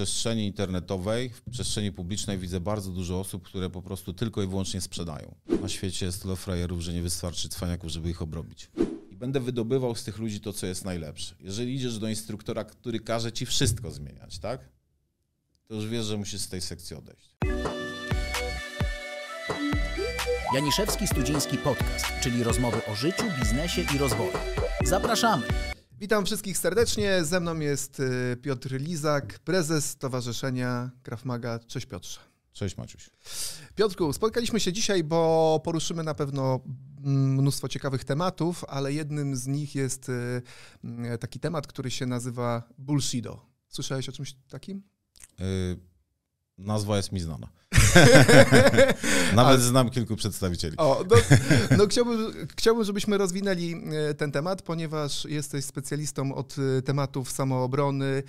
przestrzeni internetowej, w przestrzeni publicznej widzę bardzo dużo osób, które po prostu tylko i wyłącznie sprzedają. Na świecie jest tyle frajerów, że nie wystarczy cwaniaków, żeby ich obrobić. I będę wydobywał z tych ludzi to, co jest najlepsze. Jeżeli idziesz do instruktora, który każe ci wszystko zmieniać, tak? To już wiesz, że musisz z tej sekcji odejść. Janiszewski Studziński Podcast, czyli rozmowy o życiu, biznesie i rozwoju. Zapraszamy! Witam wszystkich serdecznie. Ze mną jest y, Piotr Lizak, prezes Stowarzyszenia Krav Maga. Cześć Piotrze. Cześć Maciuś. Piotrku, spotkaliśmy się dzisiaj, bo poruszymy na pewno mm, mnóstwo ciekawych tematów, ale jednym z nich jest y, y, taki temat, który się nazywa bullshido. Słyszałeś o czymś takim? Yy, nazwa jest mi znana. Nawet znam kilku przedstawicieli. O, no, no chciałbym, chciałbym, żebyśmy rozwinęli e, ten temat, ponieważ jesteś specjalistą od e, tematów samoobrony,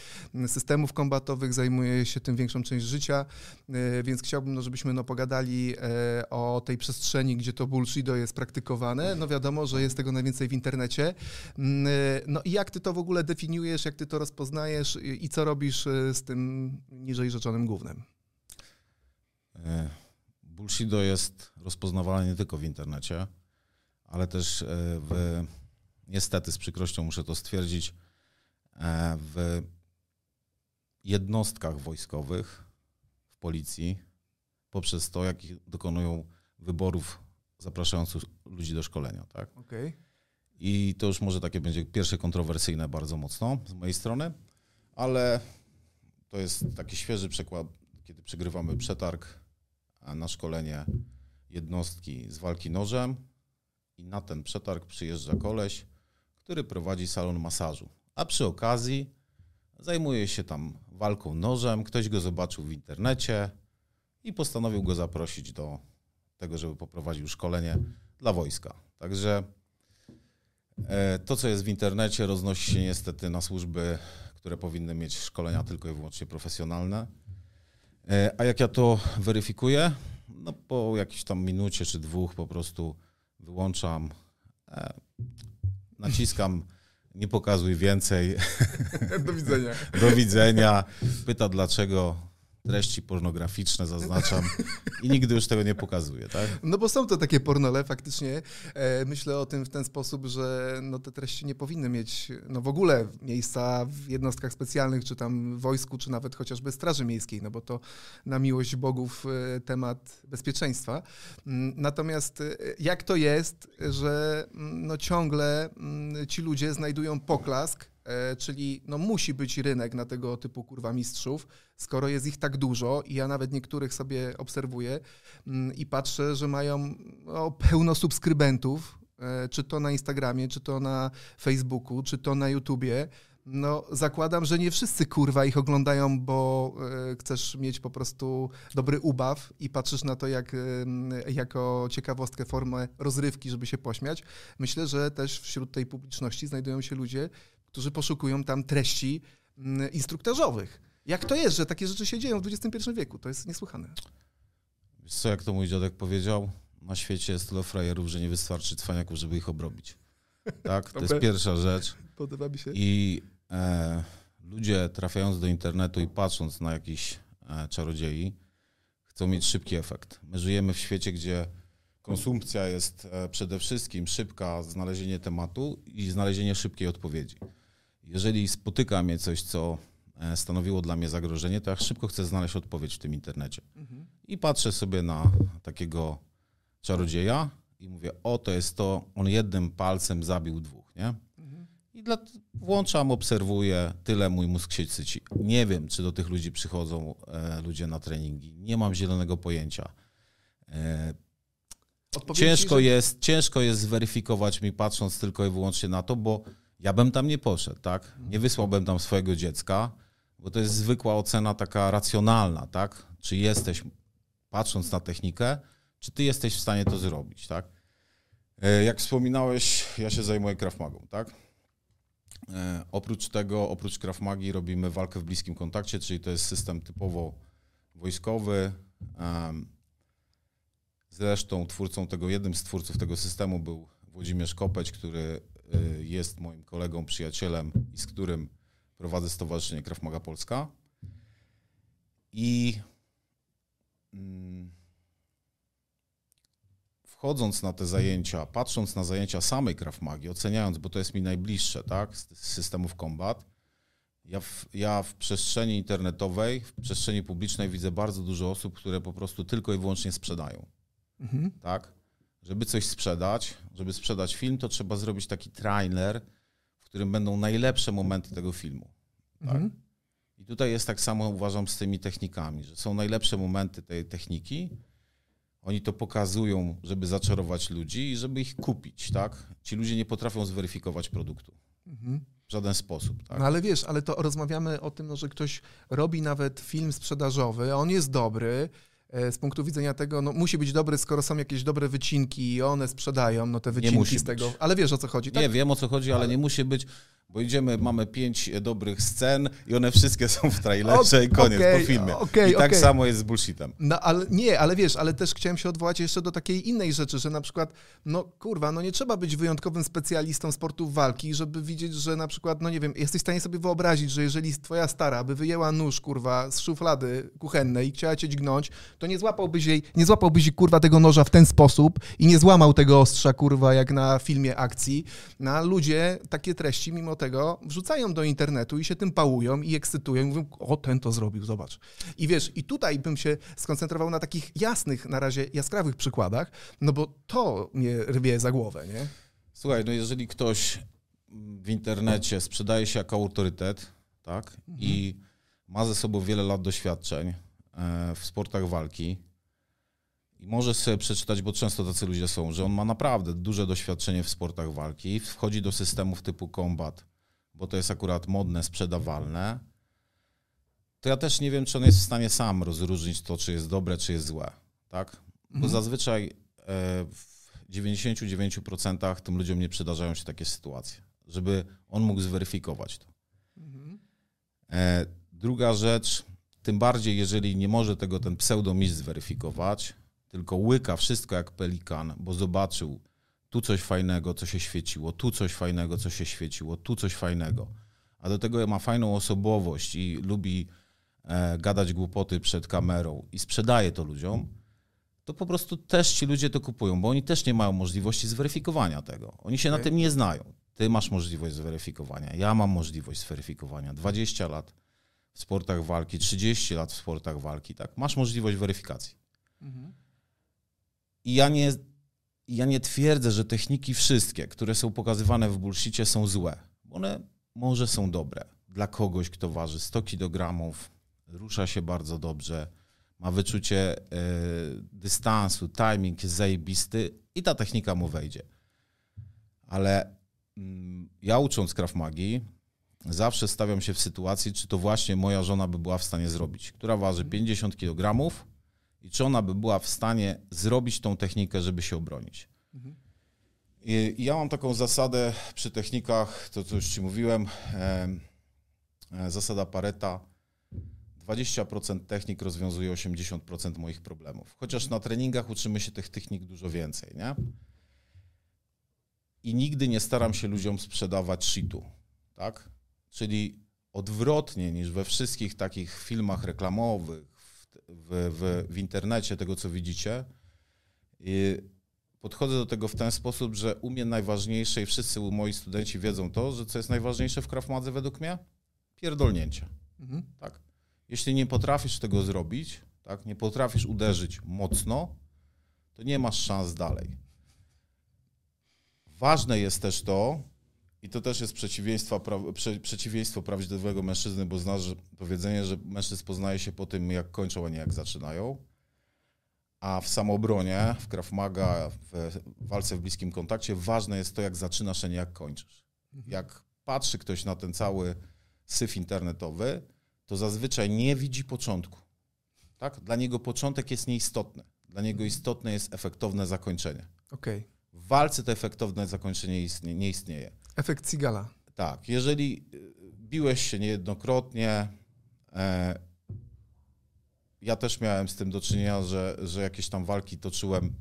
systemów kombatowych, zajmuje się tym większą część życia, e, więc chciałbym, no, żebyśmy no, pogadali o tej przestrzeni, gdzie to bullshido jest praktykowane. No wiadomo, że jest tego najwięcej w internecie. No i jak ty to w ogóle definiujesz, jak ty to rozpoznajesz i co robisz z tym niżej rzeczonym głównym? E, bullshido jest rozpoznawalne nie tylko w internecie, ale też e, w, niestety z przykrością muszę to stwierdzić, e, w jednostkach wojskowych, w policji, poprzez to, jak dokonują wyborów zapraszających ludzi do szkolenia. Tak? Okay. I to już może takie będzie pierwsze kontrowersyjne bardzo mocno z mojej strony, ale to jest taki świeży przykład, kiedy przegrywamy przetarg na szkolenie jednostki z walki nożem i na ten przetarg przyjeżdża koleś, który prowadzi salon masażu. A przy okazji zajmuje się tam walką nożem, ktoś go zobaczył w internecie i postanowił go zaprosić do tego, żeby poprowadził szkolenie dla wojska. Także e, to, co jest w internecie, roznosi się niestety na służby, które powinny mieć szkolenia tylko i wyłącznie profesjonalne. E, a jak ja to weryfikuję? No po jakiejś tam minucie czy dwóch po prostu wyłączam, e, naciskam, nie pokazuj więcej. Do widzenia. Do widzenia. Pyta dlaczego treści pornograficzne zaznaczam i nigdy już tego nie pokazuję, tak? No bo są to takie pornole faktycznie. E, myślę o tym w ten sposób, że no te treści nie powinny mieć no w ogóle miejsca w jednostkach specjalnych, czy tam wojsku, czy nawet chociażby Straży Miejskiej, no bo to na miłość bogów e, temat bezpieczeństwa. Mm, natomiast e, jak to jest, że mm, no ciągle mm, ci ludzie znajdują poklask czyli no musi być rynek na tego typu kurwa mistrzów, skoro jest ich tak dużo i ja nawet niektórych sobie obserwuję mm, i patrzę, że mają no, pełno subskrybentów, e, czy to na Instagramie, czy to na Facebooku, czy to na YouTubie. No, zakładam, że nie wszyscy kurwa ich oglądają, bo y, chcesz mieć po prostu dobry ubaw i patrzysz na to jak, y, jako ciekawostkę, formę rozrywki, żeby się pośmiać. Myślę, że też wśród tej publiczności znajdują się ludzie, którzy poszukują tam treści mm, instruktażowych. Jak to jest, że takie rzeczy się dzieją w XXI wieku? To jest niesłychane. Wiesz co, jak to mój dziadek powiedział, na świecie jest tyle frajerów, że nie wystarczy cwaniaków, żeby ich obrobić. Tak? To jest pierwsza rzecz. Podoba mi się. I e, ludzie trafiając do internetu i patrząc na jakiś e, czarodziei, chcą mieć szybki efekt. My żyjemy w świecie, gdzie konsumpcja jest e, przede wszystkim szybka, znalezienie tematu i znalezienie szybkiej odpowiedzi jeżeli spotyka mnie coś, co e, stanowiło dla mnie zagrożenie, to ja szybko chcę znaleźć odpowiedź w tym internecie. Mhm. I patrzę sobie na takiego czarodzieja i mówię, o to jest to, on jednym palcem zabił dwóch, nie? Mhm. I dla, włączam, obserwuję, tyle mój mózg się syci. Nie wiem, czy do tych ludzi przychodzą e, ludzie na treningi. Nie mam zielonego pojęcia. E, ciężko, że... jest, ciężko jest zweryfikować mi, patrząc tylko i wyłącznie na to, bo ja bym tam nie poszedł, tak? Nie wysłałbym tam swojego dziecka, bo to jest zwykła ocena taka racjonalna, tak? Czy jesteś, patrząc na technikę, czy ty jesteś w stanie to zrobić, tak? E, jak wspominałeś, ja się zajmuję Krav tak? E, oprócz tego, oprócz Krav robimy walkę w bliskim kontakcie, czyli to jest system typowo wojskowy. Zresztą twórcą tego, jednym z twórców tego systemu był Włodzimierz Kopeć, który jest moim kolegą, przyjacielem i z którym prowadzę Stowarzyszenie Krav Maga Polska. I mm, wchodząc na te zajęcia, patrząc na zajęcia samej Krav Magi, oceniając, bo to jest mi najbliższe, tak, z systemów combat, ja w, ja w przestrzeni internetowej, w przestrzeni publicznej widzę bardzo dużo osób, które po prostu tylko i wyłącznie sprzedają. Mhm. Tak? Żeby coś sprzedać, żeby sprzedać film, to trzeba zrobić taki trailer, w którym będą najlepsze momenty tego filmu. Tak? Mhm. I tutaj jest tak samo, uważam, z tymi technikami, że są najlepsze momenty tej techniki. Oni to pokazują, żeby zaczarować ludzi i żeby ich kupić, tak? Ci ludzie nie potrafią zweryfikować produktu. Mhm w żaden sposób. Tak? No ale wiesz, ale to rozmawiamy o tym, no, że ktoś robi nawet film sprzedażowy, on jest dobry, z punktu widzenia tego, no musi być dobry, skoro są jakieś dobre wycinki i one sprzedają, no te wycinki z tego. Ale wiesz o co chodzi, tak? Nie, wiem o co chodzi, ale, ale nie musi być bo idziemy, mamy pięć dobrych scen i one wszystkie są w trailerze o, i koniec okay, po filmie. Okay, I tak okay. samo jest z bullshitem. No ale nie, ale wiesz, ale też chciałem się odwołać jeszcze do takiej innej rzeczy, że na przykład, no kurwa, no nie trzeba być wyjątkowym specjalistą sportów walki, żeby widzieć, że na przykład, no nie wiem, jesteś w stanie sobie wyobrazić, że jeżeli twoja stara by wyjęła nóż, kurwa, z szuflady kuchennej i chciała cię dźgnąć, to nie złapałbyś jej, nie złapałbyś jej, kurwa, tego noża w ten sposób i nie złamał tego ostrza, kurwa, jak na filmie akcji. Na no, ludzie takie treści, mimo tego wrzucają do internetu i się tym pałują i ekscytują i mówią, o ten to zrobił, zobacz. I wiesz, i tutaj bym się skoncentrował na takich jasnych, na razie jaskrawych przykładach, no bo to mnie rwie za głowę, nie? Słuchaj, no jeżeli ktoś w internecie sprzedaje się jako autorytet, tak, mhm. i ma ze sobą wiele lat doświadczeń e, w sportach walki, i może sobie przeczytać, bo często tacy ludzie są, że on ma naprawdę duże doświadczenie w sportach walki, wchodzi do systemów typu combat, bo to jest akurat modne, sprzedawalne, to ja też nie wiem, czy on jest w stanie sam rozróżnić to, czy jest dobre, czy jest złe. Tak? Bo mhm. zazwyczaj e, w 99% tym ludziom nie przydarzają się takie sytuacje, żeby on mógł zweryfikować to. Mhm. E, druga rzecz, tym bardziej, jeżeli nie może tego ten pseudomistrz zweryfikować, tylko łyka wszystko jak pelikan, bo zobaczył, tu coś fajnego, co się świeciło, tu coś fajnego, co się świeciło, tu coś fajnego. A do tego ma fajną osobowość i lubi e, gadać głupoty przed kamerą i sprzedaje to ludziom, to po prostu też ci ludzie to kupują, bo oni też nie mają możliwości zweryfikowania tego. Oni się na tym nie znają. Ty masz możliwość zweryfikowania, ja mam możliwość zweryfikowania. 20 lat w sportach walki, 30 lat w sportach walki, tak? Masz możliwość weryfikacji. Mhm. I ja nie ja nie twierdzę, że techniki wszystkie, które są pokazywane w bullshicie są złe. One może są dobre dla kogoś, kto waży 100 kg, rusza się bardzo dobrze, ma wyczucie y, dystansu, timing jest zajebisty i ta technika mu wejdzie. Ale y, ja ucząc Krav Magi, zawsze stawiam się w sytuacji, czy to właśnie moja żona by była w stanie zrobić, która waży 50 kg, i czy ona by była w stanie zrobić tą technikę, żeby się obronić. Mhm. I ja mam taką zasadę przy technikach, to co już Ci mówiłem, e, zasada Pareta. 20% technik rozwiązuje 80% moich problemów. Chociaż na treningach uczymy się tych technik dużo więcej, nie? I nigdy nie staram się ludziom sprzedawać shitu, tak? Czyli odwrotnie niż we wszystkich takich filmach reklamowych, w, w, w internecie, tego co widzicie. I podchodzę do tego w ten sposób, że u mnie najważniejsze i wszyscy moi studenci wiedzą to, że co jest najważniejsze w Krav według mnie? Pierdolnięcie. Mhm. Tak? Jeśli nie potrafisz tego zrobić, tak, nie potrafisz uderzyć mocno, to nie masz szans dalej. Ważne jest też to, i to też jest przeciwieństwo, pra, prze, przeciwieństwo prawdziwego mężczyzny, bo znasz powiedzenie, że mężczyzn poznaje się po tym, jak kończą, a nie jak zaczynają. A w samobronie, w Krav Maga, w walce w bliskim kontakcie, ważne jest to, jak zaczynasz, a nie jak kończysz. Mhm. Jak patrzy ktoś na ten cały syf internetowy, to zazwyczaj nie widzi początku. Tak? Dla niego początek jest nieistotny. Dla niego istotne jest efektowne zakończenie. Okay. W walce to efektowne zakończenie istnie, nie istnieje. Efekt Cigala. Tak. Jeżeli y, biłeś się niejednokrotnie, e, ja też miałem z tym do czynienia, że, że jakieś tam walki toczyłem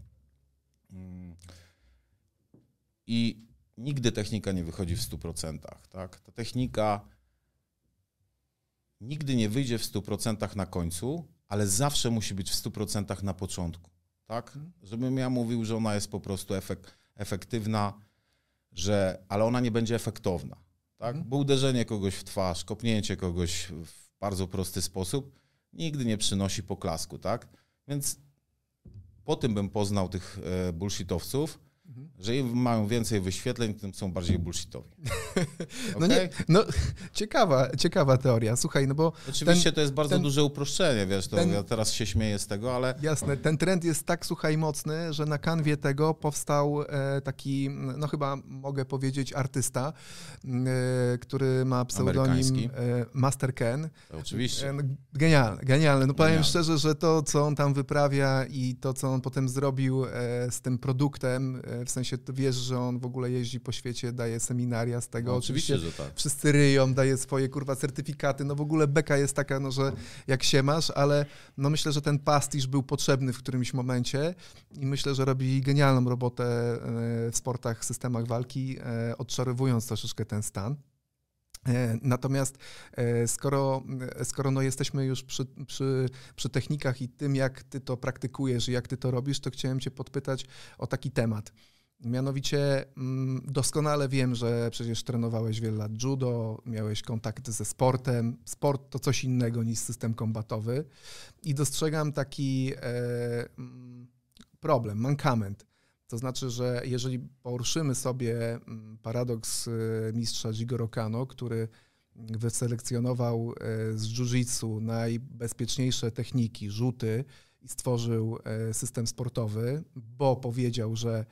mm, i nigdy technika nie wychodzi w 100%. Tak? Ta technika nigdy nie wyjdzie w 100% na końcu, ale zawsze musi być w 100% na początku. Tak? Żebym ja mówił, że ona jest po prostu efek, efektywna, że, ale ona nie będzie efektowna. Tak? Bo uderzenie kogoś w twarz, kopnięcie kogoś w bardzo prosty sposób nigdy nie przynosi poklasku. Tak? Więc po tym bym poznał tych e, bullshitowców, że im mają więcej wyświetleń, tym są bardziej bullshitowi. No nie, no ciekawa, ciekawa teoria. Słuchaj, no bo Oczywiście ten, to jest bardzo ten- duże uproszczenie, wiesz, to ten- ja teraz się śmieję z tego, ale Jasne, ten trend jest tak, słuchaj, mocny, że na kanwie tego powstał e, taki, no chyba mogę powiedzieć, artysta, e, który ma pseudonim e, Master Ken. to oczywiście. No, Genialne, genialne. No powiem Genialne. szczerze, że to, co on tam wyprawia i to, co on potem zrobił z tym produktem, w sensie wiesz, że on w ogóle jeździ po świecie, daje seminaria z tego. No, oczywiście, że tak. Wszyscy ryją, daje swoje kurwa certyfikaty. No w ogóle beka jest taka, no, że jak się masz, ale no myślę, że ten pastisz był potrzebny w którymś momencie i myślę, że robi genialną robotę e, w sportach, systemach walki, e, odczarowując troszeczkę ten stan. E, Natomiast e, skoro, skoro no jesteśmy już przy, przy, przy technikach i tym, jak ty to praktykujesz i jak ty to robisz, to chciałem cię podpytać o taki temat. Mianowicie mm, doskonale wiem, że przecież trenowałeś wiele lat judo, miałeś kontakt ze sportem. Sport to coś innego niż system kombatowy. I dostrzegam taki e, mm, problem, mankament. To znaczy, że jeżeli poruszymy sobie mm, paradoks e, mistrza Jigoro Kano, który wyselekcjonował e, z jiu-jitsu najbezpieczniejsze techniki, rzuty i stworzył e, system sportowy, bo powiedział, że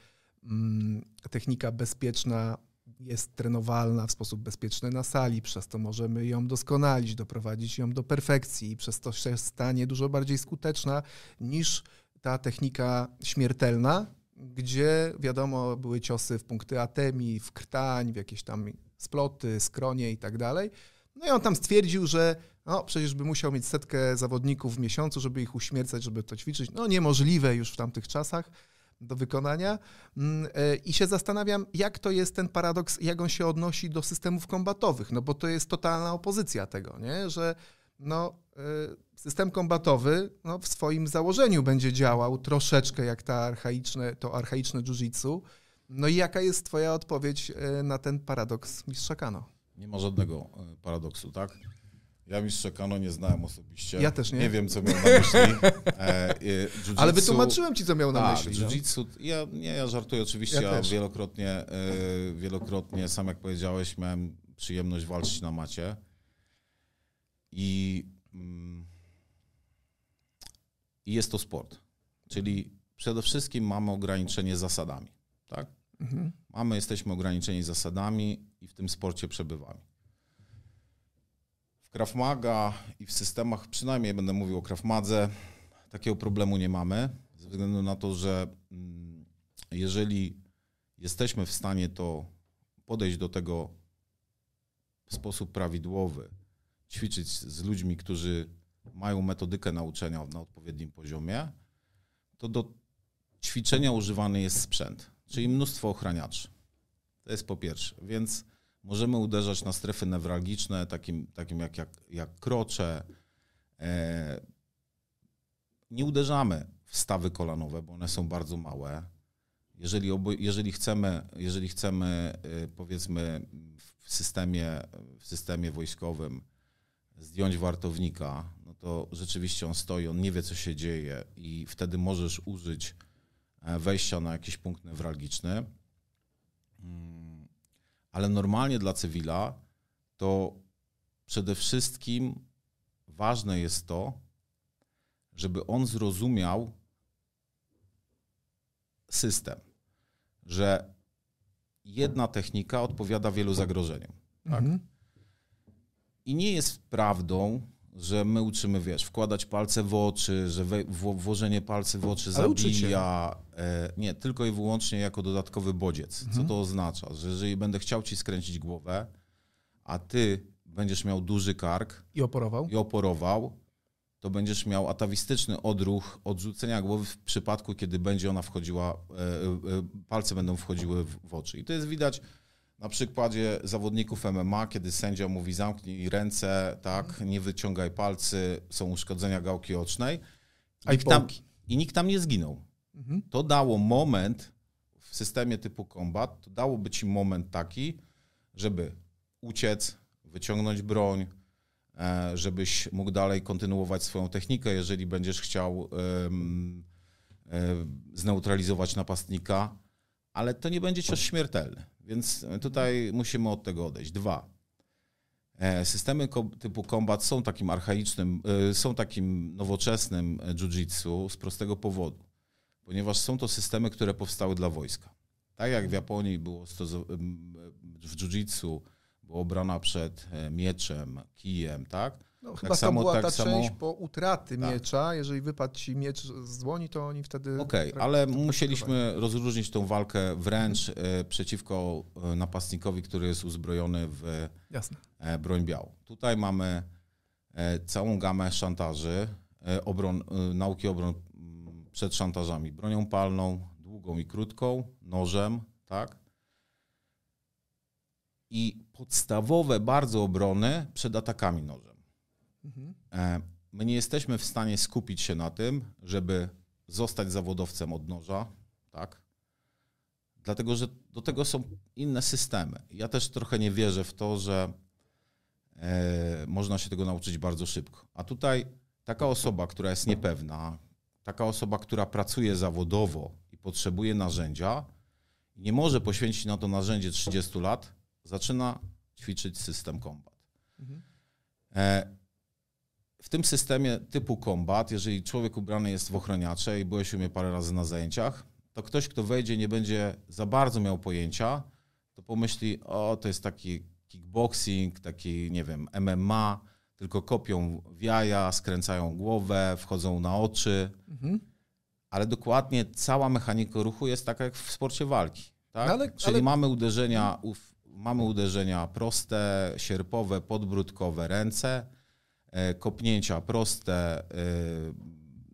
mm, technika bezpieczna jest trenowalna w sposób bezpieczny na sali, przez to możemy ją doskonalić, doprowadzić ją do perfekcji i przez to się stanie dużo bardziej skuteczna niż ta technika śmiertelna, gdzie wiadomo były ciosy w punkty atemi, w krtań, w jakieś tam sploty, skronie i tak dalej. No i on tam stwierdził, że no, przecież by musiał mieć setkę zawodników w miesiącu, żeby ich uśmiercać, żeby to ćwiczyć. No niemożliwe już w tamtych czasach do wykonania. Mm, e, I się zastanawiam, jak to jest ten paradoks, jak on się odnosi do systemów kombatowych, no bo to jest totalna opozycja tego, nie? że no, e, system kombatowy no, w swoim założeniu będzie działał troszeczkę jak ta archaiczne, to archaiczne jiu-jitsu. No i jaka jest twoja odpowiedź e, na ten paradoks mistrza Kano? Nie ma żadnego e, paradoksu, tak? Ja mistrza Kano nie znałem osobiście. Ja też nie. Nie wiem, co miał na myśli. E, Ale wytłumaczyłem ci, co miał na Tak, myśli. jiu-jitsu, ja, nie, ja żartuję oczywiście, Ja ja, wielokrotnie, e, wielokrotnie, sam jak powiedziałeś, miałem przyjemność walczyć na macie i, mm, i jest to sport, czyli przede wszystkim mamy ograniczenie zasadami, tak? Mhm. Mamy, jesteśmy ograniczeni zasadami i w tym sporcie przebywamy. W Krav Maga i w systemach, przynajmniej będę mówił o Krav Madze, takiego problemu nie mamy, ze względu na to, że mm, jeżeli jesteśmy w stanie to podejść do tego w sposób prawidłowy, ćwiczyć z ludźmi, którzy mają metodykę nauczenia na odpowiednim poziomie, to do ćwiczenia używany jest sprzęt, czyli mnóstwo ochraniaczy. To jest po pierwsze. Więc możemy uderzać na strefy newralgiczne, takim, takim jak, jak, jak krocze. E, nie uderzamy w stawy kolanowe, bo one są bardzo małe. Jeżeli, obo, jeżeli chcemy, jeżeli chcemy y, powiedzmy w systemie, w systemie wojskowym zdjąć wartownika, to rzeczywiście on stoi, on nie wie, co się dzieje i wtedy możesz użyć e, wejścia na jakiś punkt newralgiczny. Mm, Ale normalnie dla cywila to przede wszystkim ważne jest to, żeby on zrozumiał system, że jedna technika odpowiada wielu zagrożeniom. Tak? Mhm. I nie jest prawdą, że my uczymy, wiesz, wkładać palce w oczy, że we, wło- włożenie palcy w oczy Ale zabija. E, nie, tylko i wyłącznie jako dodatkowy bodziec. Mhm. Co to oznacza? Że jeżeli będę chciał ci skręcić głowę, a ty będziesz miał duży kark I oporował? i oporował, to będziesz miał atawistyczny odruch odrzucenia głowy w przypadku, kiedy będzie ona wchodziła, e, e, palce będą wchodziły w, w oczy. I to jest widać Na przykładzie zawodników MMA, kiedy sędzia mówi zamknij ręce, tak, nie wyciągaj palcy, są uszkodzenia gałki ocznej. I Nikt tam. I nikt tam nie zginął. Mhm. To dało moment w systemie typu combat, to dałoby ci moment taki, żeby uciec, wyciągnąć broń, e, żebyś mógł dalej kontynuować swoją technikę, jeżeli będziesz chciał em, e, zneutralizować napastnika, ale to nie będzie cios śmiertelny. Więc tutaj musimy od tego odejść. Dwa. E, Systemy typu combat są takim archaicznym, e, są takim nowoczesnym jiu-jitsu z prostego powodu, ponieważ są to systemy, które powstały dla wojska. Tak jak w Japonii było w jiu-jitsu była obrona przed e, mieczem, kijem, tak? No, Tak chyba samo- to była tak ta samo- część po utraty Tak. miecza. Jeżeli wypadł ci miecz z dłoni, to oni wtedy... Okej, pra- ale musieliśmy rozróżnić tą walkę wręcz e, przeciwko e, napastnikowi, który jest uzbrojony w Jasne. e, broń białą. Tutaj mamy całą gamę szantaży, obron, nauki obron mm, przed szantażami. Bronią palną, długą i krótką, nożem, tak? I podstawowe bardzo obrony przed atakami nożem. Mhm. E, My nie jesteśmy w stanie skupić się na tym, żeby zostać zawodowcem od noża, tak? Dlatego, że do tego są inne systemy. Ja też trochę nie wierzę w to, że e, można się tego nauczyć bardzo szybko. A tutaj taka osoba, która jest niepewna, taka osoba, która pracuje zawodowo i potrzebuje narzędzia, nie może poświęcić na to narzędzie 30 lat, zaczyna ćwiczyć system combat. Mhm. E, w tym systemie typu combat, jeżeli człowiek ubrany jest w ochroniacze i byłeś u mnie parę razy na zajęciach, to ktoś, kto wejdzie, nie będzie za bardzo miał pojęcia, to pomyśli, o, to jest taki kickboxing, taki, nie wiem, MMA, tylko kopią w jaja, skręcają głowę, wchodzą na oczy, Mhm. ale dokładnie cała mechanika ruchu jest taka jak w sporcie walki. Tak? No ale- Czyli ale- mamy uderzenia, mamy uderzenia proste, sierpowe, podbródkowe, ręce, kopnięcia proste e,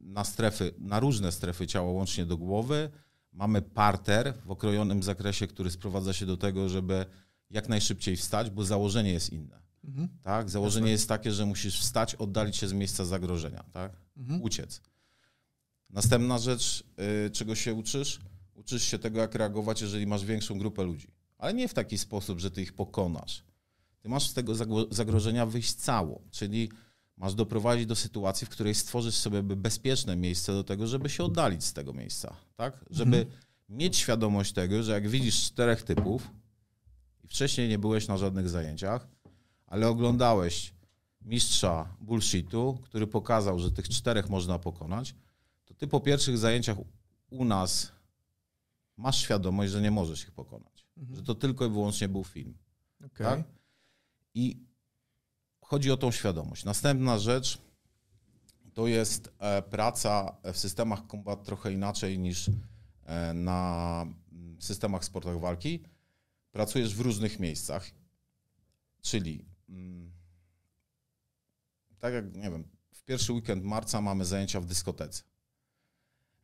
na strefy, na różne strefy ciała, łącznie do głowy. Mamy parter w okrojonym zakresie, który sprowadza się do tego, żeby jak najszybciej wstać, bo założenie jest inne. Mhm. Tak? Założenie jest takie, że musisz wstać, oddalić się z miejsca zagrożenia, tak? Mhm. uciec. Następna rzecz, y, czego się uczysz? Uczysz się tego, jak reagować, jeżeli masz większą grupę ludzi. Ale nie w taki sposób, że ty ich pokonasz. Ty masz z tego zagrożenia wyjść cało, czyli masz doprowadzić do sytuacji, w której stworzysz sobie bezpieczne miejsce do tego, żeby się oddalić z tego miejsca, tak? Żeby mieć świadomość tego, że jak widzisz czterech typów i wcześniej nie byłeś na żadnych zajęciach, ale oglądałeś mistrza bullshitu, który pokazał, że tych czterech można pokonać, to ty po pierwszych zajęciach u nas masz świadomość, że nie możesz ich pokonać. Że to tylko i wyłącznie był film. Okej. Tak? I chodzi o tą świadomość. Następna rzecz to jest e, praca w systemach combat trochę inaczej niż e, na systemach sportach walki. Pracujesz w różnych miejscach, czyli mm, tak jak, nie wiem, w pierwszy weekend marca mamy zajęcia w dyskotece,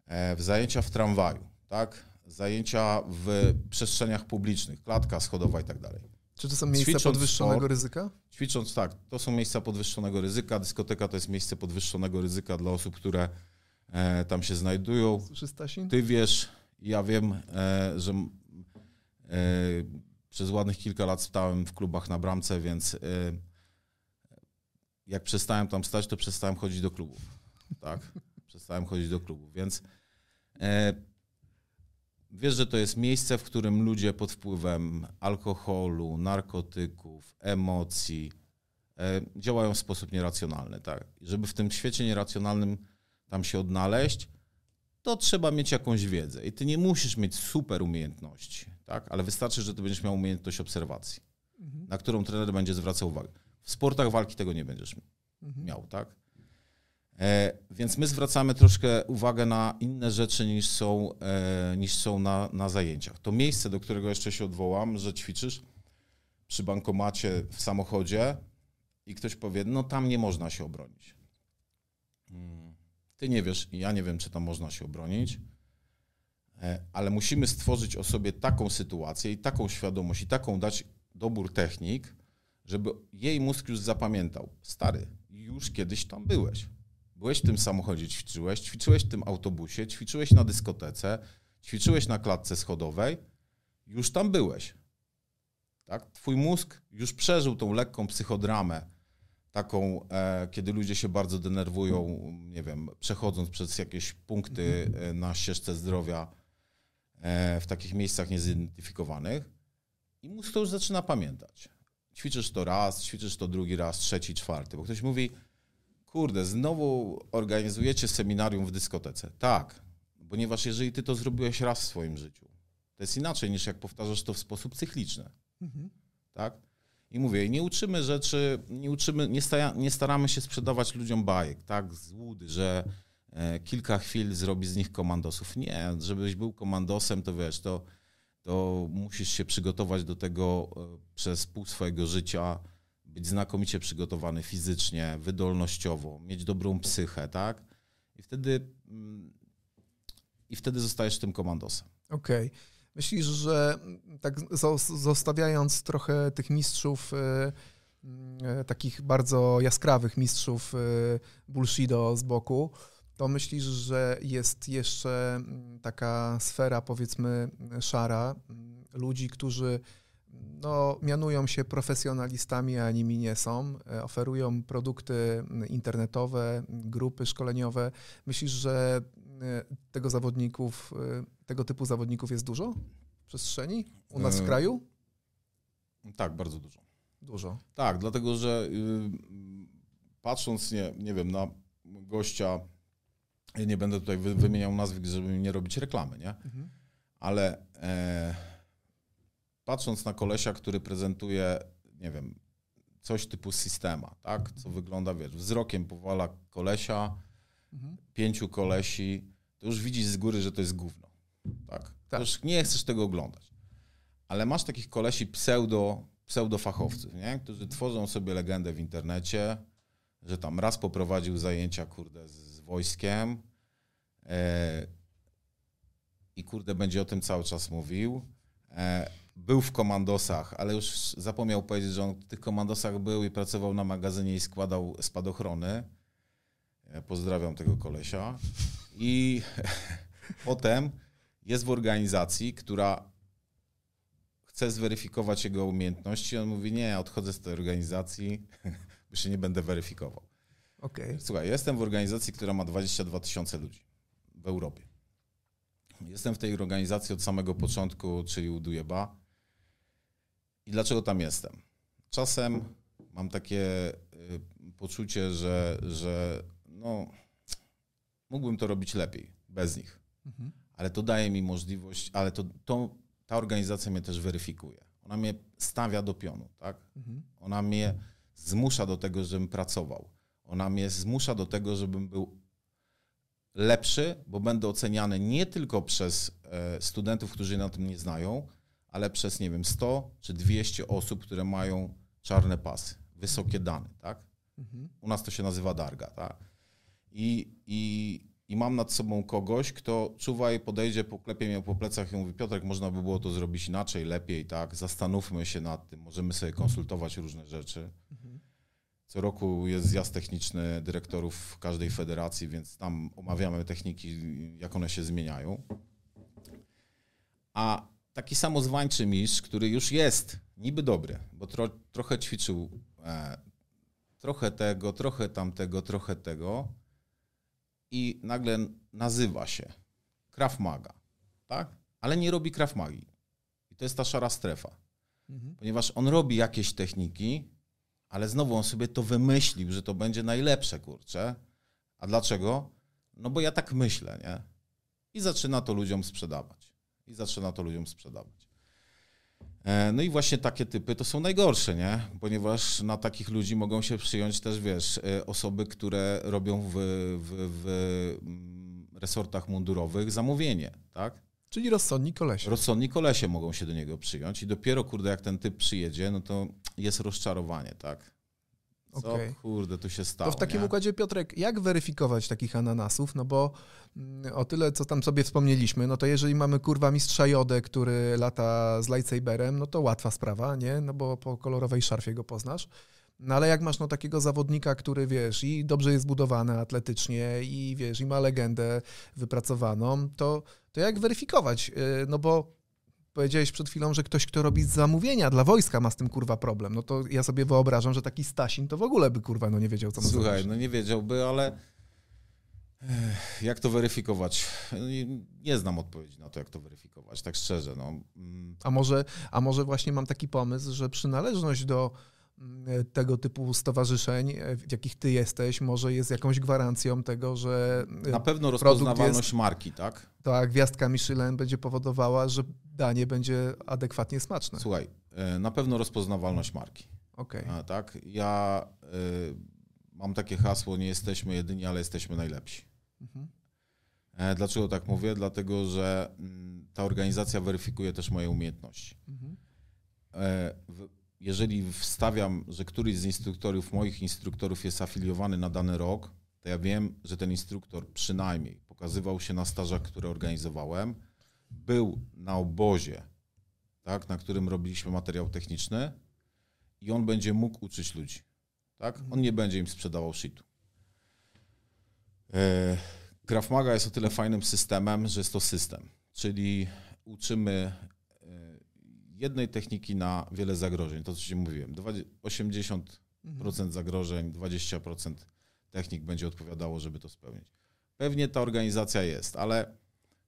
e, zajęcia w tramwaju, tak? Zajęcia w przestrzeniach publicznych, klatka schodowa i tak dalej. Czy to są miejsca Ćwicząc podwyższonego sport- ryzyka? Ćwicząc tak, to są miejsca podwyższonego ryzyka. Dyskoteka to jest miejsce podwyższonego ryzyka dla osób, które e, tam się znajdują. Słyszy Stasin? Ty wiesz, ja wiem, e, że e, przez ładnych kilka lat stałem w klubach na bramce, więc e, jak przestałem tam stać, to przestałem chodzić do klubów. Tak? Przestałem chodzić do klubów, więc e, wiesz, że to jest miejsce, w którym ludzie pod wpływem alkoholu, narkotyków, emocji e, działają w sposób nieracjonalny. Tak? Żeby w tym świecie nieracjonalnym tam się odnaleźć, to trzeba mieć jakąś wiedzę. I ty nie musisz mieć super umiejętności, tak? ale wystarczy, że ty będziesz miał umiejętność obserwacji, na którą trener będzie zwracał uwagę. W sportach walki tego nie będziesz miał, tak? E, więc my zwracamy troszkę uwagę na inne rzeczy niż są, e, niż są na, na zajęciach. To miejsce, do którego jeszcze się odwołam, że ćwiczysz przy bankomacie w samochodzie i ktoś powie, no tam nie można się obronić. Mm. Ty nie wiesz ja nie wiem, czy tam można się obronić. E, ale musimy stworzyć o sobie taką sytuację i taką świadomość i taką dać dobór technik, żeby jej mózg już zapamiętał. Stary, już kiedyś tam byłeś. Byłeś w tym samochodzie, ćwiczyłeś, ćwiczyłeś w tym autobusie, ćwiczyłeś na dyskotece, ćwiczyłeś na klatce schodowej, już tam byłeś. Tak? Twój mózg już przeżył tą lekką psychodramę, taką, e, kiedy ludzie się bardzo denerwują, nie wiem, przechodząc przez jakieś punkty e, na ścieżce zdrowia e, w takich miejscach niezidentyfikowanych i mózg to już zaczyna pamiętać. Ćwiczysz to raz, ćwiczysz to drugi raz, trzeci, czwarty, bo ktoś mówi, kurde, znowu organizujecie seminarium w dyskotece. Tak, ponieważ jeżeli ty to zrobiłeś raz w swoim życiu, to jest inaczej niż jak powtarzasz to w sposób cykliczny. Mhm. Tak? I mówię, nie uczymy rzeczy, nie uczymy, nie, staja, nie staramy się sprzedawać ludziom bajek, tak, złudy, że e, kilka chwil zrobi z nich komandosów. Nie, żebyś był komandosem, to wiesz, to, to musisz się przygotować do tego e, przez pół swojego życia, być znakomicie przygotowany fizycznie, wydolnościowo, mieć dobrą psychę, tak? I wtedy, mm, i wtedy zostajesz tym komandosem. Okej. Okay. Myślisz, że tak zostawiając trochę tych mistrzów, e, e, takich bardzo jaskrawych mistrzów bullshido z boku, to myślisz, że jest jeszcze taka sfera, powiedzmy, szara, ludzi, którzy no, mianują się profesjonalistami, a nimi nie są, oferują produkty internetowe, grupy szkoleniowe. Myślisz, że tego zawodników tego typu zawodników jest dużo w przestrzeni u nas w e, kraju? Tak, bardzo dużo. Dużo. Tak, dlatego że y, patrząc, nie, nie wiem, na gościa, ja nie będę tutaj wymieniał nazwy, żeby nie robić reklamy, nie? Mhm. Ale e, patrząc na kolesia, który prezentuje, nie wiem, coś typu systema, tak? Co wygląda, wiesz, wzrokiem powala kolesia, mhm. pięciu kolesi, to już widzisz z góry, że to jest gówno. Tak? tak. Już nie chcesz tego oglądać. Ale masz takich kolesi pseudo, pseudofachowców, nie? którzy tworzą sobie legendę w internecie, że tam raz poprowadził zajęcia, kurde, z, z wojskiem e, i kurde będzie o tym cały czas mówił. E, był w komandosach, ale już zapomniał powiedzieć, że on w tych komandosach był i pracował na magazynie i składał spadochrony. E, pozdrawiam tego kolesia. I potem jest w organizacji, która chce zweryfikować jego umiejętności, on mówi, nie, odchodzę z tej organizacji, bo się nie będę weryfikował. Okay. Słuchaj, jestem w organizacji, która ma 22 tysiące ludzi w Europie. Jestem w tej organizacji od samego początku, czyli u Dujeba. I dlaczego tam jestem? Czasem mam takie y, poczucie, że, że no, mógłbym to robić lepiej, bez nich. Mhm ale to daje mi możliwość, ale to, to ta organizacja mnie też weryfikuje. Ona mnie stawia do pionu, tak? Mhm. Ona mnie zmusza do tego, żebym pracował. Ona mnie zmusza do tego, żebym był lepszy, bo będę oceniany nie tylko przez e, studentów, którzy na tym nie znają, ale przez, nie wiem, 100 czy 200 osób, które mają czarne pasy, wysokie dane, tak? Mhm. U nas to się nazywa darga, tak? I, i, i mam nad sobą kogoś, kto czuwa i podejdzie, poklepie mnie po plecach i mówi, Piotrek, można by było to zrobić inaczej, lepiej, tak, zastanówmy się nad tym, możemy sobie konsultować różne rzeczy. Co roku jest zjazd techniczny dyrektorów każdej federacji, więc tam omawiamy techniki, jak one się zmieniają. A taki samozwańczy mistrz, który już jest niby dobry, bo tro, trochę ćwiczył e, trochę tego, trochę tamtego, trochę tego, i nagle nazywa się Krav Maga, tak? Ale nie robi Krav Magi. I to jest ta szara strefa. Mhm. Ponieważ on robi jakieś techniki, ale znowu on sobie to wymyślił, że to będzie najlepsze, kurczę. A dlaczego? No bo ja tak myślę, nie? I zaczyna to ludziom sprzedawać. I zaczyna to ludziom sprzedawać. E, no i właśnie takie typy to są najgorsze, nie? Ponieważ na takich ludzi mogą się przyjąć też, wiesz, e, osoby, które robią w, w, w mm, resortach mundurowych zamówienie, tak? Czyli rozsądni kolesie. Rozsądni kolesie mogą się do niego przyjąć i dopiero, kurde, jak ten typ przyjedzie, no to jest rozczarowanie, tak? Co Okej. kurde tu się stało, To w takim nie? układzie, Piotrek, jak weryfikować takich ananasów? No bo mm, o tyle, co tam sobie wspomnieliśmy, no to jeżeli mamy kurwa mistrza Jodę, który lata z lightsaberem, no to łatwa sprawa, nie? No bo po kolorowej szarfie go poznasz. No ale jak masz no takiego zawodnika, który wiesz i dobrze jest zbudowany atletycznie i wiesz i ma legendę wypracowaną, to, to jak weryfikować? Yy, No bo powiedziałeś przed chwilą, że ktoś, kto robi zamówienia dla wojska ma z tym kurwa problem. No to ja sobie wyobrażam, że taki Stasin to w ogóle by kurwa no nie wiedział, co mu Słuchaj, zrobić. no nie wiedziałby, ale ech, jak to weryfikować? Nie, znam odpowiedzi na to, jak to weryfikować, tak szczerze. No. Mm, A może, a może właśnie mam taki pomysł, że przynależność do tego typu stowarzyszeń, e, w jakich ty jesteś, może jest jakąś gwarancją tego, że e, Na pewno rozpoznawalność marki, tak? ta gwiazdka Michelin będzie powodowała, że danie będzie adekwatnie smaczne. Słuchaj, e, na pewno rozpoznawalność marki. Okej. A, tak? Ja y, mam takie hasło, nie jesteśmy jedyni, ale jesteśmy najlepsi. Mhm. Dlaczego tak mówię? Dlatego, że mm, ta organizacja weryfikuje też moje umiejętności. Mhm. Jeżeli wstawiam, że któryś z instruktorów, moich instruktorów jest afiliowany na dany rok, to ja wiem, że ten instruktor przynajmniej pokazywał się na stażach, które organizowałem, był na obozie, tak, na którym robiliśmy materiał techniczny i on będzie mógł uczyć ludzi. Tak? On nie będzie im sprzedawał shitu. E, Krav Maga jest o tyle fajnym systemem, że jest to system, czyli uczymy jednej techniki na wiele zagrożeń. To, co Ci mówiłem, 20 80% Mhm. zagrożeń, 20% technik będzie odpowiadało, żeby to spełnić. Pewnie ta organizacja jest, ale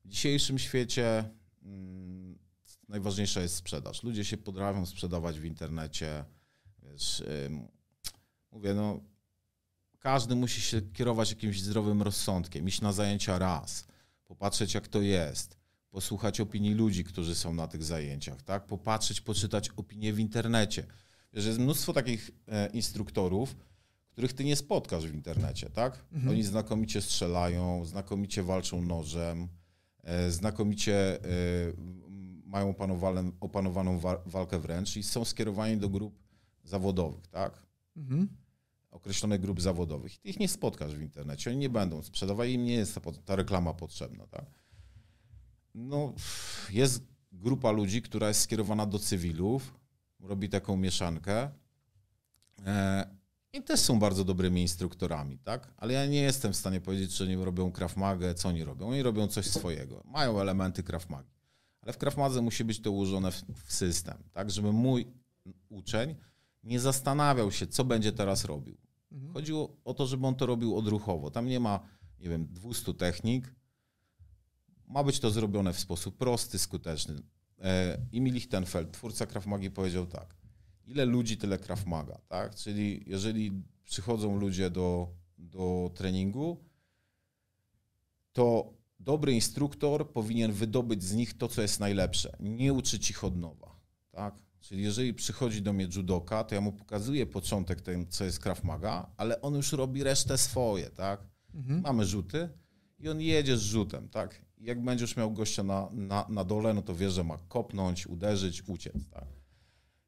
w dzisiejszym świecie mm, najważniejsza jest sprzedaż. Ludzie się potrafią sprzedawać w internecie. Wiesz, ym, mówię, no, każdy musi się kierować jakimś zdrowym rozsądkiem, iść na zajęcia raz, popatrzeć jak to jest, posłuchać opinii ludzi, którzy są na tych zajęciach, tak? popatrzeć, poczytać opinie w internecie. Wiesz, jest mnóstwo takich e, instruktorów, których ty nie spotkasz w internecie, tak? Mhm. Oni znakomicie strzelają, znakomicie walczą nożem, e, znakomicie e, mają opanowaną wa- walkę wręcz i są skierowani do grup zawodowych, tak? Mhm. określonych grup zawodowych. Ty ich nie spotkasz w internecie, oni nie będą sprzedawać, im nie jest ta, ta reklama potrzebna. Tak? No, jest grupa ludzi, która jest skierowana do cywilów, robi taką mieszankę e, i też są bardzo dobrymi instruktorami, tak? ale ja nie jestem w stanie powiedzieć, czy oni robią Krav Magę, co oni robią. Oni robią coś swojego, mają elementy Krav Magi, ale w Krav Madze musi być to ułożone w, w system, tak, żeby mój uczeń nie zastanawiał się, co będzie teraz robił. Mhm. Chodziło o to, żeby on to robił odruchowo. Tam nie ma, nie wiem, 200 technik. Ma być to zrobione w sposób prosty, skuteczny. E, Emil Lichtenfeld, twórca Krav Magi, powiedział tak. Ile ludzi, tyle Krav Maga, tak? Czyli jeżeli przychodzą ludzie do, do treningu, to dobry instruktor powinien wydobyć z nich to, co jest najlepsze. Nie uczyć ich od nowa, tak? Czyli jeżeli przychodzi do mnie judoka, to ja mu pokazuję początek tym, co jest Krav Maga, ale on już robi resztę swoje, tak? Mhm. Mamy rzuty i on jedzie z rzutem, tak? Jak będziesz miał gościa na, na, na dole, no to wie, że ma kopnąć, uderzyć, uciec, tak?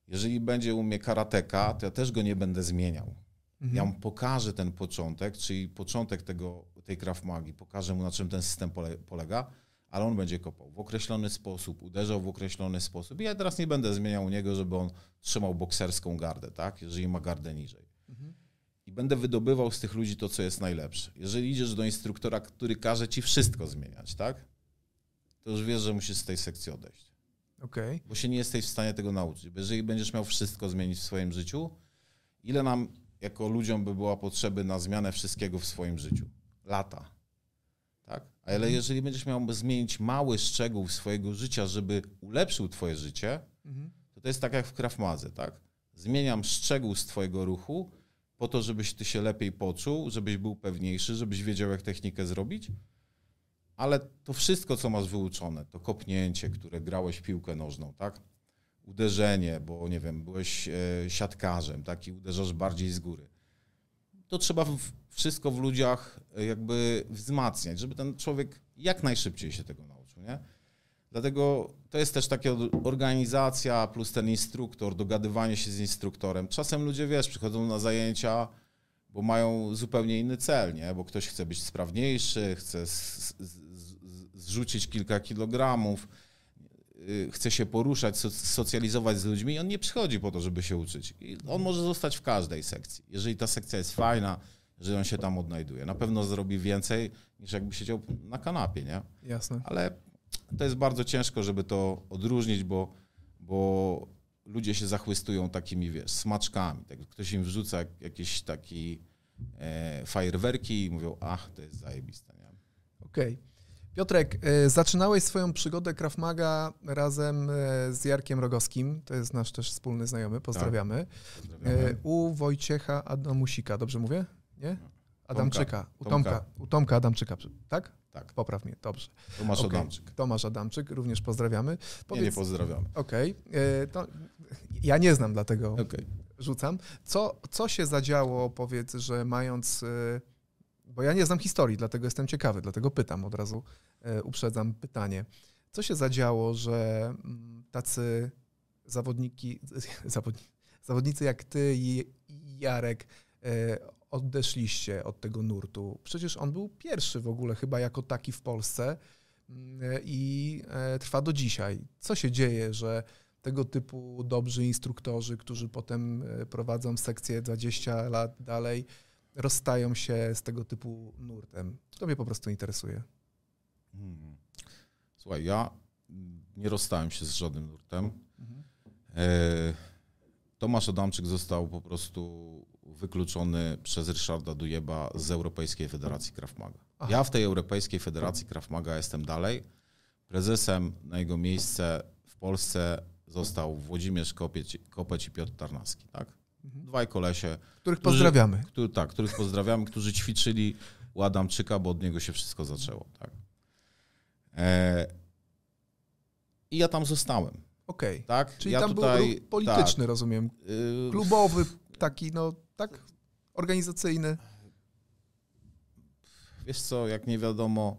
Jeżeli będzie u mnie karateka, to ja też go nie będę zmieniał. Mhm. Ja mu pokażę ten początek, czyli początek tego, tej Krav Magi, pokażę mu na czym ten system pole, polega, ale on będzie kopał w określony sposób, uderzał w określony sposób. I ja teraz nie będę zmieniał u niego, żeby on trzymał bokserską gardę, tak? Jeżeli ma gardę niżej. Mhm. I będę wydobywał z tych ludzi to, co jest najlepsze. Jeżeli idziesz do instruktora, który każe ci wszystko zmieniać, tak? To już wiesz, że musisz z tej sekcji odejść Okej. bo się nie jesteś w stanie tego nauczyć. Bo jeżeli będziesz miał wszystko zmienić w swoim życiu, ile nam jako ludziom by była potrzeby na zmianę wszystkiego w swoim życiu? Lata. Tak? Ale jeżeli będziesz miał zmienić mały szczegół swojego życia, żeby ulepszył twoje życie, Mhm. to to jest tak jak w Krafmadze, tak? Zmieniam szczegół z twojego ruchu po to, żebyś ty się lepiej poczuł, żebyś był pewniejszy, żebyś wiedział, jak technikę zrobić, ale to wszystko, co masz wyuczone, to kopnięcie, które grałeś piłkę nożną, tak? Uderzenie, bo nie wiem, byłeś e, siatkarzem, tak? I uderzasz bardziej z góry. To trzeba wszystko w ludziach e, jakby wzmacniać, żeby ten człowiek jak najszybciej się tego nauczył, nie? Dlatego to jest też taka organizacja plus ten instruktor, dogadywanie się z instruktorem. Czasem ludzie, wiesz, przychodzą na zajęcia, bo mają zupełnie inny cel, nie? Bo ktoś chce być sprawniejszy, chce zrzucić kilka kilogramów, y, chce się poruszać, socjalizować z ludźmi. On nie przychodzi po to, żeby się uczyć. I on może zostać w każdej sekcji. Jeżeli ta sekcja jest fajna, że on się tam odnajduje. Na pewno zrobi więcej niż jakby siedział na kanapie, nie? Jasne. Ale to jest bardzo ciężko, żeby to odróżnić, bo, bo ludzie się zachwystują takimi, wiesz, smaczkami. Tak, ktoś im wrzuca jakieś takie e, fajerwerki i mówią, ach, to jest zajebiste? Okej. Okay. Piotrek, e, zaczynałeś swoją przygodę Krav Maga razem e, z Jarkiem Rogowskim, to jest nasz też wspólny znajomy, pozdrawiamy. Tak, pozdrawiamy. U Wojciecha Adamusika, dobrze mówię? Nie? Adamczyka. U Tomka, u Tomka Adamczyka, tak? Tak. Popraw mnie, dobrze. Tomasz okay. Adamczyk. Tomasz Adamczyk, również pozdrawiamy. Powiedz, nie, nie pozdrawiamy. Okej. Okay. Ja nie znam, dlatego okay. rzucam. Co, co się zadziało, powiedz, że mając... E, bo ja nie znam historii, dlatego jestem ciekawy, dlatego pytam od razu, e, uprzedzam pytanie. Co się zadziało, że mm, tacy zawodniki, zawodni, zawodnicy jak ty i Jarek e, odeszliście od tego nurtu? Przecież on był pierwszy w ogóle chyba jako taki w Polsce mm, i e, trwa do dzisiaj. Co się dzieje, że tego typu dobrzy instruktorzy, którzy potem e, prowadzą sekcję 20 lat dalej, rozstają się z tego typu nurtem? To mnie po prostu interesuje. Hmm. Słuchaj, ja nie rozstałem się z żadnym nurtem. Mhm. Tomasz Adamczyk został po prostu wykluczony przez Ryszarda Dujeba z Europejskiej Federacji Krav Maga. Ja w tej Europejskiej Federacji Krav Maga jestem dalej. Prezesem na jego miejsce w Polsce został Włodzimierz Kopeć, Kopeć i Piotr Tarnawski. Tak? Mhm. Dwaj kolesie. Których którzy, pozdrawiamy. Który, tak, których pozdrawiamy, którzy ćwiczyli u Adamczyka, bo od niego się wszystko zaczęło. Tak? E, I ja tam zostałem. Okej. Okay. Tak? Czyli ja tam tutaj, był polityczny, tak, rozumiem. Y, Klubowy, taki, no tak? Organizacyjny? Wiesz co, jak nie wiadomo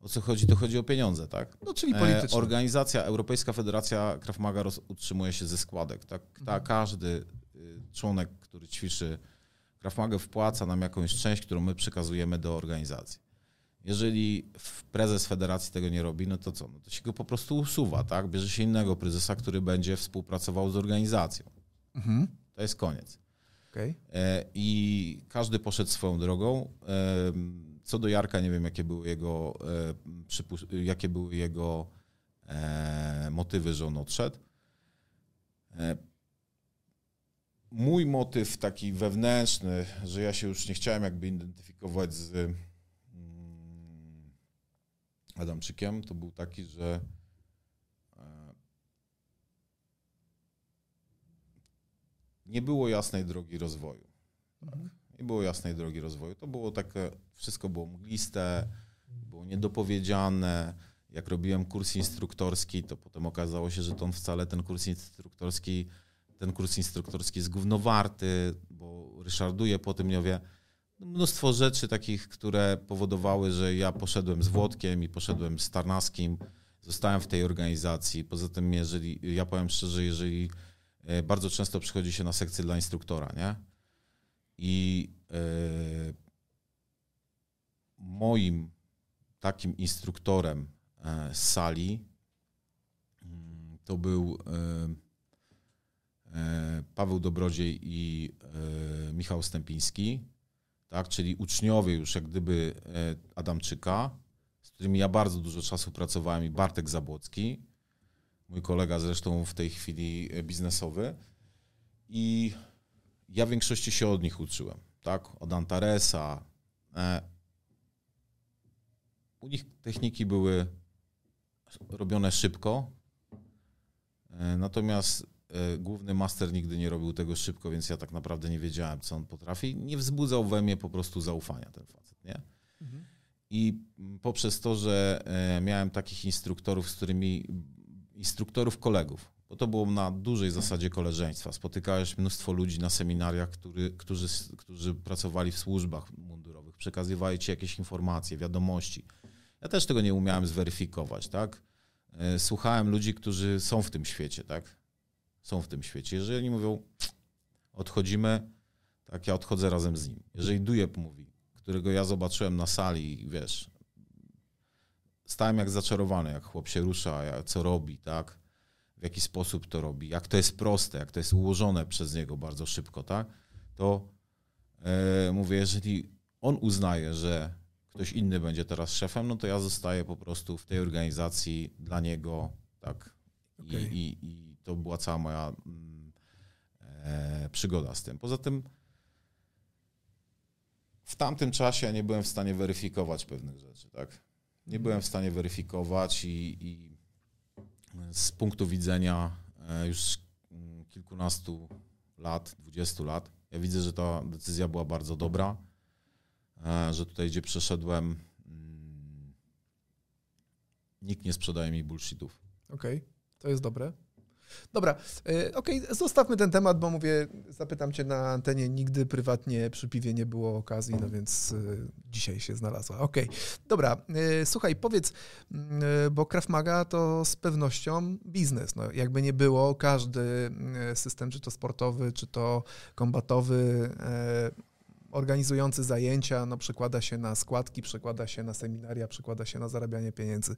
o co chodzi, to chodzi o pieniądze, tak? No, czyli polityczne. E, organizacja, Europejska Federacja Krav Maga utrzymuje się ze składek, tak? Ta, mhm. Każdy y, członek, który ćwiczy Krav Maga wpłaca nam jakąś część, którą my przekazujemy do organizacji. Jeżeli prezes federacji tego nie robi, no to co? No to się go po prostu usuwa, tak? Bierze się innego prezesa, który będzie współpracował z organizacją. Mhm. To jest koniec. Okay. E, I każdy poszedł swoją drogą. E, co do Jarka, nie wiem, jakie były jego, e, jakie były jego motywy, że on odszedł. Mój motyw taki wewnętrzny, że ja się już nie chciałem jakby identyfikować z mm, Adamczykiem, to był taki, że nie było jasnej drogi rozwoju. Tak? Nie było jasnej drogi rozwoju. To było takie, wszystko było mgliste, było niedopowiedziane. Jak robiłem kurs instruktorski, to potem okazało się, że to on wcale ten kurs instruktorski, ten kurs instruktorski jest gównowarty, bo ryszarduje po tym, nie wie, mnóstwo rzeczy takich, które powodowały, że ja poszedłem z Włodkiem i poszedłem z Tarnaskim, zostałem w tej organizacji. Poza tym, jeżeli, ja powiem szczerze, jeżeli bardzo często przychodzi się na sekcję dla instruktora, nie? I yy, moim takim instruktorem e, z sali mm, to był Paweł Dobrodziej i Michał Stępiński, tak, czyli uczniowie już jak gdyby Adamczyka, z którymi ja bardzo dużo czasu pracowałem i Bartek Zabłocki, mój kolega zresztą w tej chwili e, biznesowy. I ja w większości się od nich uczyłem, tak? Od Antaresa. E, u nich techniki były robione szybko, e, natomiast główny master nigdy nie robił tego szybko, więc ja tak naprawdę nie wiedziałem, co on potrafi. Nie wzbudzał we mnie po prostu zaufania ten facet, nie? Mhm. I poprzez to, że miałem takich instruktorów, z którymi instruktorów, kolegów, bo to było na dużej zasadzie koleżeństwa. Spotykałeś mnóstwo ludzi na seminariach, który, którzy, którzy pracowali w służbach mundurowych, przekazywali ci jakieś informacje, wiadomości. Ja też tego nie umiałem zweryfikować, tak? e, słuchałem ludzi, którzy są w tym świecie, tak? Są w tym świecie. Jeżeli mówią, odchodzimy, tak ja odchodzę razem z nim. Jeżeli Dujeb mówi, którego ja zobaczyłem na sali, wiesz, stałem jak zaczarowany, jak chłop się rusza, jak, co robi, tak? W jaki sposób to robi, jak to jest proste, jak to jest ułożone przez niego bardzo szybko, tak? To e, mówię, jeżeli on uznaje, że ktoś inny będzie teraz szefem, no to ja zostaję po prostu w tej organizacji dla niego, tak? I, okay. i, i to była cała moja mm, e, przygoda z tym. Poza tym w tamtym czasie ja nie byłem w stanie weryfikować pewnych rzeczy, tak? Nie byłem w stanie weryfikować i, i z punktu widzenia e, już mm, kilkunastu lat, dwudziestu lat, ja widzę, że ta decyzja była bardzo dobra, e, że tutaj, gdzie przeszedłem, mm, nikt nie sprzedaje mi bullshitów. Okej, okay. to jest dobre. Dobra, e, okej, okay, zostawmy ten temat, bo mówię, zapytam cię na antenie, nigdy prywatnie przy piwie nie było okazji, no więc e, dzisiaj się znalazła. Okej, okay. dobra, e, słuchaj, powiedz, mm, bo Krav Maga to z pewnością biznes, no jakby nie było, każdy system, czy to sportowy, czy to kombatowy, organizujący zajęcia no, przekłada się na składki, przekłada się na seminaria, przekłada się na zarabianie pieniędzy.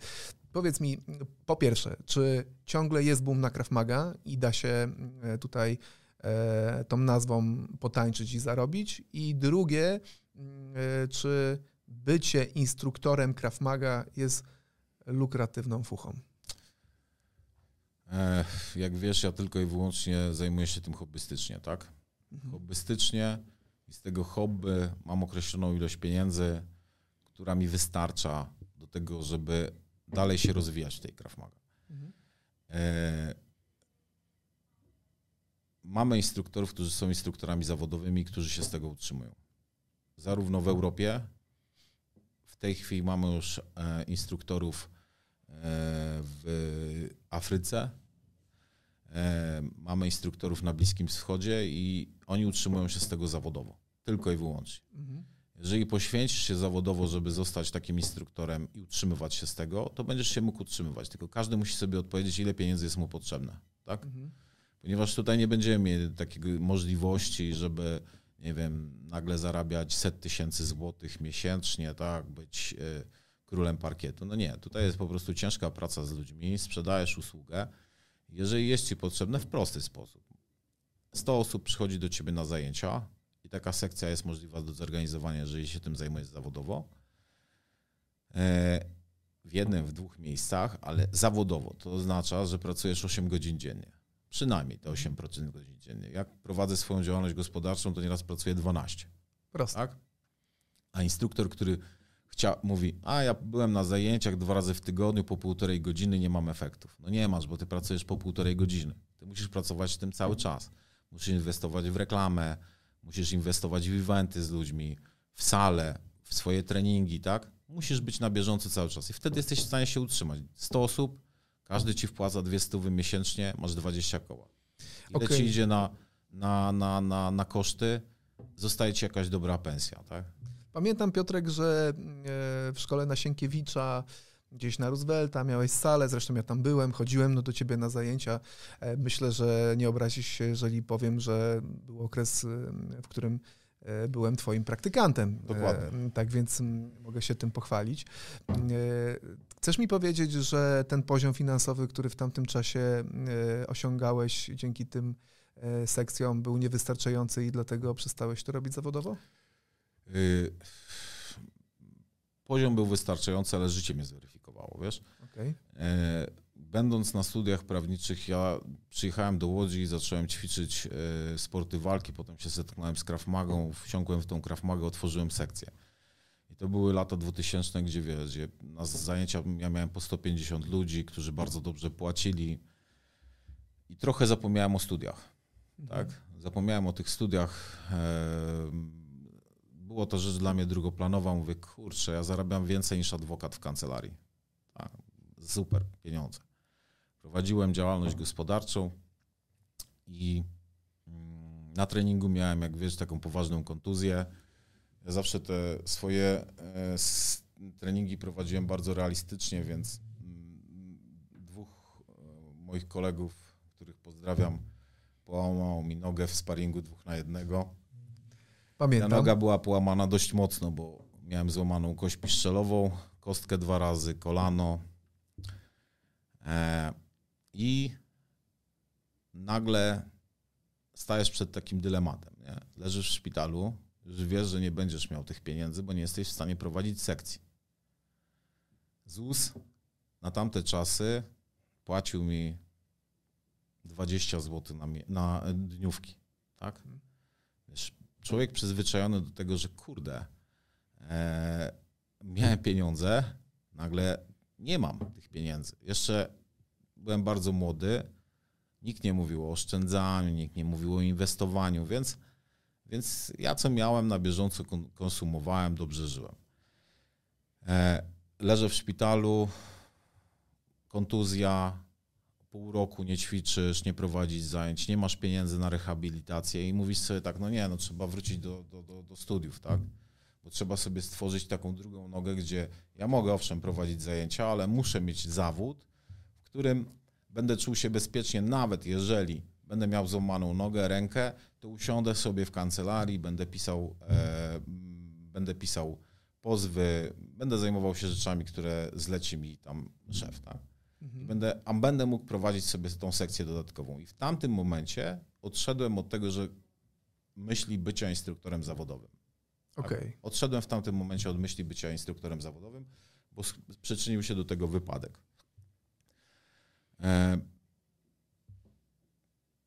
Powiedz mi, po pierwsze, czy ciągle jest boom na Krav Maga i da się e, tutaj e, tą nazwą potańczyć i zarobić? I drugie, e, czy bycie instruktorem Krav Maga jest lukratywną fuchą? Jak wiesz, ja tylko i wyłącznie zajmuję się tym hobbystycznie, tak? Mhm. Hobbystycznie i z tego hobby mam określoną ilość pieniędzy, która mi wystarcza do tego, żeby dalej się rozwijać w tej Krav. E, mamy instruktorów, którzy są instruktorami zawodowymi, którzy się z tego utrzymują. Zarówno w Europie, w tej chwili mamy już e, instruktorów e, w Afryce, mamy instruktorów na Bliskim Wschodzie i oni utrzymują się z tego zawodowo. Tylko i wyłącznie. Mhm. Jeżeli poświęcisz się zawodowo, żeby zostać takim instruktorem i utrzymywać się z tego, to będziesz się mógł utrzymywać. Tylko każdy musi sobie odpowiedzieć, ile pieniędzy jest mu potrzebne. Tak? Mhm. Ponieważ tutaj nie będziemy mieli takiej możliwości, żeby, nie wiem, nagle zarabiać set tysięcy złotych miesięcznie, tak, być y, królem parkietu. No nie, tutaj jest po prostu ciężka praca z ludźmi, sprzedajesz usługę. Jeżeli jest ci potrzebne, w prosty sposób. 100 osób przychodzi do ciebie na zajęcia, taka sekcja jest możliwa do zorganizowania, jeżeli się tym zajmujesz zawodowo. E, w jednym, w dwóch miejscach, ale zawodowo. To oznacza, że pracujesz 8 godzin dziennie. Przynajmniej te 8% godzin dziennie. Jak prowadzę swoją działalność gospodarczą, to nieraz pracuję 12. Proste. Tak? A instruktor, który chcia, mówi, a ja byłem na zajęciach dwa razy w tygodniu po półtorej godziny, nie mam efektów. No nie masz, bo ty pracujesz po półtorej godziny. Ty musisz pracować w tym cały czas. Musisz inwestować w reklamę, musisz inwestować w eventy z ludźmi, w salę, w swoje treningi, tak? Musisz być na bieżąco cały czas i wtedy jesteś w stanie się utrzymać. 100 osób, każdy ci wpłaca 200 miesięcznie, masz 20 koła. Ile okay. ci idzie na, na, na, na, na koszty, zostaje ci jakaś dobra pensja, tak? Pamiętam, Piotrek, że e, w szkole na Sienkiewicza gdzieś na Roosevelta, miałeś salę, zresztą ja tam byłem, chodziłem no, do ciebie na zajęcia. E, myślę, że nie obrazisz się, jeżeli powiem, że był okres, w którym e, byłem twoim praktykantem. Dokładnie. Tak więc mogę się tym pochwalić. E, chcesz mi powiedzieć, że ten poziom finansowy, który w tamtym czasie osiągałeś dzięki tym sekcjom był niewystarczający i dlatego przestałeś to robić zawodowo? Y poziom był wystarczający, ale życie mnie zweryfikowało, wiesz. Okay. E, będąc na studiach prawniczych, ja przyjechałem do Łodzi i zacząłem ćwiczyć e, sporty walki, potem się zetknąłem z Krav Magą, wsiąkłem w tą Krav Magę, otworzyłem sekcję. I to były lata 2000, gdzie wiesz, gdzie na zajęcia ja miałem po 150 ludzi, którzy bardzo dobrze płacili i trochę zapomniałem o studiach. Tak? Mhm. Zapomniałem o tych studiach. E, było to rzecz dla mnie drugoplanowa. Mówię, kurczę, ja zarabiam więcej niż adwokat w kancelarii. A, super pieniądze. Prowadziłem działalność gospodarczą i mm, na treningu miałem, jak wiesz, taką poważną kontuzję. Ja zawsze te swoje e, treningi prowadziłem bardzo realistycznie, więc moich kolegów, których pozdrawiam, połamał mi nogę w sparingu dwóch na jednego. Pamiętam. Ta noga była połamana dość mocno, bo miałem złamaną kość piszczelową, kostkę dwa razy, kolano. E, I nagle stajesz przed takim dylematem. Nie? Leżysz w szpitalu, już wiesz, że nie będziesz miał tych pieniędzy, bo nie jesteś w stanie prowadzić sekcji. ZUS na tamte czasy płacił mi 20 zł na, na dniówki. Tak? Człowiek przyzwyczajony do tego, że kurde, e, miałem pieniądze, nagle nie mam tych pieniędzy. Jeszcze byłem bardzo młody, nikt nie mówił o oszczędzaniu, nikt nie mówił o inwestowaniu, więc, więc ja co miałem na bieżąco konsumowałem, dobrze żyłem. E, leżę w szpitalu, kontuzja, pół roku nie ćwiczysz, nie prowadzisz zajęć, nie masz pieniędzy na rehabilitację i mówisz sobie tak, no nie, no trzeba wrócić do, do, do, do studiów, tak? Bo trzeba sobie stworzyć taką drugą nogę, gdzie ja mogę owszem prowadzić zajęcia, ale muszę mieć zawód, w którym będę czuł się bezpiecznie, nawet jeżeli będę miał złamaną nogę, rękę, to usiądę sobie w kancelarii, będę pisał, e, będę pisał pozwy, będę zajmował się rzeczami, które zleci mi tam szef, tak? Mhm. Będę, a będę mógł prowadzić sobie tą sekcję dodatkową. I w tamtym momencie odszedłem od tego, że myśli bycia instruktorem zawodowym. Tak? Okay. Odszedłem w tamtym momencie od myśli bycia instruktorem zawodowym, bo przyczynił się do tego wypadek. E,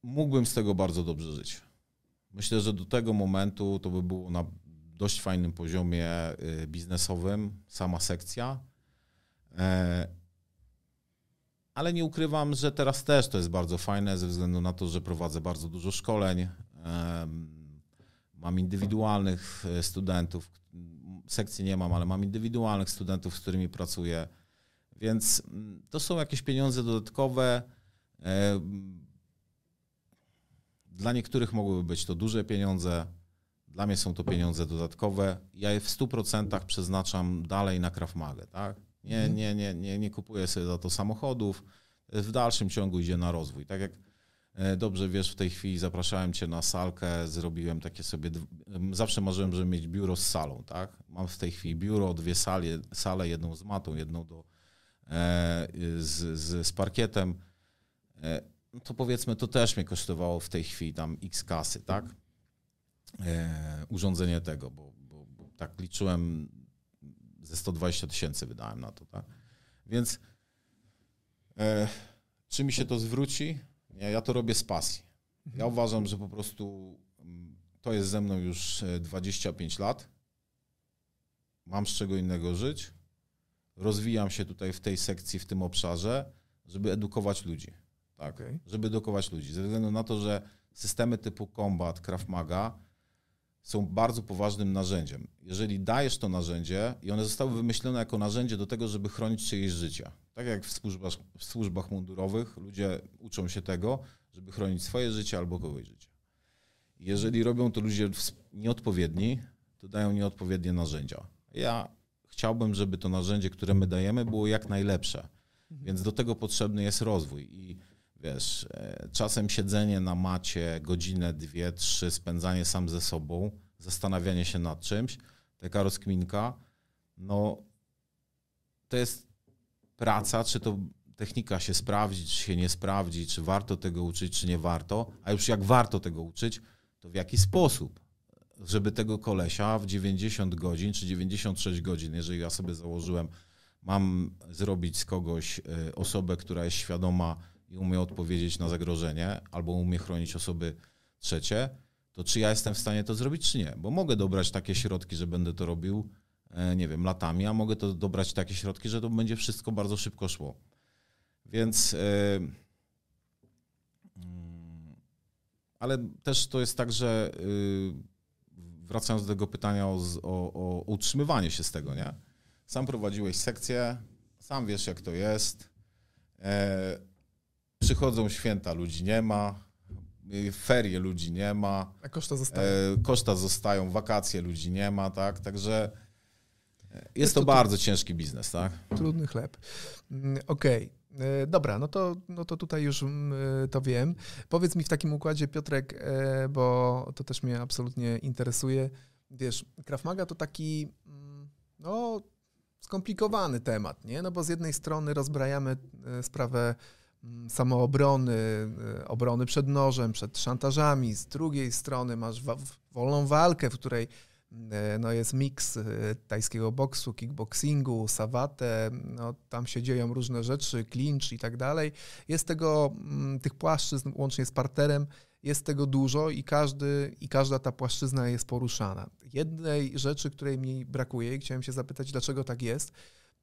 mógłbym z tego bardzo dobrze żyć. Myślę, że do tego momentu to by było na dość fajnym poziomie y, biznesowym, sama sekcja. E, ale nie ukrywam, że teraz też to jest bardzo fajne ze względu na to, że prowadzę bardzo dużo szkoleń. Mam indywidualnych e, studentów, sekcji nie mam, ale mam indywidualnych studentów, z którymi pracuję. Więc mm, to są jakieś pieniądze dodatkowe. Dla niektórych mogłyby być to duże pieniądze, dla mnie są to pieniądze dodatkowe. Ja je w 100% przeznaczam dalej na Krav Maga, tak? Nie, mhm. nie, nie, nie, nie kupuję sobie za to samochodów. W dalszym ciągu idzie na rozwój. Tak jak e, dobrze wiesz, w tej chwili zapraszałem cię na salkę, zrobiłem takie sobie. Zawsze marzyłem, żeby mieć biuro z salą, tak? Mam w tej chwili biuro, dwie sale, sale jedną z matą, jedną do, e, z, z, z parkietem. E, no to powiedzmy, to też mnie kosztowało w tej chwili tam x kasy, tak? urządzenie tego, bo, bo, bo tak liczyłem ze 120 tysięcy wydałem na to, tak? Więc e, czy mi się to zwróci? Nie, ja to robię z pasji. Ja mhm. uważam, że po prostu mm, to jest ze mną już 25 e, lat. Mam z czego innego żyć. Rozwijam się tutaj w tej sekcji, w tym obszarze, żeby edukować ludzi. Tak, okay. żeby edukować ludzi. Ze względu na to, że systemy typu Combat, Krav Maga są bardzo poważnym narzędziem. Jeżeli dajesz to narzędzie i one zostały wymyślone jako narzędzie do tego, żeby chronić czyjeś życia. Tak jak w służbach, w służbach mundurowych ludzie uczą się tego, żeby chronić swoje życie albo kogoś życie. Jeżeli robią to ludzie nieodpowiedni, to dają nieodpowiednie narzędzia. Ja chciałbym, żeby to narzędzie, które my dajemy, było jak najlepsze. Więc do tego potrzebny jest rozwój. I wiesz, e, czasem siedzenie na macie godzinę, dwie, trzy, spędzanie sam ze sobą, zastanawianie się nad czymś, taka rozkminka, no to jest praca, czy to technika się sprawdzi, czy się nie sprawdzi, czy warto tego uczyć, czy nie warto, a już jak warto tego uczyć, to w jaki sposób, żeby tego kolesia w 90 godzin, czy 96 godzin, jeżeli ja sobie założyłem, mam zrobić z kogoś e, osobę, która jest świadoma, i umie odpowiedzieć na zagrożenie, albo umie chronić osoby trzecie, to czy ja jestem w stanie to zrobić, czy nie? Bo mogę dobrać takie środki, że będę to robił, e, nie wiem, latami, a mogę to dobrać takie środki, że to będzie wszystko bardzo szybko szło. Więc. E, mm, ale też to jest tak, że e, wracając do tego pytania o, o, o utrzymywanie się z tego, nie? Sam prowadziłeś sekcję, sam wiesz, jak to jest. Przychodzą święta, ludzi nie ma, y, ferie ludzi nie ma. A koszta zostają. E, koszta zostają, wakacje ludzi nie ma, tak? Także e, jest, jest to, to, bardzo ciężki biznes, tak? Trudny chleb. Mm, okej. Okay. E, dobra, no to, no to tutaj już mm, to wiem. Powiedz mi w takim układzie, Piotrek, bo to też mnie absolutnie interesuje. Wiesz, Krav Maga to taki mm, no, skomplikowany temat, nie? No bo z jednej strony rozbrajamy sprawę samoobrony, obrony przed nożem, przed szantażami, z drugiej strony masz wolną walkę, w której E, no jest miks e, tajskiego boksu, kickboxingu, sawate, no tam się dzieją różne rzeczy, clinch i tak dalej. Jest tego, mm, tych płaszczyzn łącznie z parterem, jest tego dużo i, każdy, i każda ta płaszczyzna jest poruszana. Jednej rzeczy, której mi brakuje i chciałem się zapytać, dlaczego tak jest,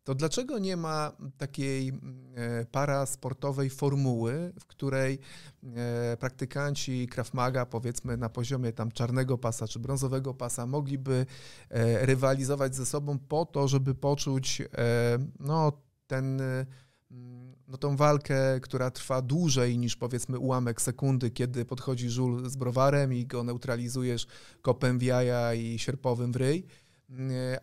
to dlaczego nie ma takiej e, parasportowej formuły, w której e, praktykanci Krav Maga, powiedzmy na poziomie tam czarnego pasa czy brązowego pasa, mogliby e, rywalizować ze sobą po to, żeby poczuć no, ten, no, tą walkę, która trwa dłużej niż powiedzmy ułamek sekundy, kiedy podchodzi żul z browarem i go neutralizujesz kopem w jaja i sierpowym w ryj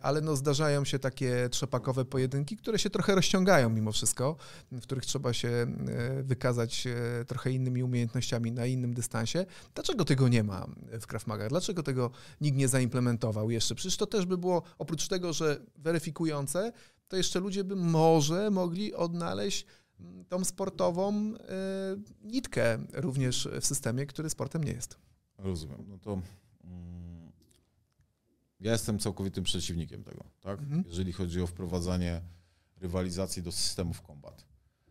ale no zdarzają się takie trzepakowe pojedynki, które się trochę rozciągają mimo wszystko, w których trzeba się e, wykazać e, trochę innymi umiejętnościami na innym dystansie. Dlaczego tego nie ma w Krav? Dlaczego tego nikt nie zaimplementował jeszcze? Przecież to też by było, oprócz tego, że weryfikujące, to jeszcze ludzie by może mogli odnaleźć mm, tą sportową e, nitkę również w systemie, który sportem nie jest. Rozumiem. No to ja jestem całkowitym przeciwnikiem tego, tak? Mhm. Jeżeli chodzi o wprowadzanie rywalizacji do systemów kombat.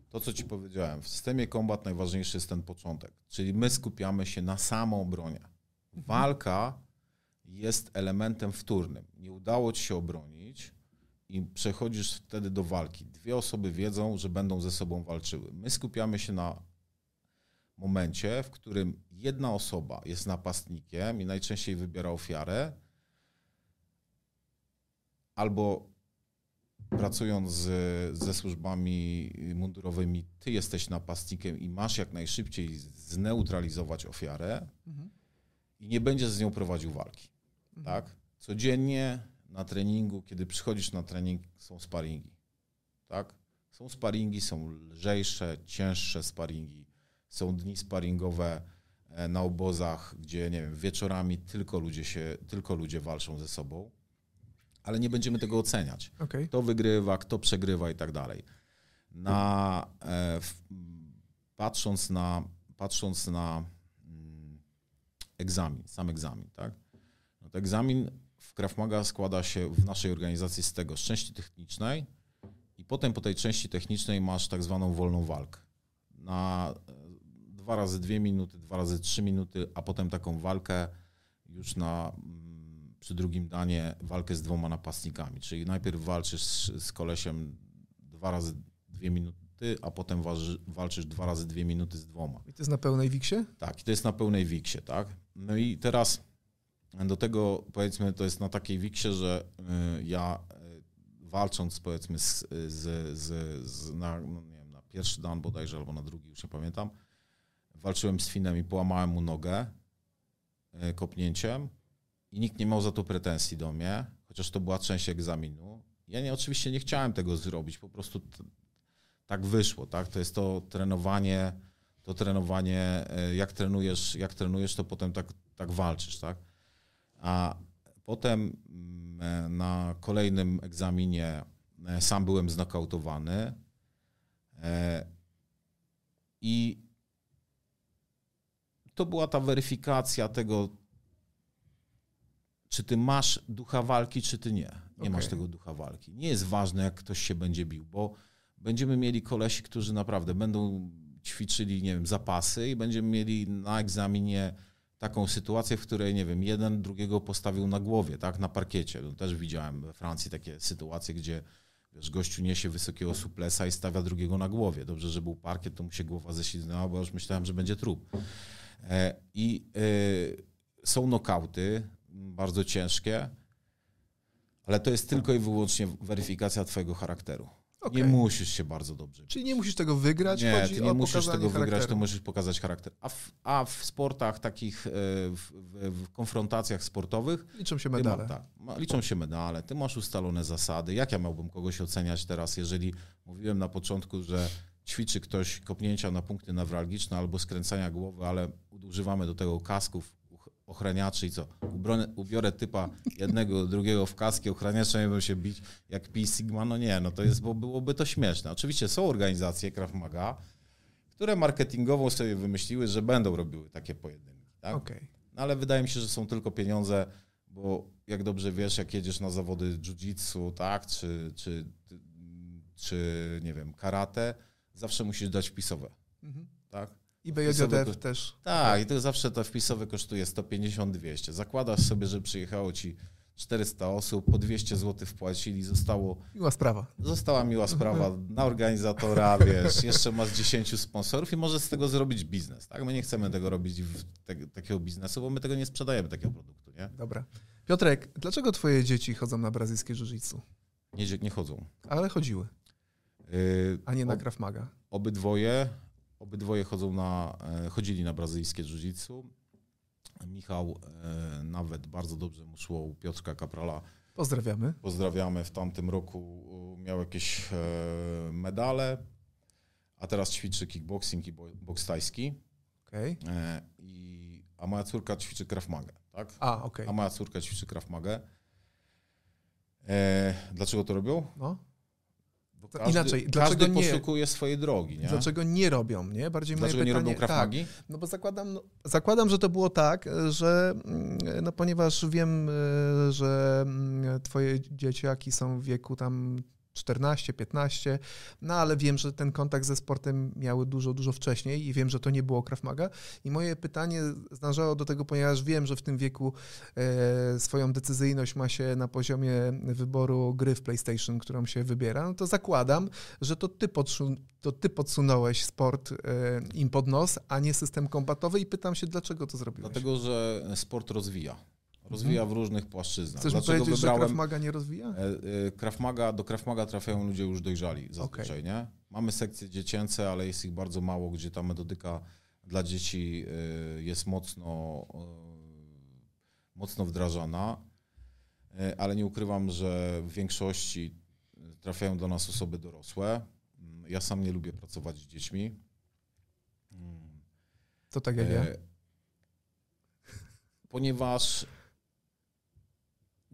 To, co ci powiedziałem, w systemie kombat najważniejszy jest ten początek, czyli my skupiamy się na samoobronie. Mhm. Walka jest elementem wtórnym. Nie udało ci się obronić i przechodzisz wtedy do walki. Dwie osoby wiedzą, że będą ze sobą walczyły. My skupiamy się na momencie, w którym jedna osoba jest napastnikiem i najczęściej wybiera ofiarę, albo pracując z, ze służbami mundurowymi, ty jesteś napastnikiem i masz jak najszybciej zneutralizować ofiarę mhm. i nie będziesz z nią prowadził walki. Mhm. Tak? Codziennie na treningu, kiedy przychodzisz na trening, są sparingi. Tak? Są sparingi, są lżejsze, cięższe sparingi. Są dni sparingowe e, na obozach, gdzie nie wiem, wieczorami tylko ludzie się, tylko ludzie walczą ze sobą ale nie będziemy tego oceniać. Okay. Kto wygrywa, kto przegrywa i tak dalej. Na, e, w, patrząc na, patrząc na mm, egzamin, sam egzamin, tak? No to egzamin w Krav Maga składa się w naszej organizacji z tego, z części technicznej i potem po tej części technicznej masz tak zwaną wolną walkę. Na e, dwa razy dwie minuty, dwa razy trzy minuty, a potem taką walkę już na przy drugim danie walkę z dwoma napastnikami. Czyli najpierw walczysz z, z kolesiem dwa razy dwie minuty, a potem waży, walczysz dwa razy dwie minuty z dwoma. I to jest na pełnej wiksie? Tak, i to jest na pełnej wiksie, tak. No i teraz do tego powiedzmy to jest na takiej wiksie, że y, ja y, walcząc powiedzmy z, z, z, z na, no nie wiem, na pierwszy dan bodajże albo na drugi, już nie pamiętam, walczyłem z Finem i połamałem mu nogę y, kopnięciem i nikt nie miał za to pretensji do mnie, chociaż to była część egzaminu. Ja nie, oczywiście nie chciałem tego zrobić, po prostu t- tak wyszło, tak? To jest to trenowanie, to trenowanie, e, jak trenujesz, jak trenujesz, to potem tak, tak walczysz, tak? A potem mm, e, na kolejnym egzaminie e, sam byłem znokautowany i to była ta weryfikacja tego, czy ty masz ducha walki, czy ty nie. Nie okay. masz tego ducha walki. Nie jest ważne, jak ktoś się będzie bił, bo będziemy mieli kolesi, którzy naprawdę będą ćwiczyli, nie wiem, zapasy i będziemy mieli na egzaminie taką sytuację, w której, nie wiem, jeden drugiego postawił na głowie, tak, na parkiecie. No, też widziałem we Francji takie sytuacje, gdzie wiesz, gościu niesie wysokiego suplesa i stawia drugiego na głowie. Dobrze, że był parkiet, to mu się głowa ześliznęła, bo już myślałem, że będzie trup. E, I e, są nokauty, bardzo ciężkie, ale to jest tylko i wyłącznie weryfikacja twojego charakteru. Okay. Nie musisz się bardzo dobrze. Czyli nie musisz tego wygrać? Nie, ty nie musisz tego charakteru. wygrać, to musisz pokazać charakter. A w, a w sportach takich, e, w, w, w konfrontacjach sportowych... Liczą się medale. Ma, tak, liczą się medale, ty masz ustalone zasady. Jak ja miałbym kogoś oceniać teraz, jeżeli mówiłem na początku, że ćwiczy ktoś kopnięcia na punkty newralgiczne albo skręcania głowy, ale używamy do tego kasków ochraniaczy i co? Ubrone, ubiorę typa jednego, drugiego w kaski, ochraniacze nie będą się bić jak Pi Sigma, no nie, no to jest, bo byłoby to śmieszne. Oczywiście są organizacje Krav Maga, które marketingowo sobie wymyśliły, że będą robiły takie pojedynki, tak? Okay. No ale wydaje mi się, że są tylko pieniądze, bo jak dobrze wiesz, jak jedziesz na zawody jiu-jitsu, tak, czy, czy, czy nie wiem, karate, zawsze musisz dać wpisowe, mhm. tak? I BJJF też. Tak, i to zawsze to wpisowe kosztuje 150-200. Zakładasz sobie, że przyjechało ci 400 osób, po 200 zł wpłacili, zostało... Miła sprawa. Została miła sprawa na organizatora, wiesz, jeszcze masz 10 sponsorów i możesz z tego zrobić biznes, tak? My nie chcemy tego robić w te, takiego biznesu, bo my tego nie sprzedajemy, takiego produktu, nie? Dobra. Piotrek, dlaczego twoje dzieci chodzą na brazylijskie jiu-jitsu? Nie, nie chodzą. Ale chodziły. Yy, A nie na Krav Maga. Obydwoje Obydwoje chodzą na, e, chodzili na brazylijskie jiu-jitsu. Michał e, nawet bardzo dobrze mu szło u Piotrka Kaprala. Pozdrawiamy. Pozdrawiamy. W tamtym roku miał jakieś e, medale, a teraz ćwiczy kickboxing i boks tajski. Okay. I, a moja córka ćwiczy Krav Maga, tak? A, okay. A moja córka ćwiczy Krav Maga. dlaczego to robią? No. Każdy, Inaczej, dlaczego każdy nie, poszukuje swojej drogi, nie? Dlaczego nie robią, nie? Bardziej dlaczego moje pytanie, nie robią? Tak, no bo zakładam, no, zakładam, że to było tak, że mm, no ponieważ wiem, e, że mm, twoje dzieciaki są w wieku tam 14, 15, no ale wiem, że ten kontakt ze sportem miały dużo, dużo wcześniej i wiem, że to nie było Krav Maga. I moje pytanie zdążało do tego, ponieważ wiem, że w tym wieku e, swoją decyzyjność ma się na poziomie wyboru gry w PlayStation, którą się wybiera, no to zakładam, że to ty, podsu to ty podsunąłeś sport e, im pod nos, a nie system kombatowy i pytam się, dlaczego to zrobiłeś? Dlatego, że sport rozwija. Rozwija w różnych płaszczyznach. Chcesz Dlaczego powiedzieć, wybrałem... że Krav Maga nie rozwija? E, e, Krav Maga, do Krav Maga trafiają ludzie już dojrzali zazwyczaj, okay. nie? Mamy sekcje dziecięce, ale jest ich bardzo mało, gdzie ta metodyka dla dzieci e, jest mocno, mocno wdrażana, ale nie ukrywam, że w większości trafiają do nas osoby dorosłe. Ja sam nie lubię pracować z dziećmi. To tak jak ja? Ponieważ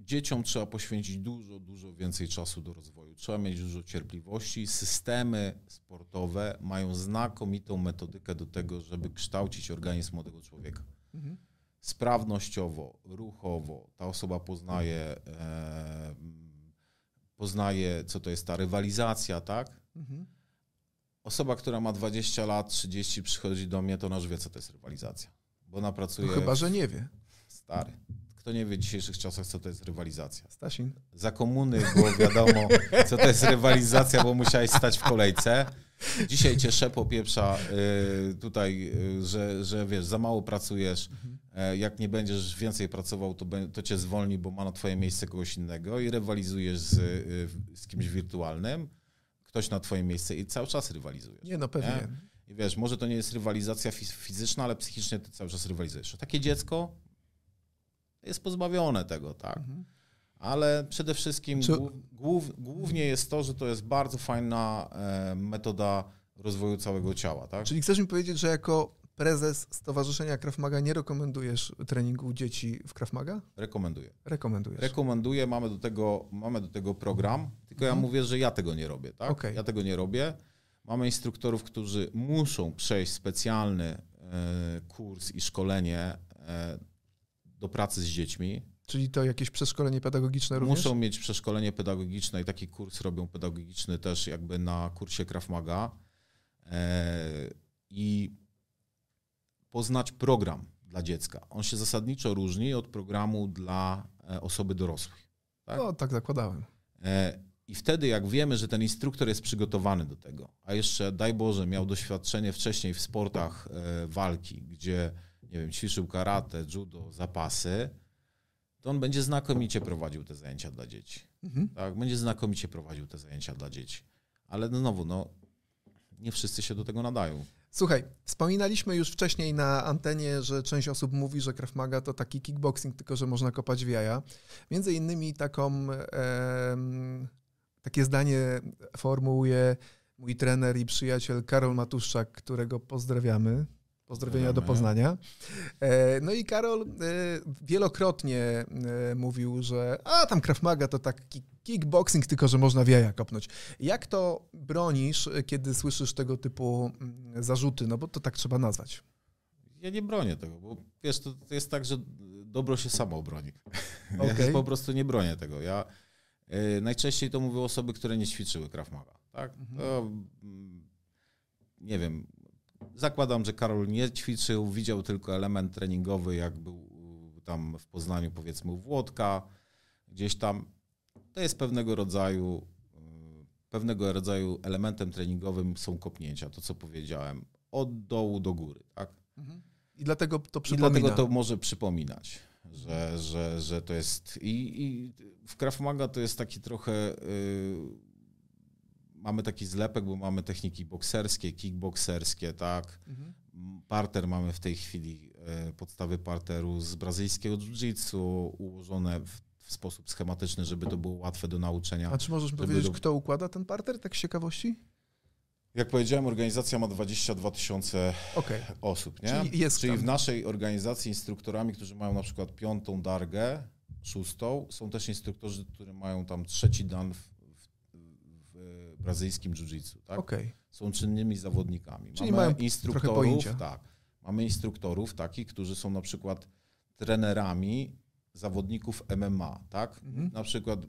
dzieciom trzeba poświęcić dużo, dużo więcej czasu do rozwoju. Trzeba mieć dużo cierpliwości. Systemy sportowe mają znakomitą metodykę do tego, żeby kształcić organizm młodego człowieka. Mhm. Sprawnościowo, ruchowo ta osoba poznaje, e, poznaje, co to jest ta rywalizacja, tak? Mhm. Osoba, która ma 20 lat, 30 przychodzi do mnie, to ona już wie, co to jest rywalizacja. Bo ona pracuje. No chyba, że nie wie. Stary. Kto nie wie w dzisiejszych czasach, co to jest rywalizacja? Stasin. Za komuny było wiadomo, co to jest rywalizacja, bo musiałeś stać w kolejce. Dzisiaj cię szepo pieprza y, tutaj, y, że, że wiesz, za mało pracujesz. Mhm. Jak nie będziesz więcej pracował, to, to cię zwolni, bo ma na twoje miejsce kogoś innego i rywalizujesz z, y, z kimś wirtualnym. Ktoś na twoje miejsce i cały czas rywalizujesz. Nie, no pewnie. Nie? I wiesz, może to nie jest rywalizacja fizyczna, ale psychicznie ty cały czas rywalizujesz. Takie dziecko jest pozbawione tego, tak. Mhm. Ale przede wszystkim Czy... głów, głównie jest to, że to jest bardzo fajna e, metoda rozwoju całego ciała, tak? Czyli chcesz mi powiedzieć, że jako prezes Stowarzyszenia Krav Maga nie rekomendujesz treningu dzieci w Krav Maga? Rekomenduję. Rekomendujesz. Rekomenduję, mamy do tego, mamy do tego program, tylko mhm. ja mówię, że ja tego nie robię, tak? Okay. Ja tego nie robię. Mamy instruktorów, którzy muszą przejść specjalny e, kurs i szkolenie e, do pracy z dziećmi. Czyli to jakieś przeszkolenie pedagogiczne również? Muszą mieć przeszkolenie pedagogiczne i taki kurs robią pedagogiczny też jakby na kursie Krav Maga e, i poznać program dla dziecka. On się zasadniczo różni od programu dla e, osoby dorosłej. Tak? No, tak zakładałem. E, I wtedy, jak wiemy, że ten instruktor jest przygotowany do tego, a jeszcze, daj Boże, miał doświadczenie wcześniej w sportach walki, gdzie nie wiem, ćwiczył karate, judo, zapasy, to on będzie znakomicie prowadził te zajęcia dla dzieci. Mhm. Tak, będzie znakomicie prowadził te zajęcia dla dzieci. Ale no znowu, no, nie wszyscy się do tego nadają. Słuchaj, wspominaliśmy już wcześniej na antenie, że część osób mówi, że Krav Maga to taki kickboxing, tylko że można kopać w jaja. Między innymi taką, e, takie zdanie formułuje mój trener i przyjaciel Karol Matuszczak, którego pozdrawiamy. Pozdrowienia do Poznania. E, no i Karol e, wielokrotnie e, mówił, że a tam Krav Maga to taki kickboxing, tylko że można w jaja kopnąć. Jak to bronisz, kiedy słyszysz tego typu mm, zarzuty? No bo to tak trzeba nazwać. Ja nie bronię tego, bo wiesz, to, to jest tak, że dobro się samo obroni. Okay. Ja po prostu nie bronię tego. Ja najczęściej to mówią osoby, które nie ćwiczyły Krav Maga. Tak? Mhm. To, mm, nie wiem, zakładam, że Karol nie ćwiczył, widział tylko element treningowy, jak był tam w Poznaniu, powiedzmy u Włodka, gdzieś tam. To jest pewnego rodzaju, y, pewnego rodzaju elementem treningowym są kopnięcia, to co powiedziałem, od dołu do góry, tak? Mhm. I dlatego to przypomina. I dlatego to może przypominać, że, że, że to jest. I, i w Krav Maga to jest taki trochę. Yy, mamy taki zlepek, bo mamy techniki bokserskie, kickbokserskie, tak. Mhm. Parter mamy w tej chwili, yy, podstawy parteru z brazylijskiego jiu-jitsu ułożone w, w, sposób schematyczny, żeby to było łatwe do nauczenia. A czy możesz powiedzieć, do... kto układa ten parter, tak z ciekawości? Jak powiedziałem, organizacja ma 22 tysiące okay. osób. Nie? Czyli, jest Czyli w naszej organizacji instruktorami, którzy mają na przykład piątą dargę, szóstą, są też instruktorzy, którzy mają tam trzeci dan w brazylijskim jiu-jitsu. Tak? Okay. Są czynnymi zawodnikami. Czyli mamy mają instruktorów, tak. Mamy instruktorów takich, którzy są na przykład trenerami zawodników MMA, tak? Mhm. Na przykład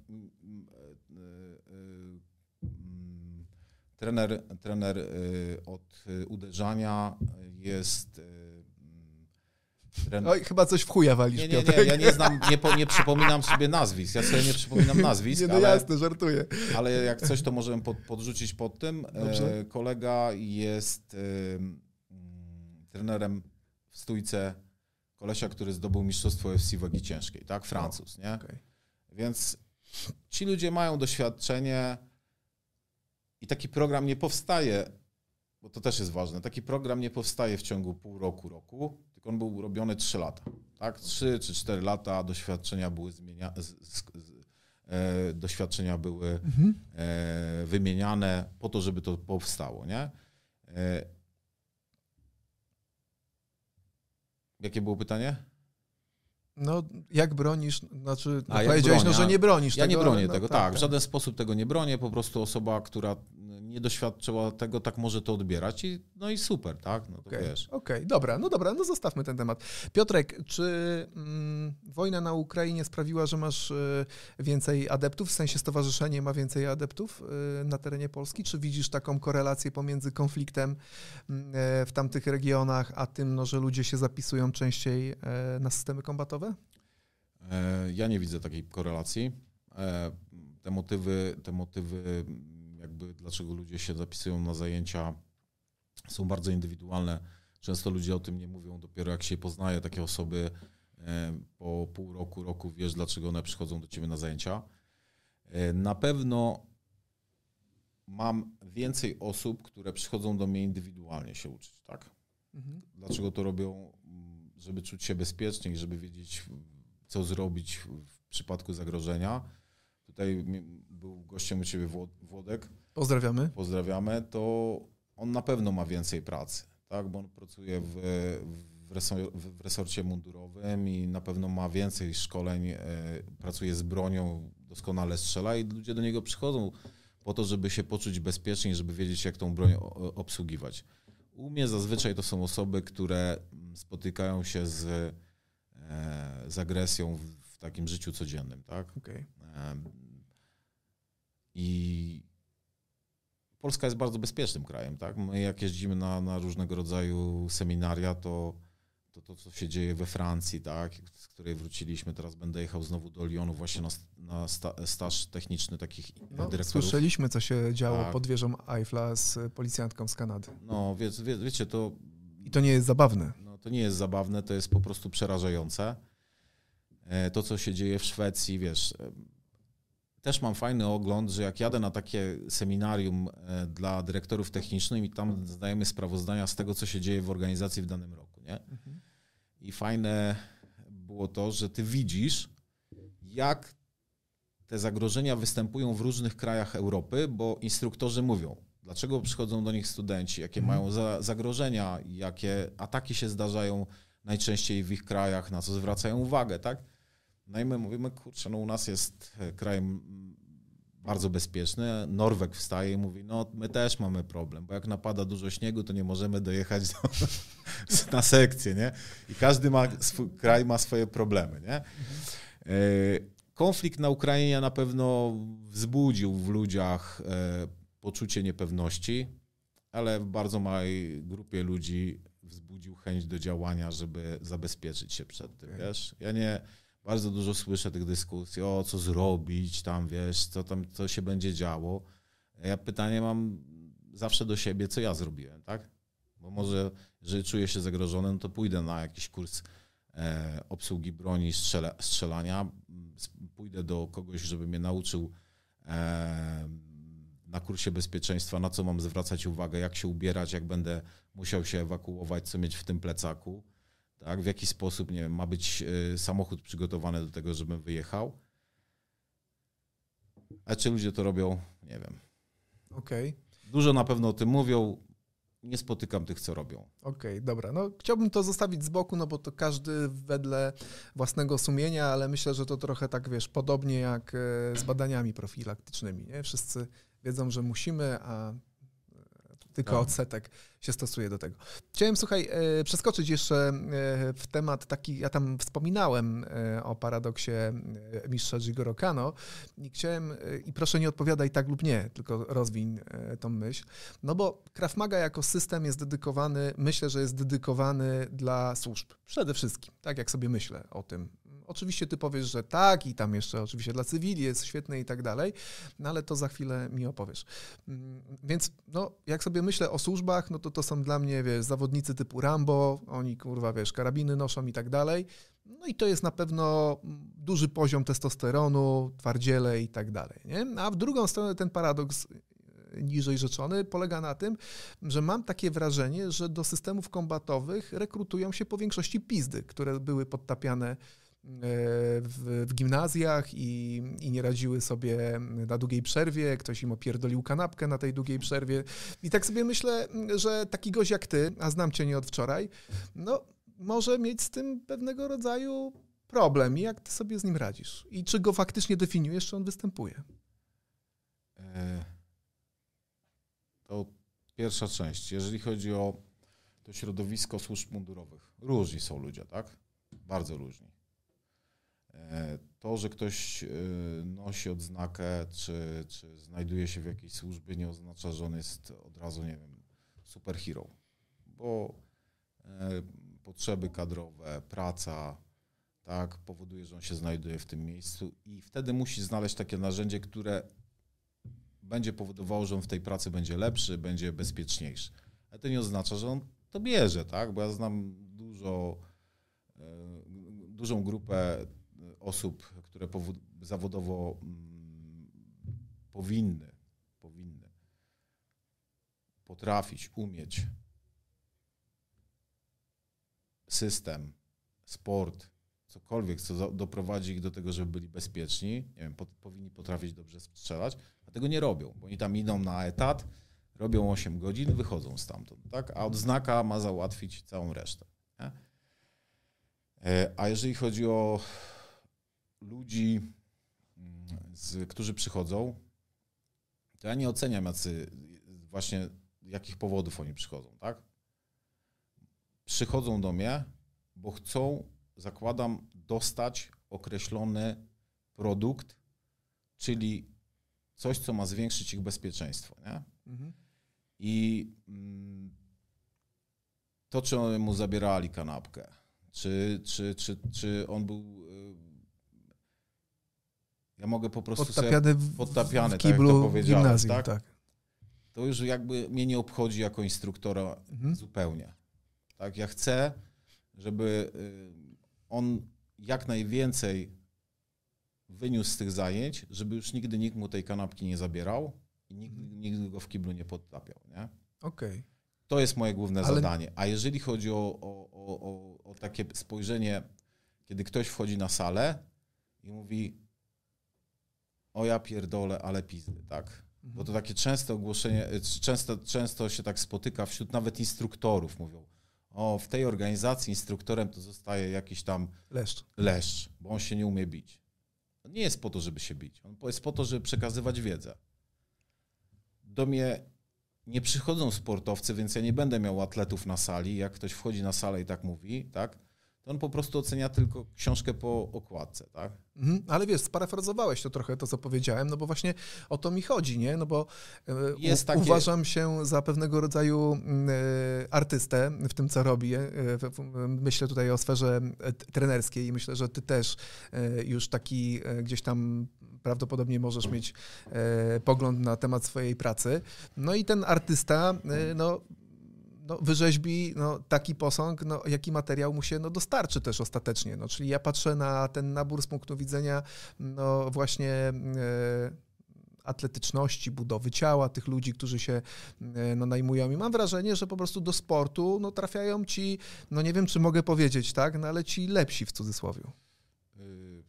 Trener, trener y, od y, uderzania jest. Trener... Oj, chyba coś w chuja walisz, Nie, nie, nie, ja nie znam, nie, po, nie przypominam sobie nazwisk, ja sobie nie przypominam nazwisk. Nie, no ale, jasne, żartuję. Ale jak coś, to możemy pod, podrzucić pod tym. Dobrze. Kolega jest y, trenerem w stójce kolesia, który zdobył mistrzostwo FC wagi ciężkiej, tak? Francuz, nie? Okay. Więc ci ludzie mają doświadczenie, i taki program nie powstaje, bo to też jest ważne, taki program nie powstaje w ciągu pół roku, roku, tylko on był robiony trzy lata. Tak? Trzy czy cztery lata doświadczenia były zmienia, z, z, e, doświadczenia były mhm. e, wymieniane po to, żeby to powstało. Nie? E, jakie było pytanie? No, jak bronisz, znaczy, no, powiedziałeś, no, że nie bronisz ja tego. Ja nie bronię no, tego, tak, tak, w żaden sposób tego nie bronię, po prostu osoba, która nie doświadczyła tego, tak może to odbierać i no i super, tak? No to okay. wiesz. Okej, okay. dobra, no dobra, no zostawmy ten temat. Piotrek, czy mm, wojna na Ukrainie sprawiła, że masz y, więcej adeptów, w sensie stowarzyszenie ma więcej adeptów y, na terenie Polski? Czy widzisz taką korelację pomiędzy konfliktem y, w tamtych regionach, a tym, no, że ludzie się zapisują częściej na systemy kombatowe? E, ja nie widzę takiej korelacji. E, te motywy, te motywy jakby dlaczego ludzie się zapisują na zajęcia, są bardzo indywidualne. Często ludzie o tym nie mówią, dopiero jak się poznaje takie osoby e, po pół roku, roku, wiesz dlaczego one przychodzą do ciebie na zajęcia. E, na pewno mam więcej osób, które przychodzą do mnie indywidualnie się uczyć, tak? Mhm. Dlaczego to robią? Żeby czuć się bezpiecznie i żeby wiedzieć, co zrobić w przypadku zagrożenia. Tutaj był gościem u Ciebie Włodek. Pozdrawiamy. Pozdrawiamy. To on na pewno ma więcej pracy, tak? bo on pracuje w, w, resor, w resorcie mundurowym i na pewno ma więcej szkoleń, e, pracuje z bronią, doskonale strzela i ludzie do niego przychodzą po to, żeby się poczuć bezpiecznie, żeby wiedzieć, jak tą broń obsługiwać. U mnie zazwyczaj to są osoby, które spotykają się z, e, z agresją w, w takim życiu codziennym. Tak? Okay. I Polska jest bardzo bezpiecznym krajem. Tak? My jak jeździmy na, na różnego rodzaju seminaria, to, to to, co się dzieje we Francji, tak? z której wróciliśmy, teraz będę jechał znowu do Lyonu właśnie na, na sta, staż techniczny takich no, dyrektorów. Słyszeliśmy, co się działo tak. pod wieżą Eiffla z policjantką z Kanady. No, wie, wie, wiecie, to... I to nie jest zabawne. No, to nie jest zabawne, to jest po prostu przerażające. E, to, co się dzieje w Szwecji, wiesz też mam fajny ogląd, że jak jadę na takie seminarium e, dla dyrektorów technicznych i tam zdajemy sprawozdania z tego, co się dzieje w organizacji w danym roku, nie? Mhm. I fajne było to, że ty widzisz, jak te zagrożenia występują w różnych krajach Europy, bo instruktorzy mówią, Dlaczego przychodzą do nich studenci? Jakie mhm. mają za, zagrożenia? Jakie ataki się zdarzają najczęściej w ich krajach? Na co zwracają uwagę, tak? No i my mówimy, kurczę, no u nas jest e, krajem bardzo bezpieczny. Norweg wstaje i mówi, no my też mamy problem, bo jak napada dużo śniegu, to nie możemy dojechać do, na sekcję, nie? I każdy ma, swój, kraj ma swoje problemy, nie? E, konflikt na Ukrainie na pewno wzbudził w ludziach e, poczucie niepewności, ale w bardzo małej grupie ludzi wzbudził chęć do działania, żeby zabezpieczyć się przed tym, wiesz? Ja nie bardzo dużo słyszę tych dyskusji, o co zrobić tam, wiesz, co tam, co się będzie działo. Ja pytanie mam zawsze do siebie, co ja zrobiłem, tak? Bo może, jeżeli czuję się zagrożony, no to pójdę na jakiś kurs e, obsługi broni, strzela, strzelania, pójdę do kogoś, żeby mnie nauczył e, na kursie bezpieczeństwa, na co mam zwracać uwagę, jak się ubierać, jak będę musiał się ewakuować, co mieć w tym plecaku tak? W jaki sposób, nie wiem, ma być y, samochód przygotowany do tego, żebym wyjechał. A czy ludzie to robią? Nie wiem. Okej. Okay. Dużo na pewno o tym mówią. Nie spotykam tych, co robią. Okej, okay, dobra. No, chciałbym to zostawić z boku, no bo to każdy wedle własnego sumienia, ale myślę, że to trochę tak, wiesz, podobnie jak e, z badaniami profilaktycznymi. Nie? Wszyscy wiedzą, że musimy, a tylko tak. odsetek się stosuje do tego. Chciałem, słuchaj, e, przeskoczyć jeszcze e, w temat taki, ja tam wspominałem e, o paradoksie mistrza Jigoro Kano i chciałem, i proszę nie odpowiadaj tak lub nie, tylko rozwiń tą myśl, no bo Krav Maga jako system jest dedykowany, myślę, że jest dedykowany dla służb, przede wszystkim, tak jak sobie myślę o tym, Oczywiście ty powiesz, że tak i tam jeszcze oczywiście dla cywili jest świetne i tak dalej, no ale to za chwilę mi opowiesz. Mm, więc no, jak sobie myślę o służbach, no to to są dla mnie, wiesz, zawodnicy typu Rambo, oni kurwa, wiesz, karabiny noszą i tak dalej. No i to jest na pewno duży poziom testosteronu, twardziele i tak dalej. Nie? A w drugą stronę ten paradoks e, niżej rzeczony polega na tym, że mam takie wrażenie, że do systemów kombatowych rekrutują się po większości pizdy, które były podtapiane w, w, gimnazjach i, i nie radziły sobie na długiej przerwie, ktoś im opierdolił kanapkę na tej długiej przerwie. I tak sobie myślę, że taki gość jak ty, a znam cię nie od wczoraj, no może mieć z tym pewnego rodzaju problem. I jak ty sobie z nim radzisz? I czy go faktycznie definiujesz, czy on występuje? E, to pierwsza część. Jeżeli chodzi o to środowisko służb mundurowych, różni są ludzie, tak? Bardzo różni. E, to, że ktoś e, nosi odznakę, czy, czy znajduje się w jakiejś służbie, nie oznacza, że on jest od razu, nie wiem, superhero. Bo e, potrzeby kadrowe, praca, tak, powoduje, że on się znajduje w tym miejscu i wtedy musi znaleźć takie narzędzie, które będzie powodowało, że on w tej pracy będzie lepszy, będzie bezpieczniejszy. Ale to nie oznacza, że on to bierze, tak? Bo ja znam dużo, dużą grupę osób, które zawodowo mm, powinny, powinny potrafić, umieć system, sport, cokolwiek, co doprowadzi ich do tego, żeby byli bezpieczni, nie wiem, po, powinni potrafić dobrze strzelać, a tego nie robią, bo oni tam idą na etat, robią 8 godzin, wychodzą stamtąd, tak? A odznaka ma załatwić całą resztę. Nie? E, a jeżeli chodzi o ludzi, z, którzy przychodzą, to ja nie oceniam, jacy, właśnie jakich powodów oni przychodzą, tak? Przychodzą do mnie, bo chcą, zakładam, dostać określony produkt, czyli coś, co ma zwiększyć ich bezpieczeństwo, nie? Mhm. I mm, to, czy mu zabierali kanapkę, czy, czy, czy, czy on był ja mogę po prostu podtapiany sobie, podtapiany, w kiblu tak jak to powiedziałem, tak? tak? To już jakby mnie nie obchodzi jako instruktora mhm. zupełnie. Tak, ja chcę, żeby y, on jak najwięcej wyniósł z tych zajęć, żeby już nigdy nikt mu tej kanapki nie zabierał i nigdy, mhm. nigdy go w kiblu nie podtapiał, nie? Okej. Okay. To jest moje główne Ale... zadanie. A jeżeli chodzi o, o, o, o takie spojrzenie, kiedy ktoś wchodzi na salę i mówi, o ja pierdolę, ale pizdy, tak? Bo to takie częste ogłoszenie, y, często, często się tak spotyka wśród nawet instruktorów, mówią, o, w tej organizacji instruktorem to zostaje jakiś tam Leszcz. leszcz, bo on się nie umie bić. On nie jest po to, żeby się bić. On jest po to, żeby przekazywać wiedzę. Do mnie nie przychodzą sportowcy, więc ja nie będę miał atletów na sali. Jak ktoś wchodzi na salę i tak mówi, tak, to on po prostu ocenia tylko książkę po okładce, tak? Mhm, ale wiesz, sparafrazowałeś to trochę, to co powiedziałem, no bo właśnie o to mi chodzi, nie? No bo e, Jest u, takie- uważam się za pewnego rodzaju mm, e, artystę w tym, co robię. E, Myślę tutaj o sferze trenerskiej i myślę, że ty też już taki gdzieś tam prawdopodobnie możesz mieć pogląd na temat swojej pracy. No i ten artysta, no no, wyrzeźbi no, taki posąg, no, jaki materiał mu się no, dostarczy też ostatecznie. No, czyli ja patrzę na ten nabór z punktu widzenia no, właśnie e, atletyczności, budowy ciała tych ludzi, którzy się e, no, najmują i mam wrażenie, że po prostu do sportu no, trafiają ci, no nie wiem czy mogę powiedzieć, tak, no, ale ci lepsi w cudzysłowie. Y,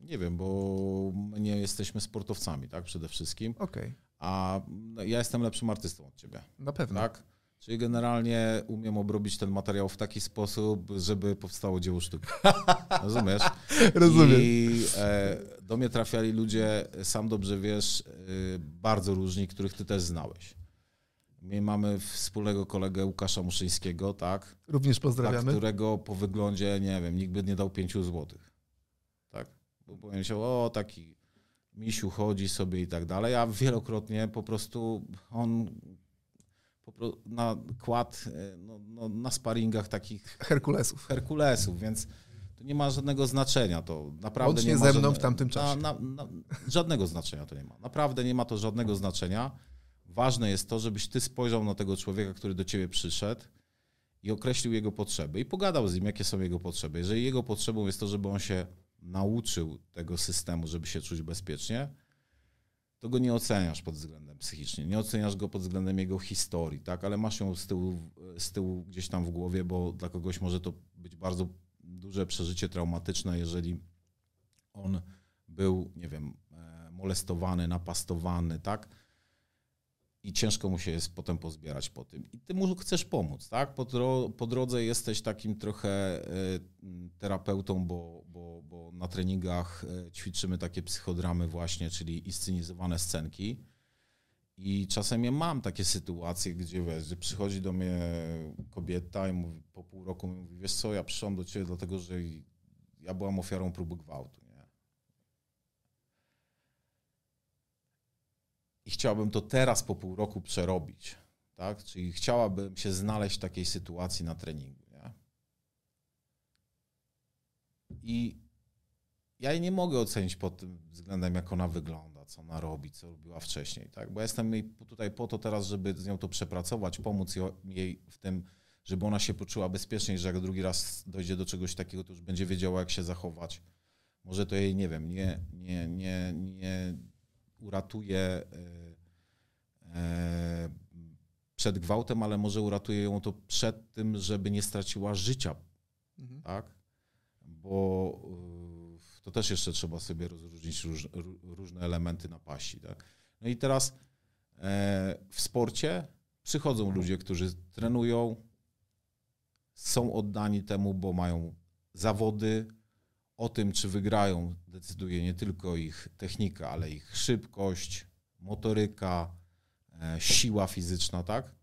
Nie wiem, bo my nie jesteśmy sportowcami, tak, przede wszystkim, Okej, a no, ja jestem lepszym artystą od ciebie, na pewno. tak? Czyli generalnie umiem obrobić ten materiał w taki sposób, żeby powstało dzieło sztuki. Rozumiesz? Rozumiem. I e, do mnie trafiali ludzie, sam dobrze wiesz, e, bardzo różni, których ty też znałeś. My mamy wspólnego kolegę Łukasza Muszyńskiego, tak? Również pozdrawiamy. którego po wyglądzie, nie wiem, nikt by nie dał pięciu złotych. Tak? Bo powiedział, o taki misiu chodzi sobie i tak dalej, a wielokrotnie po prostu on na kład e, no, no, na sparingach takich Herkulesów. Herkulesów, więc to nie ma żadnego znaczenia. To naprawdę Łącznie nie ma ze mną żadne- w tamtym czasie. Na, na, na, żadnego znaczenia to nie ma. Naprawdę nie ma to żadnego znaczenia. Ważne jest to, żebyś ty spojrzał na tego człowieka, który do ciebie przyszedł i określił jego potrzeby i pogadał z nim, jakie są jego potrzeby. Jeżeli jego potrzebą jest to, żeby on się nauczył tego systemu, żeby się czuć bezpiecznie, to go nie oceniasz pod względem psychicznym, nie oceniasz go pod względem jego historii, tak? ale masz ją z tyłu, z tyłu gdzieś tam w głowie, bo dla kogoś może to być bardzo duże przeżycie traumatyczne, jeżeli on był, nie wiem, e, molestowany, napastowany, tak? I ciężko mu się jest potem pozbierać po tym. I ty mu chcesz pomóc, tak? Po, dro- po drodze jesteś takim trochę e, terapeutą, bo, bo, bo na treningach e, ćwiczymy takie psychodramy właśnie, czyli inscenizowane scenki. I czasem ja mam takie sytuacje, gdzie wiesz, przychodzi do mnie kobieta i mówi, po pół roku mówi, wiesz co, ja przyszłam do ciebie dlatego, że ja byłam ofiarą próby gwałtu. Nie? I chciałabym to teraz po pół roku przerobić. Tak? Czyli chciałabym się znaleźć w takiej sytuacji na treningu. Nie? I ja jej nie mogę ocenić pod tym względem, jak ona wygląda, co ona robi, co robiła wcześniej, tak? Bo ja jestem jej tutaj po to teraz, żeby z nią to przepracować, pomóc jej w tym, żeby ona się poczuła bezpiecznie, że jak drugi raz dojdzie do czegoś takiego, to już będzie wiedziała, jak się zachować. Może to jej, nie wiem, nie, nie, nie, nie uratuje e, e, przed gwałtem, ale może uratuje ją to przed tym, żeby nie straciła życia Mhm. tak? Bo y, to też jeszcze trzeba sobie rozróżnić róż, ró- różne elementy napaści, tak? No i teraz e, w sporcie przychodzą ludzie, którzy trenują, są oddani temu, bo mają zawody. O tym, czy wygrają, decyduje nie tylko ich technika, ale ich szybkość, motoryka, e, siła fizyczna, tak?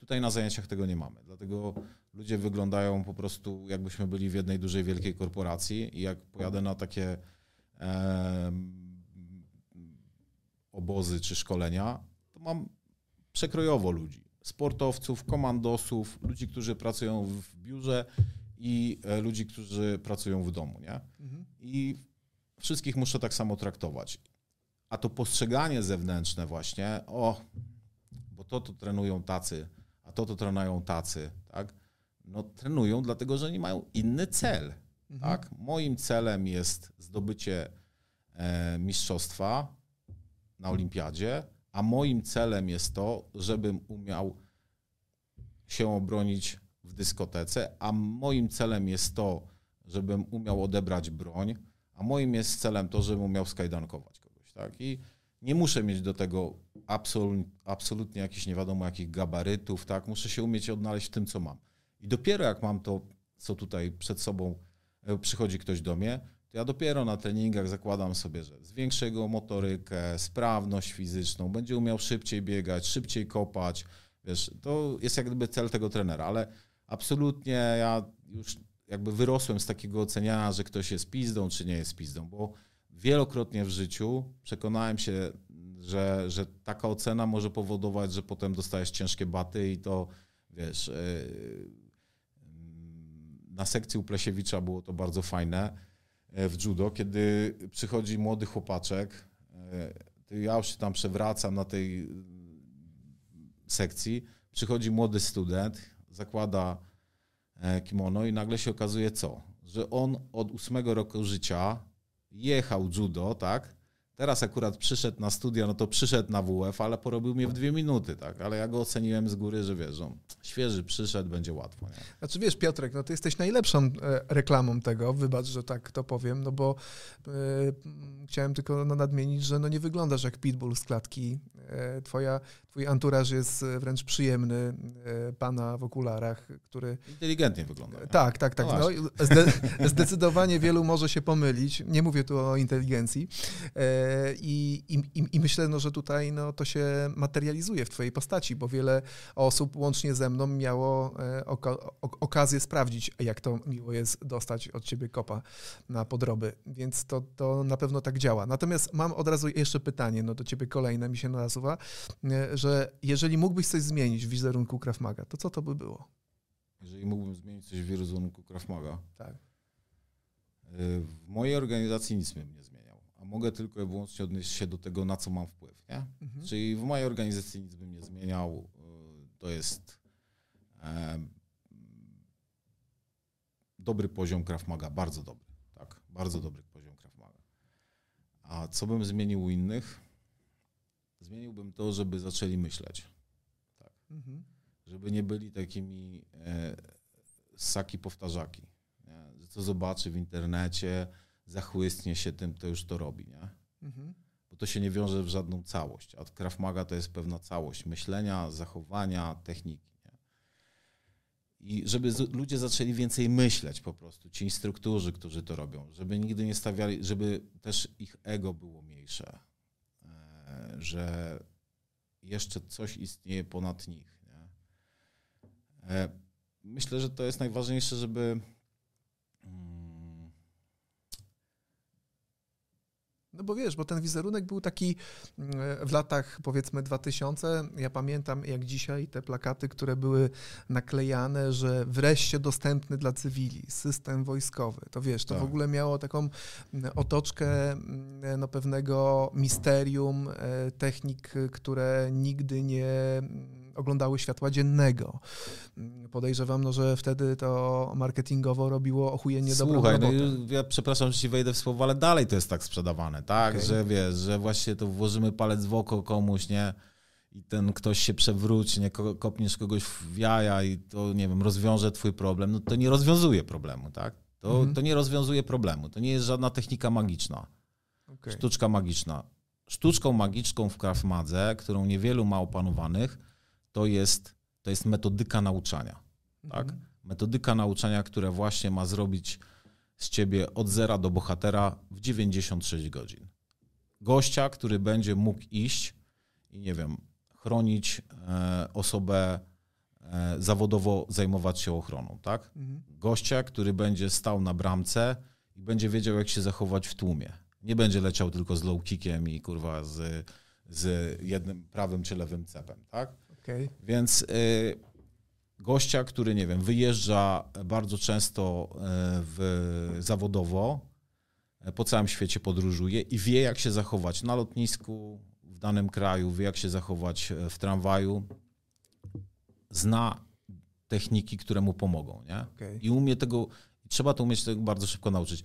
Tutaj na zajęciach tego nie mamy. Dlatego ludzie wyglądają po prostu, jakbyśmy byli w jednej dużej, wielkiej korporacji i jak pojadę na takie em, obozy czy szkolenia, to mam przekrojowo ludzi. Sportowców, komandosów, ludzi, którzy pracują w biurze i e, ludzi, którzy pracują w domu, nie? Mhm. I wszystkich muszę tak samo traktować. A to postrzeganie zewnętrzne właśnie, o, bo to to trenują tacy, a to to trenują tacy, tak? No trenują dlatego, że oni mają inny cel, tak? Moim celem jest zdobycie e, mistrzostwa na olimpiadzie, a moim celem jest to, żebym umiał się obronić w dyskotece, a moim celem jest to, żebym umiał odebrać broń, a moim jest celem to, żebym umiał skajdankować kogoś, tak? I Nie muszę mieć do tego absolut, absolutnie jakichś nie wiadomo jakich gabarytów, tak? Muszę się umieć odnaleźć w tym, co mam. I dopiero jak mam to, co tutaj przed sobą, e, przychodzi ktoś do mnie, to ja dopiero na treningach zakładam sobie, że zwiększę jego motorykę, sprawność fizyczną, będzie umiał szybciej biegać, szybciej kopać. Wiesz, to jest jak gdyby cel tego trenera, ale absolutnie ja już jakby wyrosłem z takiego oceniania, że ktoś jest pizdą, czy nie jest pizdą, bo wielokrotnie w życiu przekonałem się, że, że taka ocena może powodować, że potem dostajesz ciężkie baty i to, wiesz, e, na sekcji u Plesiewicza było to bardzo fajne e, w judo, kiedy przychodzi młody chłopaczek, e, ja już się tam przewracam na tej sekcji, przychodzi młody student, zakłada kimono i nagle się okazuje co? Że on od ósmego roku życia jechał judo, tak? Teraz akurat przyszedł na studia, no to przyszedł na WF, ale porobił mnie w dwie minuty, tak? Ale ja go oceniłem z góry, że wiesz, on świeży przyszedł, będzie łatwo. Nie? Znaczy wiesz, Piotrek, no ty jesteś najlepszą e, reklamą tego, wybacz, że tak to powiem, no bo e, chciałem tylko no, nadmienić, że no nie wyglądasz jak pitbull z klatki. E, twoja, twój anturaż jest wręcz przyjemny, e, pana w okularach, który... Inteligentnie wygląda. Nie? Tak, tak, tak. No, no zde, zdecydowanie wielu może się pomylić. Nie mówię tu o inteligencji. E, I, i, i myślę, no, że tutaj no, to się materializuje w twojej postaci, bo wiele osób, łącznie ze mną, miało oka okazję sprawdzić, jak to miło jest dostać od ciebie kopa na podroby. Więc to, to na pewno tak działa. Natomiast mam od razu jeszcze pytanie, no do ciebie kolejne mi się nasuwa, że jeżeli mógłbyś coś zmienić w wizerunku Krav Maga, to co to by było? Jeżeli mógłbym zmienić coś w wizerunku Krav Maga? Tak. W mojej organizacji nic bym nie zmieniał, a mogę tylko i wyłącznie odnieść się do tego, na co mam wpływ. Nie? Mhm. Czyli w mojej organizacji nic bym nie zmieniał. To jest e, dobry poziom Krav Maga, bardzo dobry. Tak, bardzo dobry poziom Krav Maga. A co bym zmienił u innych? Zmieniłbym to, żeby zaczęli myśleć. Tak. Mhm. Żeby nie byli takimi e, saki powtarzaki. Nie? Co zobaczy w internecie, zachłystnie się tym, to już to robi. Nie? Mhm. Bo to się nie wiąże w żadną całość. A Krav Maga to jest pewna całość myślenia, zachowania, techniki. Nie? I żeby ludzie zaczęli więcej myśleć po prostu, ci instruktorzy, którzy to robią, żeby nigdy nie stawiali, żeby też ich ego było mniejsze że jeszcze coś istnieje ponad nich. Nie? E, myślę, że to jest najważniejsze, żeby No bo wiesz, bo ten wizerunek był taki mm, w latach powiedzmy 2000. Ja pamiętam jak dzisiaj te plakaty, które były naklejane, że wreszcie dostępny dla cywili system wojskowy. To wiesz, to tak. w ogóle miało taką mm, otoczkę mm, no, pewnego misterium, e, technik, które nigdy nie oglądały światła dziennego. Podejrzewam, no, że wtedy to marketingowo robiło ochujenie dobrą Słuchaj, no ja przepraszam, że ci wejdę w słowo, ale dalej to jest tak sprzedawane, tak? Okay. Że wiesz, że właśnie to włożymy palec w oko komuś, nie? I ten ktoś się przewróci, nie kopniesz kogoś w jaja i to, nie wiem, rozwiąże twój problem. No to nie rozwiązuje problemu, tak? To, mhm. to nie rozwiązuje problemu. To nie jest żadna technika magiczna. Okay. Sztuczka magiczna. Sztuczką magiczną w Krav Madze, którą niewielu ma opanowanych, to jest, to jest metodyka nauczania. Tak? Mhm. Metodyka nauczania, która właśnie ma zrobić z ciebie od zera do bohatera w 96 godzin. Gościa, który będzie mógł iść i nie wiem, chronić e, osobę e, zawodowo zajmować się ochroną, tak? Mhm. Gościa, który będzie stał na bramce i będzie wiedział, jak się zachować w tłumie. Nie będzie leciał tylko z low kickiem i kurwa z, z jednym prawym czy lewym cepem, tak? Okay. Więc y, gościa, który, nie wiem, wyjeżdża bardzo często y, w, zawodowo, y, po całym świecie podróżuje i wie, jak się zachować na lotnisku w danym kraju, wie, jak się zachować w tramwaju, zna techniki, które mu pomogą, nie? Okay. I umie tego, trzeba to umieć tego bardzo szybko nauczyć.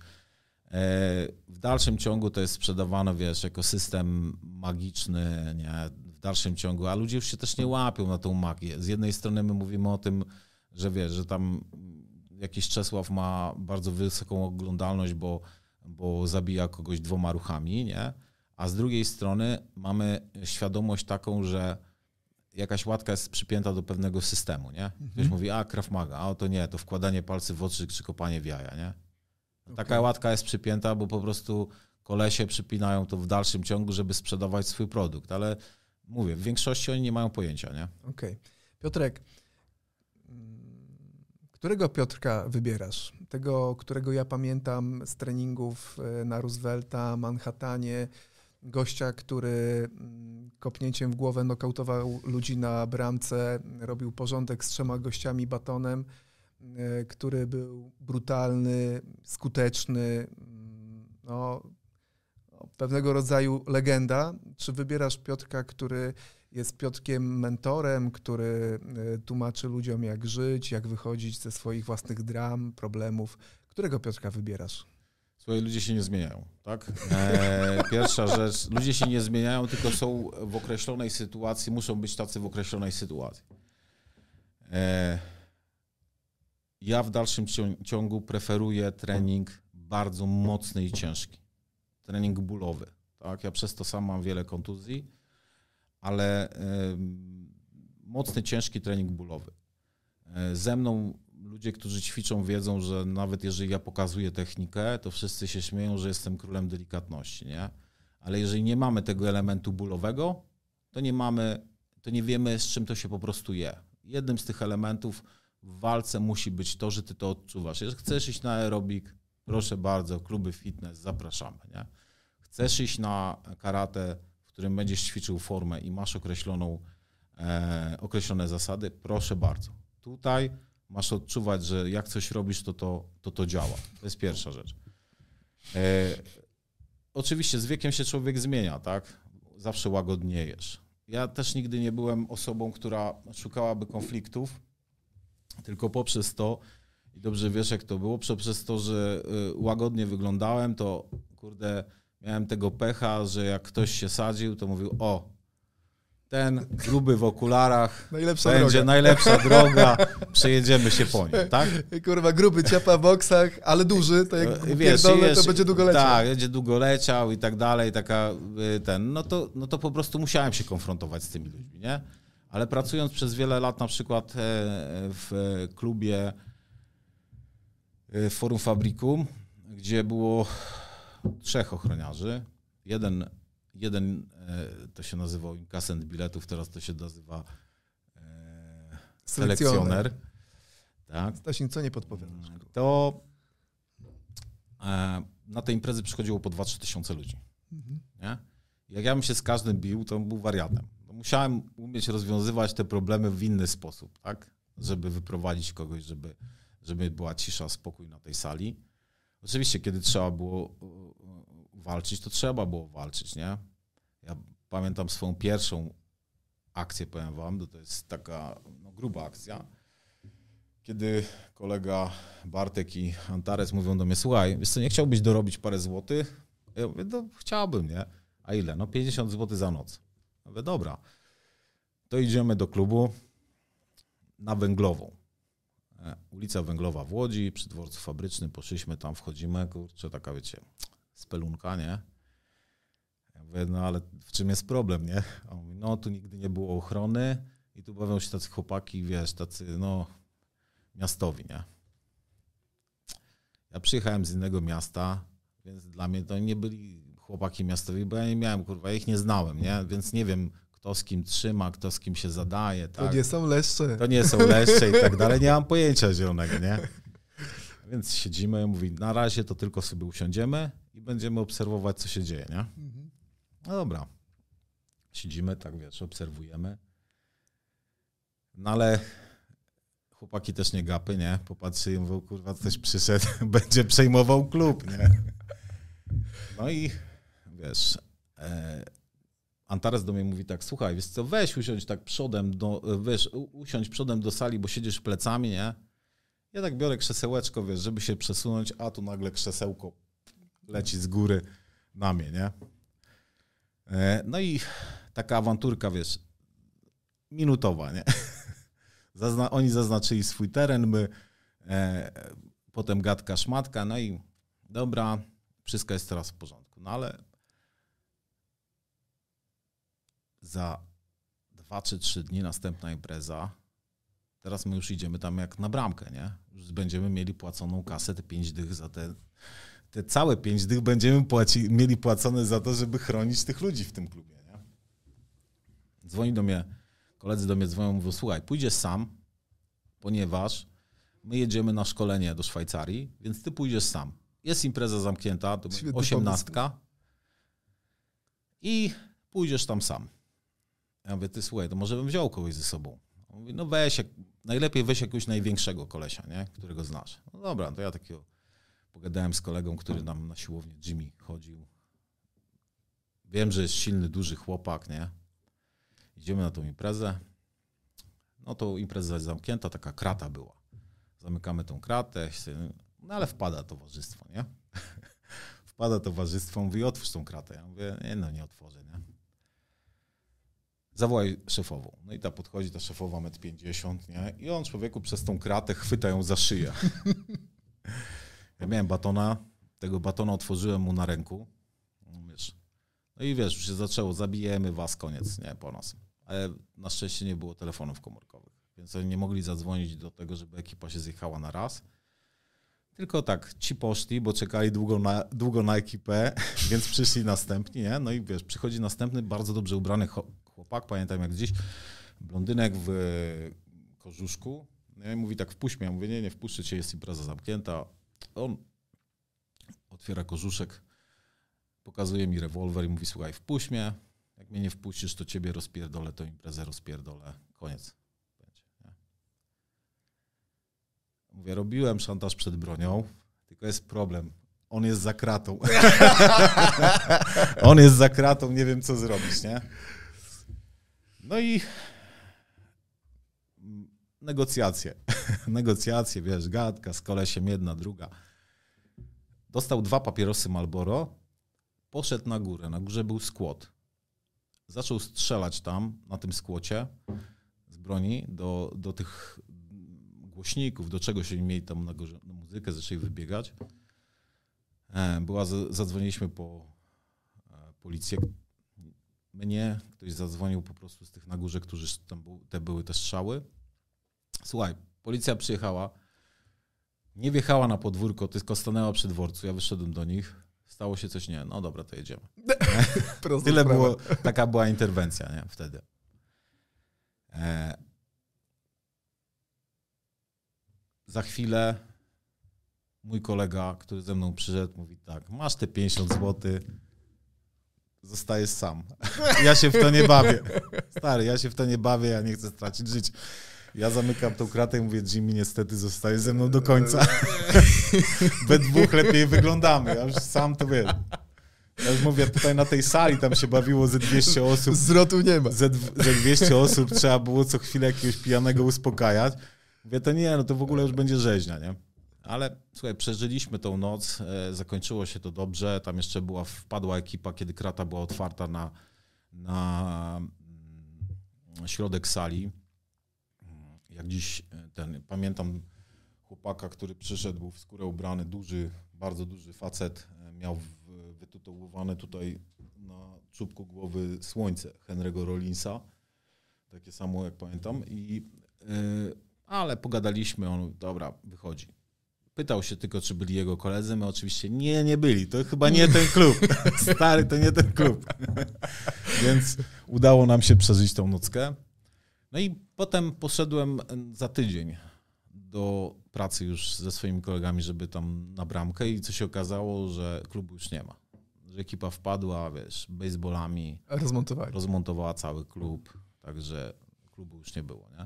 W dalszym ciągu to jest sprzedawane, wiesz, jako system magiczny, nie? W dalszym ciągu, a ludzie już się też nie łapią na tą magię. Z jednej strony my mówimy o tym, że wiesz, że tam jakiś Czesław ma bardzo wysoką oglądalność, bo, bo zabija kogoś dwoma ruchami, nie? a z drugiej strony mamy świadomość taką, że jakaś łatka jest przypięta do pewnego systemu, nie? Ktoś mhm. mówi, a Krav Maga, a to nie, to wkładanie palcy w oczy czy kopanie w jaja, nie? Taka okay. łatka jest przypięta, bo po prostu kolesie przypinają to w dalszym ciągu, żeby sprzedawać swój produkt, ale mówię, w większości oni nie mają pojęcia, nie? Okej. Okay. Piotrek, mm, którego Piotrka wybierasz? Tego, którego ja pamiętam z treningów e, na Roosevelta, Manhattanie, gościa, który mm, kopnięciem w głowę nokautował ludzi na bramce, robił porządek z trzema gościami batonem, e, który był brutalny, skuteczny, mm, no, pewnego rodzaju legenda. Czy wybierasz Piotrka, który jest Piotrkiem mentorem, który e, tłumaczy ludziom, jak żyć, jak wychodzić ze swoich własnych dram, problemów? Którego Piotrka wybierasz? Słuchaj, ludzie się nie zmieniają, tak? E, pierwsza rzecz, ludzie się nie zmieniają, tylko są w określonej sytuacji, muszą być tacy w określonej sytuacji. E, ja w dalszym ciągu preferuję trening bardzo mocny i ciężki. Trening bólowy, tak? Ja przez to sam mam wiele kontuzji, ale mocny, ciężki trening bólowy. E, ze mną ludzie, którzy ćwiczą, wiedzą, że nawet jeżeli ja pokazuję technikę, to wszyscy się śmieją, że jestem królem delikatności, nie? Ale jeżeli nie mamy tego elementu bólowego, to nie mamy, to nie wiemy, z czym to się po prostu je. Jednym z tych elementów w walce musi być to, że ty to odczuwasz. Jeżeli chcesz iść na aerobik, proszę bardzo, kluby fitness, zapraszamy, nie? Chcesz iść na karate, w którym będziesz ćwiczył formę i masz określoną, e, określone zasady, proszę bardzo. Tutaj masz odczuwać, że jak coś robisz, to to, to, to działa. To jest pierwsza rzecz. E, oczywiście z wiekiem się człowiek zmienia, tak? Zawsze łagodniejesz. Ja też nigdy nie byłem osobą, która szukałaby konfliktów, tylko poprzez to, i dobrze wiesz jak to było, poprzez to, że y, łagodnie wyglądałem, to kurde, miałem tego pecha, że jak ktoś się sadził, to mówił, o, ten gruby w okularach najlepsza będzie droga. najlepsza droga, przejedziemy się po nim, tak? Kurwa, gruby ciapa w boksach, ale duży, to jak e, wiesz, wiesz, to będzie długo leciał. Tak, będzie długo leciał i tak dalej, taka y, ten, no to, no to po prostu musiałem się konfrontować z tymi ludźmi, nie? Ale pracując przez wiele lat na przykład e, w klubie e, Forum Fabrikum, gdzie było trzech ochroniarzy, jeden jeden e, to się nazywał inkasent biletów, teraz to się nazywa e, selekcjoner. Tak. Stasin, co nie podpowiadasz? Mm, to e, na te imprezy przychodziło po 2-3 tysiące ludzi. Mhm. Nie? Jak ja bym się z każdym bił, to był wariatem. Musiałem umieć rozwiązywać te problemy w inny sposób, tak? Żeby wyprowadzić kogoś, żeby, żeby była cisza, spokój na tej sali. Oczywiście, kiedy trzeba było walczyć, to trzeba było walczyć, nie? Ja pamiętam swoją pierwszą akcję, powiem wam, to jest taka no, gruba akcja, kiedy kolega Bartek i Antares mówią do mnie, słuchaj, wiesz co, nie chciałbyś dorobić parę złotych? Ja mówię, no chciałbym, nie? A ile? No 50 zł za noc. Ja mówię, dobra. To idziemy do klubu na Węglową. E, ulica Węglowa w Łodzi, przy dworcu fabrycznym, poszliśmy tam, wchodzimy, kurczę, taka wiecie, spelunka, nie? Ja mówię, no ale w czym jest problem, nie? A on mówi, no tu nigdy nie było ochrony i tu bawią się tacy chłopaki, wiesz, tacy, no, miastowi, nie? Ja przyjechałem z innego miasta, więc dla mnie to nie byli chłopaki miastowi, bo ja nie miałem, kurwa, ja ich nie znałem, nie? Więc nie wiem, kto z kim trzyma, kto z kim się zadaje, tak? To nie są leszcze. To nie są leszcze i tak dalej, nie mam pojęcia zielonego, nie? Więc siedzimy, mówi, na razie to tylko sobie usiądziemy i będziemy obserwować, co się dzieje, nie? Mhm. No dobra. Siedzimy, tak wiesz, obserwujemy. No ale chłopaki też nie gapy, nie? Popatrzyli, mówią, kurwa, ktoś przyszedł, będzie przejmował klub, nie? No i wiesz, e, Antares do mnie mówi tak, słuchaj, wiesz co, weź usiądź tak przodem, do, wiesz, usiądź przodem do sali, bo siedzisz plecami, nie? Ja tak biorę krzesełeczko, wiesz, żeby się przesunąć, a tu nagle krzesełko leci z góry na mnie, nie? E, no i taka awanturka, wiesz, minutowa, nie? Zazna oni zaznaczyli swój teren, my e, potem gadka, szmatka, no i dobra, wszystko jest teraz w porządku. No ale za dwa czy trzy dni następna impreza. Teraz my już idziemy tam jak na bramkę, nie? Już będziemy mieli płaconą kasę, te pięć dych za te, te całe pięć dych będziemy płaci, mieli płacone za to, żeby chronić tych ludzi w tym klubie, nie? Dzwoni do mnie, koledzy do mnie dzwonią, mówią, słuchaj, pójdziesz sam, ponieważ my jedziemy na szkolenie do Szwajcarii, więc ty pójdziesz sam. Jest impreza zamknięta, to osiemnastka i pójdziesz tam sam. Ja mówię, ty słuchaj, to może bym wziął kogoś ze sobą. On mówi, no weź, jak, najlepiej weź jakiegoś największego kolesia, nie? którego znasz. No dobra, to ja takiego pogadałem z kolegą, który nam na siłownię Jimmy chodził. Wiem, że jest silny, duży chłopak, nie? Idziemy na tą imprezę. No to impreza jest zamknięta, taka krata była. Zamykamy tą kratę, no ale wpada towarzystwo, nie? wpada towarzystwo, mówi, otwórz tą kratę. Ja mówię, nie no, nie otworzę, nie? Zawołaj szefową. No i ta podchodzi, ta szefowa metr 50, nie? I on człowieku przez tą kratę chwyta ją za szyję. ja miałem batona, tego batona otworzyłem mu na ręku. No, wiesz. No i wiesz, już się zaczęło, zabijemy was, koniec, nie, po nas. Ale na szczęście nie było telefonów komórkowych, więc oni nie mogli zadzwonić do tego, żeby ekipa się zjechała na raz. Tylko tak, ci poszli, bo czekali długo na, długo na ekipę, więc przyszli następni, nie? No i wiesz, przychodzi następny bardzo dobrze ubrany chłopak, pamiętam jak gdzieś, blondynek w kożuszku. No i mówi tak, wpuść. Ja mówię, nie, nie wpuszczę cię, jest impreza zamknięta. On otwiera kożuszek, pokazuje mi rewolwer i mówi, słuchaj, wpuść mnie. Jak mnie nie wpuścisz, to ciebie rozpierdolę, to imprezę rozpierdolę. Koniec. Mówię, robiłem szantaż przed bronią, tylko jest problem. On jest za kratą. On jest za kratą, nie wiem co zrobić, nie? No i negocjacje. negocjacje, wiesz, gadka z kolesiem, jedna, druga. Dostał dwa papierosy Malboro, poszedł na górę. Na górze był skłot. Zaczął strzelać tam, na tym skłocie z broni do, do tych głośników, do czego się mieli tam na, górze, na muzykę, zaczęli wybiegać. E, była, zadzwoniliśmy po e, policję. Mnie ktoś zadzwonił po prostu z tych na górze, którzy tam był, te były te strzały. Słuchaj, policja przyjechała, nie wjechała na podwórko, tylko stanęła przy dworcu. Ja wyszedłem do nich. Stało się coś, nie, no dobra, to jedziemy. Tyle było, taka była interwencja nie, wtedy. E, za chwilę mój kolega, który ze mną przyszedł, mówi tak, masz te 50 zł, zostajesz sam. Ja się w to nie bawię. Stary, ja się w to nie bawię, ja nie chcę stracić życia. Ja zamykam tą kratę i mówię, Jimmy, niestety zostaje ze mną do końca. We dwóch lepiej wyglądamy, ja już sam to wiem. Ja już mówię, tutaj na tej sali tam się bawiło ze 200 osób. Zwrotu nie ma. Ze, ze 200 osób trzeba było co chwilę jakiegoś pijanego uspokajać. Mówię, to nie, no to w ogóle już będzie rzeźnia, nie? Ale słuchaj, przeżyliśmy tą noc, e, zakończyło się to dobrze. Tam jeszcze była, wpadła ekipa, kiedy krata była otwarta na, na mm, środek sali. Jak dziś e, ten, pamiętam chłopaka, który przyszedł, w skórę ubrany, duży, bardzo duży facet, e, miał wytytułowane tutaj na czubku głowy słońce Henry'ego Rollinsa, takie samo jak pamiętam i ale pogadaliśmy, on, dobra, wychodzi. Pytał się tylko, czy byli jego koledzy. My oczywiście nie, nie byli. To chyba nie ten klub. Stary, to nie ten klub. Więc udało nam się przeżyć tą nockę. No i potem poszedłem za tydzień do pracy już ze swoimi kolegami, żeby tam na bramkę i co się okazało, że klubu już nie ma. Że ekipa wpadła, wiesz, baseballami. Rozmontowała. Rozmontowała cały klub, także klubu już nie było, nie?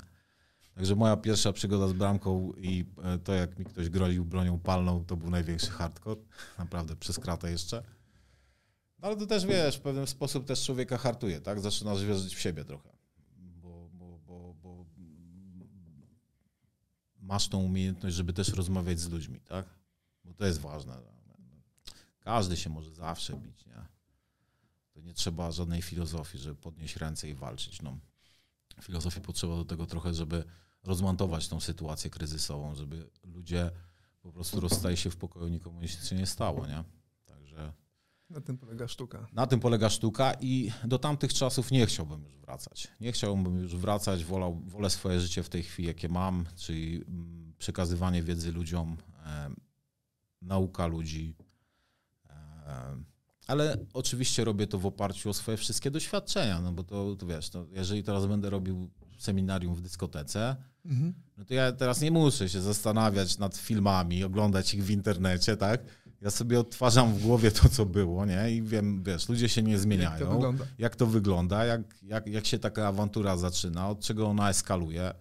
Także moja pierwsza przygoda z bramką i e, to, jak mi ktoś groził bronią palną, to był największy hardcore. Naprawdę, przez kratę jeszcze. No ale to też, wiesz, w pewien sposób też człowieka hartuje, tak? Zaczynasz wierzyć w siebie trochę. Bo, bo, bo, bo masz tą umiejętność, żeby też rozmawiać z ludźmi, tak? Bo to jest ważne. Każdy się może zawsze bić, nie? To nie trzeba żadnej filozofii, żeby podnieść ręce i walczyć. No, filozofii potrzeba do tego trochę, żeby rozmontować tą sytuację kryzysową, żeby ludzie po prostu rozstali się w pokoju, nikomu nic się nie stało, nie? Także Na tym polega sztuka. Na tym polega sztuka i do tamtych czasów nie chciałbym już wracać. Nie chciałbym już wracać, wolał, wolę swoje życie w tej chwili, jakie mam, czyli mm, przekazywanie wiedzy ludziom, e, nauka ludzi. Ale oczywiście robię to w oparciu o swoje wszystkie doświadczenia, no bo to, to wiesz, to jeżeli teraz będę robił seminarium w dyskotece, mhm. no to ja teraz nie muszę się zastanawiać nad filmami, oglądać ich w internecie, tak? Ja sobie odtwarzam w głowie to, co było, nie? I wiem, wiesz, ludzie się nie zmieniają. Jak to wygląda, jak, to wygląda, jak, jak, jak się taka awantura zaczyna, od czego ona eskaluje,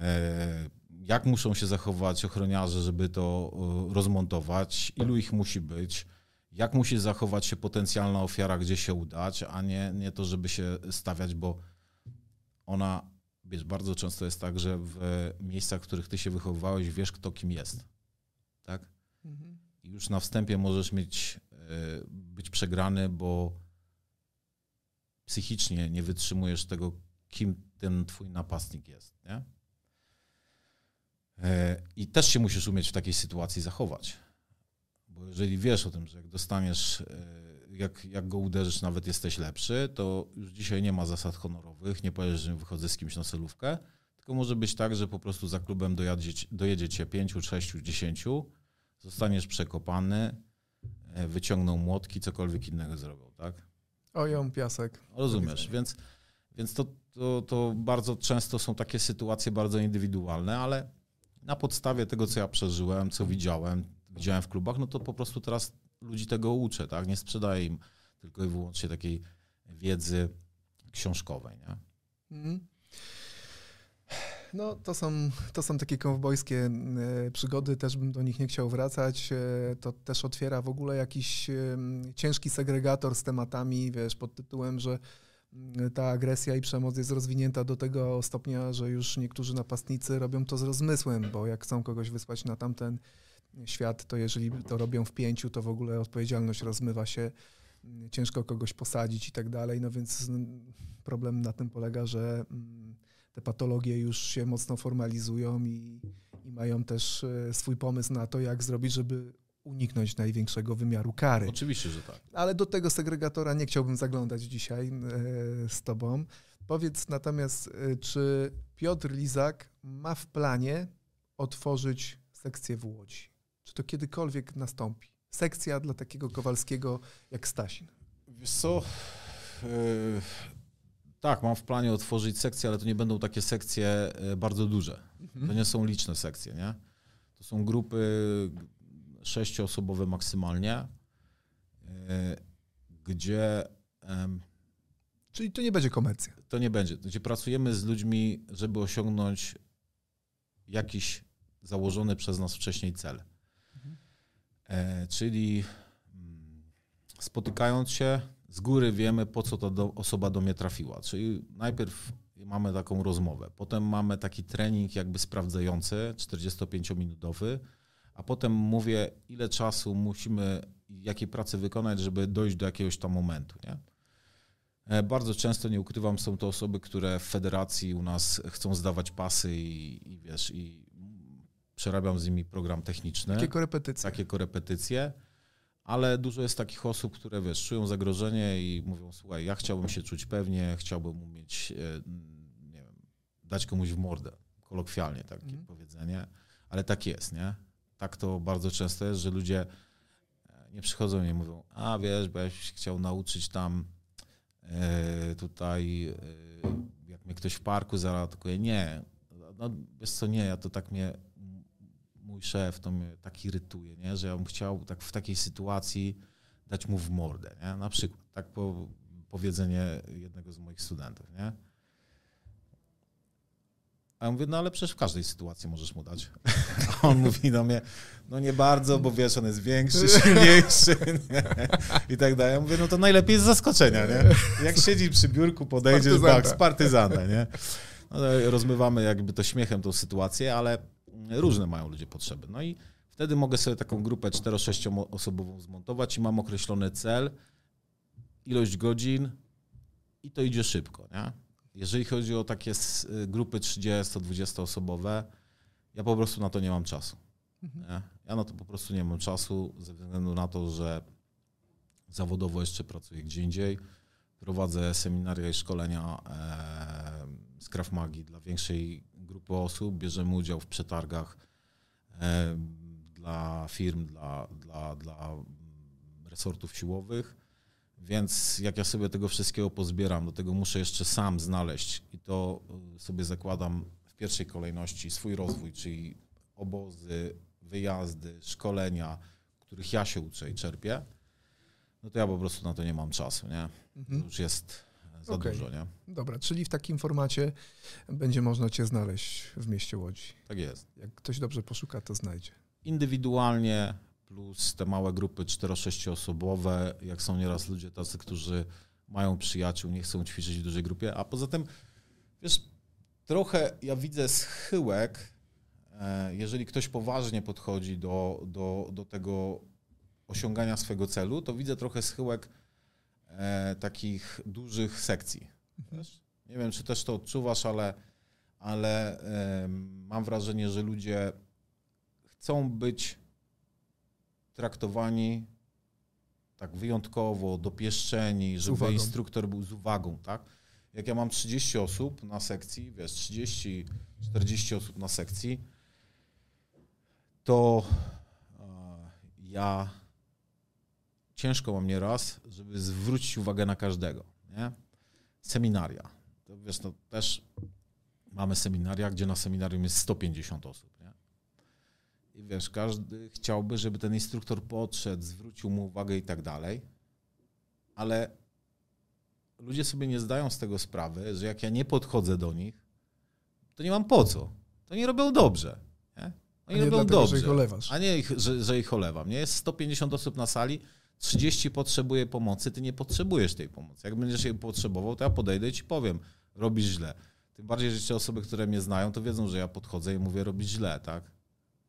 e, jak muszą się zachować ochroniarze, żeby to e, rozmontować, ilu ich musi być, jak musi zachować się potencjalna ofiara, gdzie się udać, a nie, nie to, żeby się stawiać, bo ona, wiesz, bardzo często jest tak, że w miejscach, w których ty się wychowywałeś, wiesz, kto kim jest. Tak? Mhm. I już na wstępie możesz mieć, e, być przegrany, bo psychicznie nie wytrzymujesz tego, kim ten twój napastnik jest. Nie? E, I też się musisz umieć w takiej sytuacji zachować. Bo jeżeli wiesz o tym, że jak dostaniesz, e, jak, jak go uderzysz, nawet jesteś lepszy, to już dzisiaj nie ma zasad honorowych, nie powiesz, że wychodzę z kimś na celówkę, tylko może być tak, że po prostu za klubem dojedzie, dojedzie cię pięciu, sześciu, dziesięciu, zostaniesz przekopany, e, wyciągną młotki, cokolwiek innego zrobią, tak? Oją, piasek. Rozumiesz, więc, więc to, to, to bardzo często są takie sytuacje bardzo indywidualne, ale na podstawie tego, co ja przeżyłem, co widziałem, widziałem w klubach, no to po prostu teraz ludzi tego uczę, tak? Nie sprzedaję im tylko i wyłącznie takiej wiedzy książkowej, nie? Mm. No, to są, to są takie kowbojskie e, przygody, też bym do nich nie chciał wracać. E, to też otwiera w ogóle jakiś ciężki segregator z tematami, wiesz, pod tytułem, że mm, ta agresja i przemoc jest rozwinięta do tego stopnia, że już niektórzy napastnicy robią to z rozmysłem, bo jak chcą kogoś wysłać na tamten świat, to jeżeli to robią w pięciu, to w ogóle odpowiedzialność rozmywa się, mm, ciężko kogoś posadzić i tak dalej. No więc problem na tym polega, że mm, te patologie już się mocno formalizują i, i mają też e, swój pomysł na to, jak zrobić, żeby uniknąć największego wymiaru kary. Oczywiście, że tak. Ale do tego segregatora nie chciałbym zaglądać dzisiaj e, z Tobą. Powiedz natomiast, e, czy Piotr Lizak ma w planie otworzyć sekcję w Łodzi? Czy to kiedykolwiek nastąpi? Sekcja dla takiego Kowalskiego jak Stasin. Wiesz co, tak, mam w planie otworzyć sekcje, ale to nie będą takie sekcje e, bardzo duże. Mhm. To nie są liczne sekcje, nie? To są grupy sześcioosobowe maksymalnie, e, gdzie... Czyli to nie będzie komercja. To nie będzie. Gdzie pracujemy z ludźmi, żeby osiągnąć jakiś założony przez nas wcześniej cel. E, czyli mm, spotykając się, z góry wiemy, po co ta do, osoba do mnie trafiła. Czyli najpierw mamy taką rozmowę, potem mamy taki trening jakby sprawdzający, 45-minutowy, a potem mówię, ile czasu musimy, jakiej pracy wykonać, żeby dojść do jakiegoś tam momentu. Nie? E, bardzo często, nie ukrywam, są to osoby, które w federacji u nas chcą zdawać pasy i, i wiesz, i przerabiam z nimi program techniczny. Takie korepetycje. Takie korepetycje ale dużo jest takich osób, które wiesz, czują zagrożenie i mówią, słuchaj, ja chciałbym się czuć pewnie, chciałbym umieć, e, nie wiem, dać komuś w mordę, kolokwialnie takie mm. powiedzenie, ale tak jest, nie? Tak to bardzo często jest, że ludzie e, nie przychodzą i mówią, a wiesz, bo ja się chciał nauczyć tam e, tutaj, jak mnie ktoś w parku zaatakuje, nie, no wiesz co, nie, ja to tak mnie mój szef to mnie tak irytuje, nie? że ja bym chciał tak w takiej sytuacji dać mu w mordę. Nie? Na przykład, tak po, powiedzenie jednego z moich studentów. Nie? A ja mówię, no ale przecież w każdej sytuacji możesz mu dać. A on mówi do mnie, no nie bardzo, bo wiesz, on jest większy, silniejszy nie? i tak dalej. Ja mówię, no to najlepiej z zaskoczenia, nie? Jak siedzi przy biurku, podejdzie tak, z partyzanta, nie? No, rozmywamy jakby to śmiechem tą sytuację, ale różne mają ludzie potrzeby. No i wtedy mogę sobie taką grupę 4-6 osobową zmontować i mam określony cel, ilość godzin i to idzie szybko. Nie? Jeżeli chodzi o takie y, grupy 30-20 osobowe, ja po prostu na to nie mam czasu. Mhm. Nie? Ja na to po prostu nie mam czasu ze względu na to, że Zawodowo jeszcze pracuję gdzie indziej. Prowadzę seminaria i szkolenia e, z Krav Magi dla większej grupy osób. Bierzemy udział w przetargach e, dla firm, dla, dla, dla resortów siłowych. Więc jak ja sobie tego wszystkiego pozbieram, do tego muszę jeszcze sam znaleźć i to y, sobie zakładam w pierwszej kolejności swój rozwój, czyli obozy, wyjazdy, szkolenia, których ja się uczę i czerpię, no to ja po prostu na to nie mam czasu, nie? Mhm. Już jest za Okej. dużo, nie? Dobra, czyli w takim formacie będzie można cię znaleźć w mieście Łodzi. Tak jest. Jak ktoś dobrze poszuka, to znajdzie. Indywidualnie plus te małe grupy 4-6 osobowe, jak są nieraz ludzie tacy, którzy mają przyjaciół, nie chcą ćwiczyć w dużej grupie, a poza tym, wiesz, trochę ja widzę schyłek, e, jeżeli ktoś poważnie podchodzi do, do, do tego osiągania swojego celu, to widzę trochę schyłek e, takich dużych sekcji. Wiesz? Nie wiem, czy też to odczuwasz, ale, ale em, mam wrażenie, że ludzie chcą być traktowani tak wyjątkowo, dopieszczeni, żeby uwagą. instruktor był z uwagą, tak? Jak ja mam 30 osób na sekcji, wiesz, 30, 40 osób na sekcji, to e, ja ciężko mam nieraz, żeby zwrócić uwagę na każdego, nie? Seminaria. To wiesz, no też mamy seminaria, gdzie na seminarium jest 150 osób, nie? I wiesz, każdy chciałby, żeby ten instruktor podszedł, zwrócił mu uwagę i tak dalej, ale ludzie sobie nie zdają z tego sprawy, że jak ja nie podchodzę do nich, to nie mam po co. To nie robią dobrze. Nie? A Oni nie robią dlatego, dobrze. że ich olewasz. A nie, ich, że, że ich olewam. Nie jest 150 osób na sali, 30 potrzebuje pomocy, ty nie potrzebujesz tej pomocy. Jak będziesz jej potrzebował, to ja podejdę i ci powiem, robisz źle. Tym bardziej, że jeszcze osoby, które mnie znają, to wiedzą, że ja podchodzę i mówię, robisz źle, tak?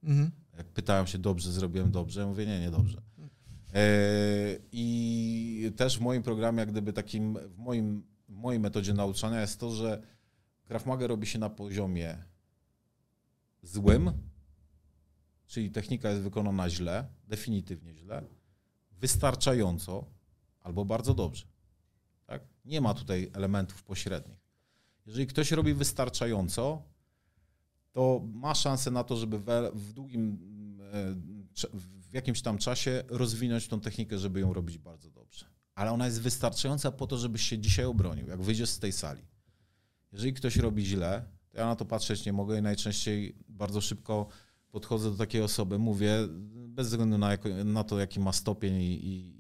Mhm. Jak pytają się, dobrze zrobiłem dobrze, ja mówię, nie, nie dobrze. E, I też w moim programie, jak gdyby takim, w, moim, w mojej metodzie nauczania jest to, że Krav Maga robi się na poziomie złym, czyli technika jest wykonana źle, definitywnie źle, wystarczająco albo bardzo dobrze. Tak? Nie ma tutaj elementów pośrednich. Jeżeli ktoś robi wystarczająco, to ma szansę na to, żeby w długim, e, w jakimś tam czasie rozwinąć tą technikę, żeby ją robić bardzo dobrze. Ale ona jest wystarczająca po to, żebyś się dzisiaj obronił, jak wyjdziesz z tej sali. Jeżeli ktoś robi źle, to ja na to patrzeć nie mogę i najczęściej bardzo szybko podchodzę do takiej osoby, mówię, bez względu na, jako, na to, jaki ma stopień i, i,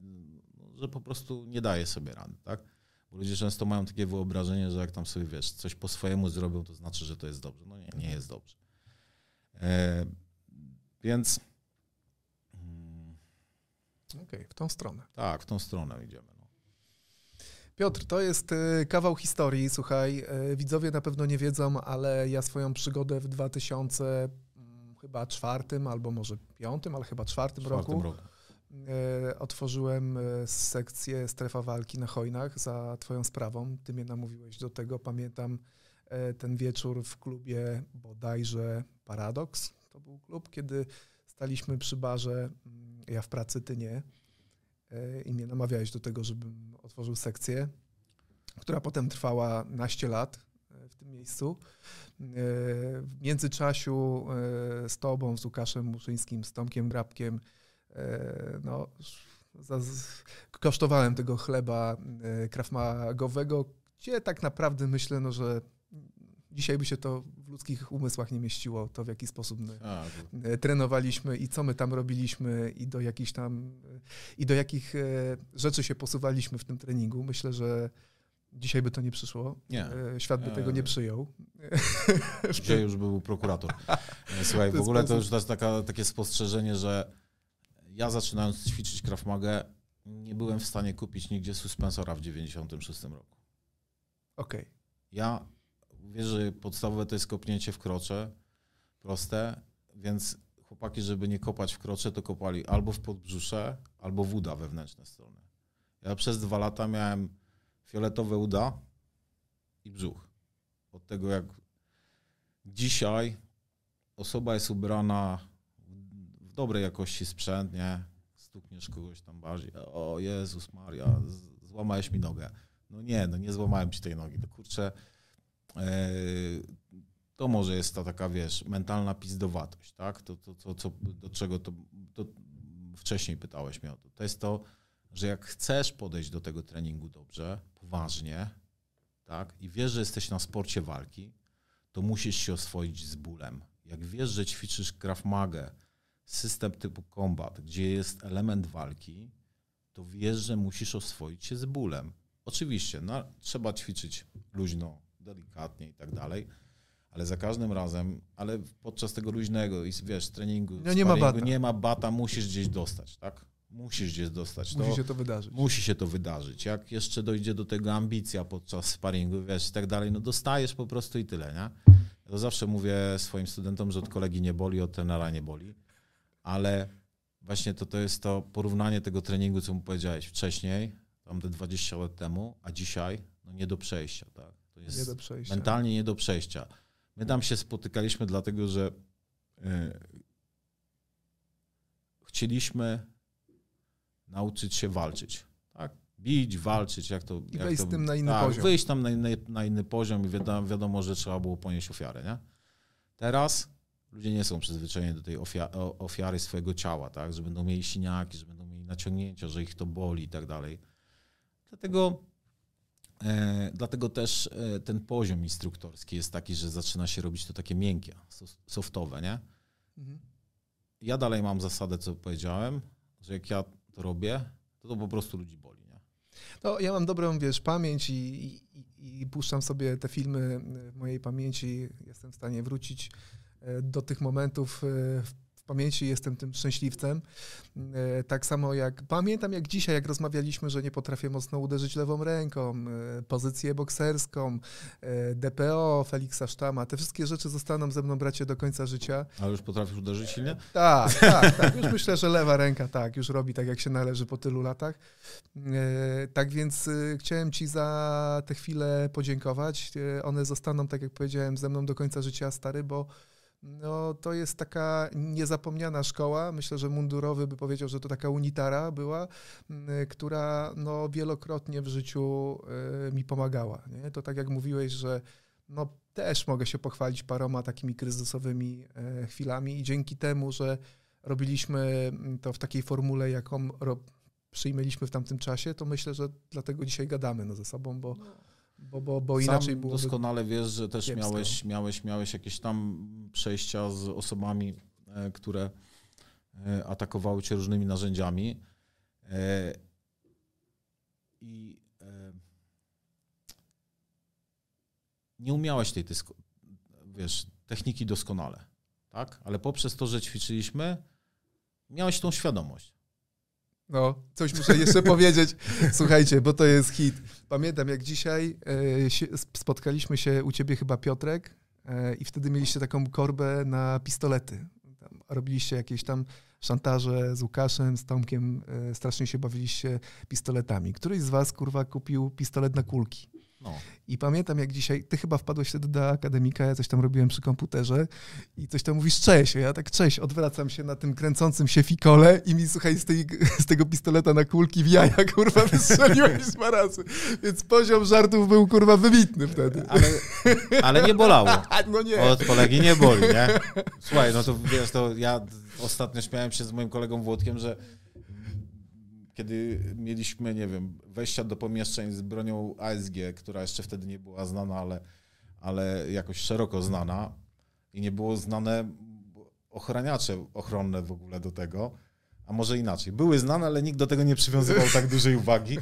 i no, że po prostu nie daje sobie rady, tak? Bo ludzie często mają takie wyobrażenie, że jak tam sobie, wiesz, coś po swojemu zrobią, to znaczy, że to jest dobrze. No nie, nie jest dobrze. E, więc mm, Okej, w tą stronę. tak, w tą stronę idziemy. No. Piotr, to jest e, kawał historii. Słuchaj, e, widzowie na pewno nie wiedzą, ale ja swoją przygodę w 2000 mm, chyba czwartym albo może piątym, ale chyba czwartym, czwartym roku, roku. e, otworzyłem e, sekcję Strefa Walki na Hojnach za twoją sprawą. Ty mnie namówiłeś do tego. Pamiętam e, ten wieczór w klubie bodajże Paradox. To był klub, kiedy staliśmy przy barze, mm, ja w pracy, ty nie. E, I mnie namawiałeś do tego, żebym otworzył sekcję, która potem trwała naście lat w tym miejscu. E, W międzyczasiu e, z tobą, z Łukaszem Muszyńskim, z Tomkiem Grabkiem, e, no, kosztowałem tego chleba krafmagowego, gdzie tak naprawdę myślę, no, że dzisiaj by się to w ludzkich umysłach nie mieściło, to w jaki sposób my e, trenowaliśmy i co my tam robiliśmy i do jakich tam i do jakich rzeczy się posuwaliśmy w tym treningu. Myślę, że dzisiaj by to nie przyszło. Nie. E, Świat by E, tego nie przyjął. Dzisiaj już był prokurator. E, Słuchaj, w ogóle to już jest taka, takie spostrzeżenie, że ja zaczynając ćwiczyć Krav Magę, nie byłem w stanie kupić nigdzie suspensora w 96 roku. Okej. Ja wiesz, że podstawowe to jest kopnięcie w krocze, proste, więc chłopaki, żeby nie kopać w krocze, to kopali albo w podbrzusze, albo w uda wewnętrzne strony. Ja przez dwa lata miałem fioletowe uda i brzuch. Od tego jak dzisiaj osoba jest ubrana w dobrej jakości sprzęt, nie? stukniesz kogoś tam bardziej, o Jezus Maria, złamałeś mi nogę. No nie, no nie złamałem ci tej nogi. To kurczę, e, to może jest ta taka, wiesz, mentalna pizdowatość, tak? To, to, to, co, do czego to, to wcześniej pytałeś mnie o to. To jest to, że jak chcesz podejść do tego treningu dobrze, poważnie, tak, i wiesz, że jesteś na sporcie walki, to musisz się oswoić z bólem. Jak wiesz, że ćwiczysz Krav Maga, system typu combat, gdzie jest element walki, to wiesz, że musisz oswoić się z bólem. Oczywiście, no, trzeba ćwiczyć luźno, delikatnie i tak dalej, ale za każdym razem, ale podczas tego luźnego i wiesz, treningu, no nie ma bata. nie ma bata, musisz gdzieś dostać, tak? Musisz gdzieś dostać. Musi to, się to wydarzyć. Musi się to wydarzyć. Jak jeszcze dojdzie do tego ambicja podczas sparingu, wiesz, i tak dalej, no dostajesz po prostu i tyle, nie? Ja to zawsze mówię swoim studentom, że od kolegi nie boli, od trenera nie boli, ale właśnie to, to jest to porównanie tego treningu, co mu powiedziałeś wcześniej, tam te 20 lat temu, a dzisiaj, no nie do przejścia, tak? To jest nie do przejścia. mentalnie nie do przejścia. My tam się spotykaliśmy dlatego, że yy, chcieliśmy nauczyć się walczyć. Tak? Bić, walczyć, jak to. I jak wejść to, tym na inny tak, poziom. Wyjść tam na inny, na inny poziom i wiadomo, wiadomo, że trzeba było ponieść ofiarę. Nie? Teraz ludzie nie są przyzwyczajeni do tej ofiary swojego ciała, tak? że będą mieli siniaki, że będą mieli naciągnięcia, że ich to boli i tak dalej. Dlatego, e, dlatego też e, ten poziom instruktorski jest taki, że zaczyna się robić to takie miękkie, softowe, nie? Mhm. Ja dalej mam zasadę, co powiedziałem, że jak ja to robię, to to po prostu ludzi boli. Nie? No, ja mam dobrą, wiesz, pamięć i, i, i puszczam sobie te filmy w mojej pamięci. Jestem w stanie wrócić e, do tych momentów e, w pamięci jestem tym szczęśliwcem. E, tak samo jak pamiętam jak dzisiaj, jak rozmawialiśmy, że nie potrafię mocno uderzyć lewą ręką, e, pozycję bokserską, e, DPO, Feliksa Sztama, te wszystkie rzeczy zostaną ze mną bracie do końca życia. Ale już potrafisz uderzyć silnie? Tak, tak, tak. Już myślę, że lewa ręka tak, już robi tak jak się należy po tylu latach. Tak więc chciałem Ci za te chwile podziękować. One zostaną, tak jak powiedziałem, ze mną do końca życia, stary, bo no, to jest taka niezapomniana szkoła. Myślę, że mundurowy by powiedział, że to taka unitara była, która no, wielokrotnie w życiu y, mi pomagała. Nie? To tak jak mówiłeś, że no, też mogę się pochwalić paroma takimi kryzysowymi e, chwilami i dzięki temu, że robiliśmy to w takiej formule, jaką przyjmęliśmy w tamtym czasie, to myślę, że dlatego dzisiaj gadamy no, ze sobą, bo no bo, bo, bo inaczej było. doskonale wiesz, że też miałeś, miałeś, miałeś jakieś tam przejścia z osobami, e, które e, atakowały cię różnymi narzędziami. E, I nie umiałeś tej wiesz, techniki doskonale, tak? Ale poprzez to, że ćwiczyliśmy, miałeś tą świadomość. No, coś muszę jeszcze powiedzieć. Słuchajcie, bo to jest hit. Pamiętam, jak dzisiaj e, spotkaliśmy się u ciebie chyba Piotrek e, i wtedy mieliście taką korbę na pistolety. Tam robiliście jakieś tam szantaże z Łukaszem, z Tomkiem, e, strasznie się bawiliście pistoletami. Któryś z was, kurwa, kupił pistolet na kulki. No. I pamiętam jak dzisiaj, ty chyba wpadłeś wtedy do akademika, ja coś tam robiłem przy komputerze i coś tam mówisz cześć, ja tak cześć, odwracam się na tym kręcącym się fikole i mi słuchaj z, tej, z tego pistoleta na kulki w jaja kurwa wystrzeliłeś dwa razy. Więc poziom żartów był kurwa wybitny wtedy. Ale, ale nie bolało. No nie. Od kolegi nie boli, nie? Słuchaj, no to wiesz, to ja ostatnio śmiałem się z moim kolegą Włodkiem, że kiedy mieliśmy, nie wiem, wejścia do pomieszczeń z bronią ASG, która jeszcze wtedy nie była znana, ale, ale jakoś szeroko znana i nie było znane ochraniacze ochronne w ogóle do tego, a może inaczej. Były znane, ale nikt do tego nie przywiązywał tak dużej uwagi.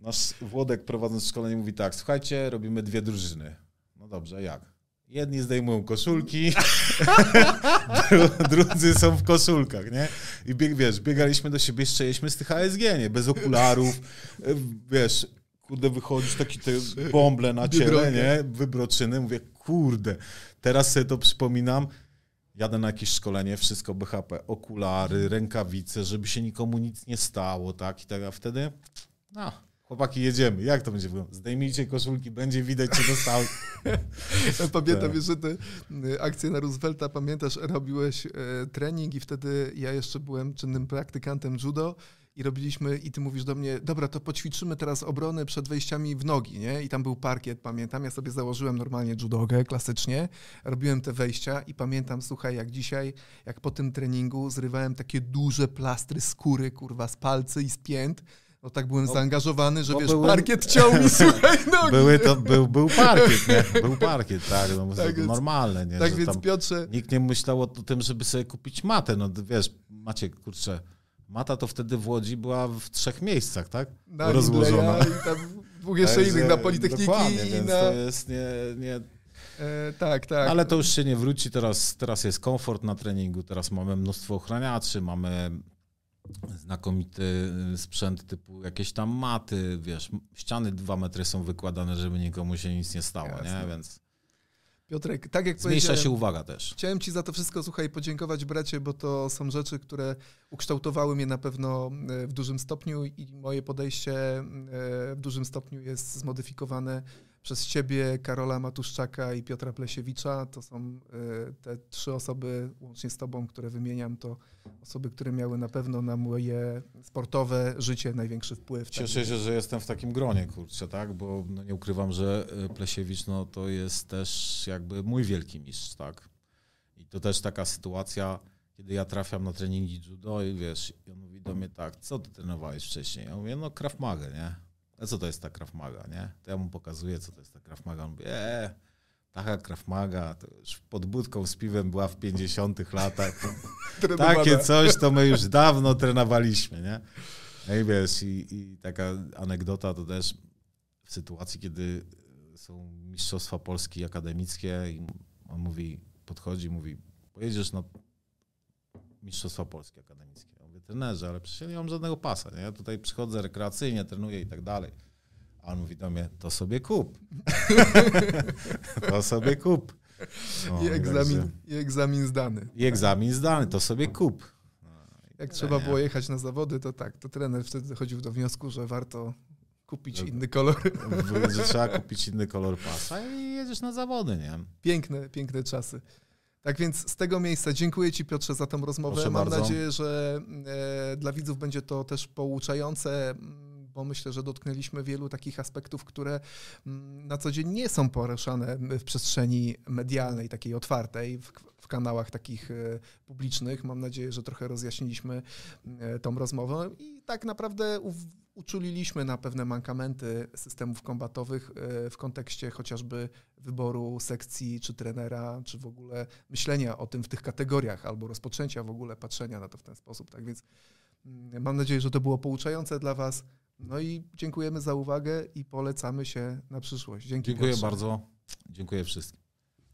Nasz Włodek prowadząc szkolenie mówi tak, słuchajcie, robimy dwie drużyny. No dobrze, jak? Jedni zdejmują koszulki, drudzy są w koszulkach, nie? I bieg, wiesz, biegaliśmy do siebie, strzeliśmy z tych ASG, nie? Bez okularów, e, wiesz, kurde, wychodzisz taki te bąble na ciele, nie? Wybroczyny. Mówię, kurde, teraz sobie to przypominam, jadę na jakieś szkolenie, wszystko BHP, okulary, rękawice, żeby się nikomu nic nie stało, tak? I tak, a wtedy, no, chłopaki, jedziemy. Jak to będzie wyglądać? Zdejmijcie koszulki, będzie widać, czy dostał. Pamiętam Tak. jeszcze te y, akcje na Roosevelta, pamiętasz, robiłeś e, trening i wtedy ja jeszcze byłem czynnym praktykantem judo i robiliśmy, i ty mówisz do mnie, dobra, to poćwiczymy teraz obrony przed wejściami w nogi, nie? I tam był parkiet, pamiętam, ja sobie założyłem normalnie judogę, klasycznie, robiłem te wejścia i pamiętam, słuchaj, jak dzisiaj, jak po tym treningu zrywałem takie duże plastry skóry, kurwa, z palcy i z pięt, no tak byłem Bo- zaangażowany, że bo wiesz, były- parkiet ciął mi, słuchaj, nogi. Były to, był, był parkiet, nie? Był parkiet, tak. No, Tak tak więc- normalne, nie? Tak że więc, Piotrze, Nikt nie myślał o tym, żeby sobie kupić matę. No wiesz, macie, kurczę, mata to wtedy w Łodzi była w trzech miejscach, tak? na rozłożona. Lindleya i tam dwóch jeszcze Także innych, na Politechniki i na... to jest nie, nie... E, tak, tak. Ale to już się nie wróci, teraz, teraz jest komfort na treningu, teraz mamy mnóstwo ochraniaczy, mamy znakomity sprzęt typu jakieś tam maty, wiesz, ściany dwa metry są wykładane, żeby nikomu się nic nie stało, Jasne. nie? Więc Piotrek, tak jak zmniejsza się uwaga też. chciałem ci za to wszystko, słuchaj, podziękować bracie, bo to są rzeczy, które ukształtowały mnie na pewno e, w dużym stopniu i moje podejście e, w dużym stopniu jest zmodyfikowane przez ciebie, Karola Matuszczaka i Piotra Plesiewicza. To są e, te trzy osoby, łącznie z tobą, które wymieniam, to osoby, które miały na pewno na moje sportowe życie największy wpływ. Cieszę się, że jestem w takim gronie, kurczę, tak? Bo no, nie ukrywam, że y, Plesiewicz no, to jest też jakby mój wielki mistrz, tak? I to też taka sytuacja, kiedy ja trafiam na treningi judo i wiesz, i on mówi do mnie tak, co ty trenowałeś wcześniej? Ja mówię, no Krav nie? A co to jest ta Krav Maga, nie? To ja mu pokazuję, co to jest ta Krav Maga. On mówi, eee, taka Krav Maga, to już pod budką z piwem była w 50 latach. Takie coś to my już dawno trenowaliśmy, nie? No i wiesz, i, i taka anegdota to też w sytuacji, kiedy są Mistrzostwa Polski akademickie i on mówi, podchodzi, mówi, pojedziesz na Mistrzostwa Polski akademickie. Trenerze, ale przecież ja nie mam żadnego pasa, nie? Ja tutaj przychodzę rekreacyjnie, trenuję i tak dalej. A on mówi do mnie, to sobie kup. to sobie kup. No, I także- egzamin, I egzamin zdany. I egzamin zdany, to sobie kup. Jak Tyle, trzeba nie? było jechać na zawody, to tak, to trener wtedy dochodził do wniosku, że warto kupić Że- inny kolor. Że trzeba kupić inny kolor pasa i jedziesz na zawody, nie? Piękne, piękne czasy. Tak więc z tego miejsca dziękuję Ci Piotrze za tą rozmowę. Proszę Mam bardzo. nadzieję, że e, dla widzów będzie to też pouczające, m, bo myślę, że dotknęliśmy wielu takich aspektów, które m, na co dzień nie są poruszane w przestrzeni medialnej, takiej otwartej, w, w kanałach takich e, publicznych. Mam nadzieję, że trochę rozjaśniliśmy e, tą rozmowę i tak naprawdę uczuliliśmy na pewne mankamenty systemów kombatowych e, w kontekście chociażby wyboru sekcji, czy trenera, czy w ogóle myślenia o tym w tych kategoriach, albo rozpoczęcia w ogóle patrzenia na to w ten sposób. Tak więc mm, mam nadzieję, że to było pouczające dla Was. No i dziękujemy za uwagę i polecamy się na przyszłość. Dzięki Dziękuję Piotrze. bardzo. Dziękuję wszystkim.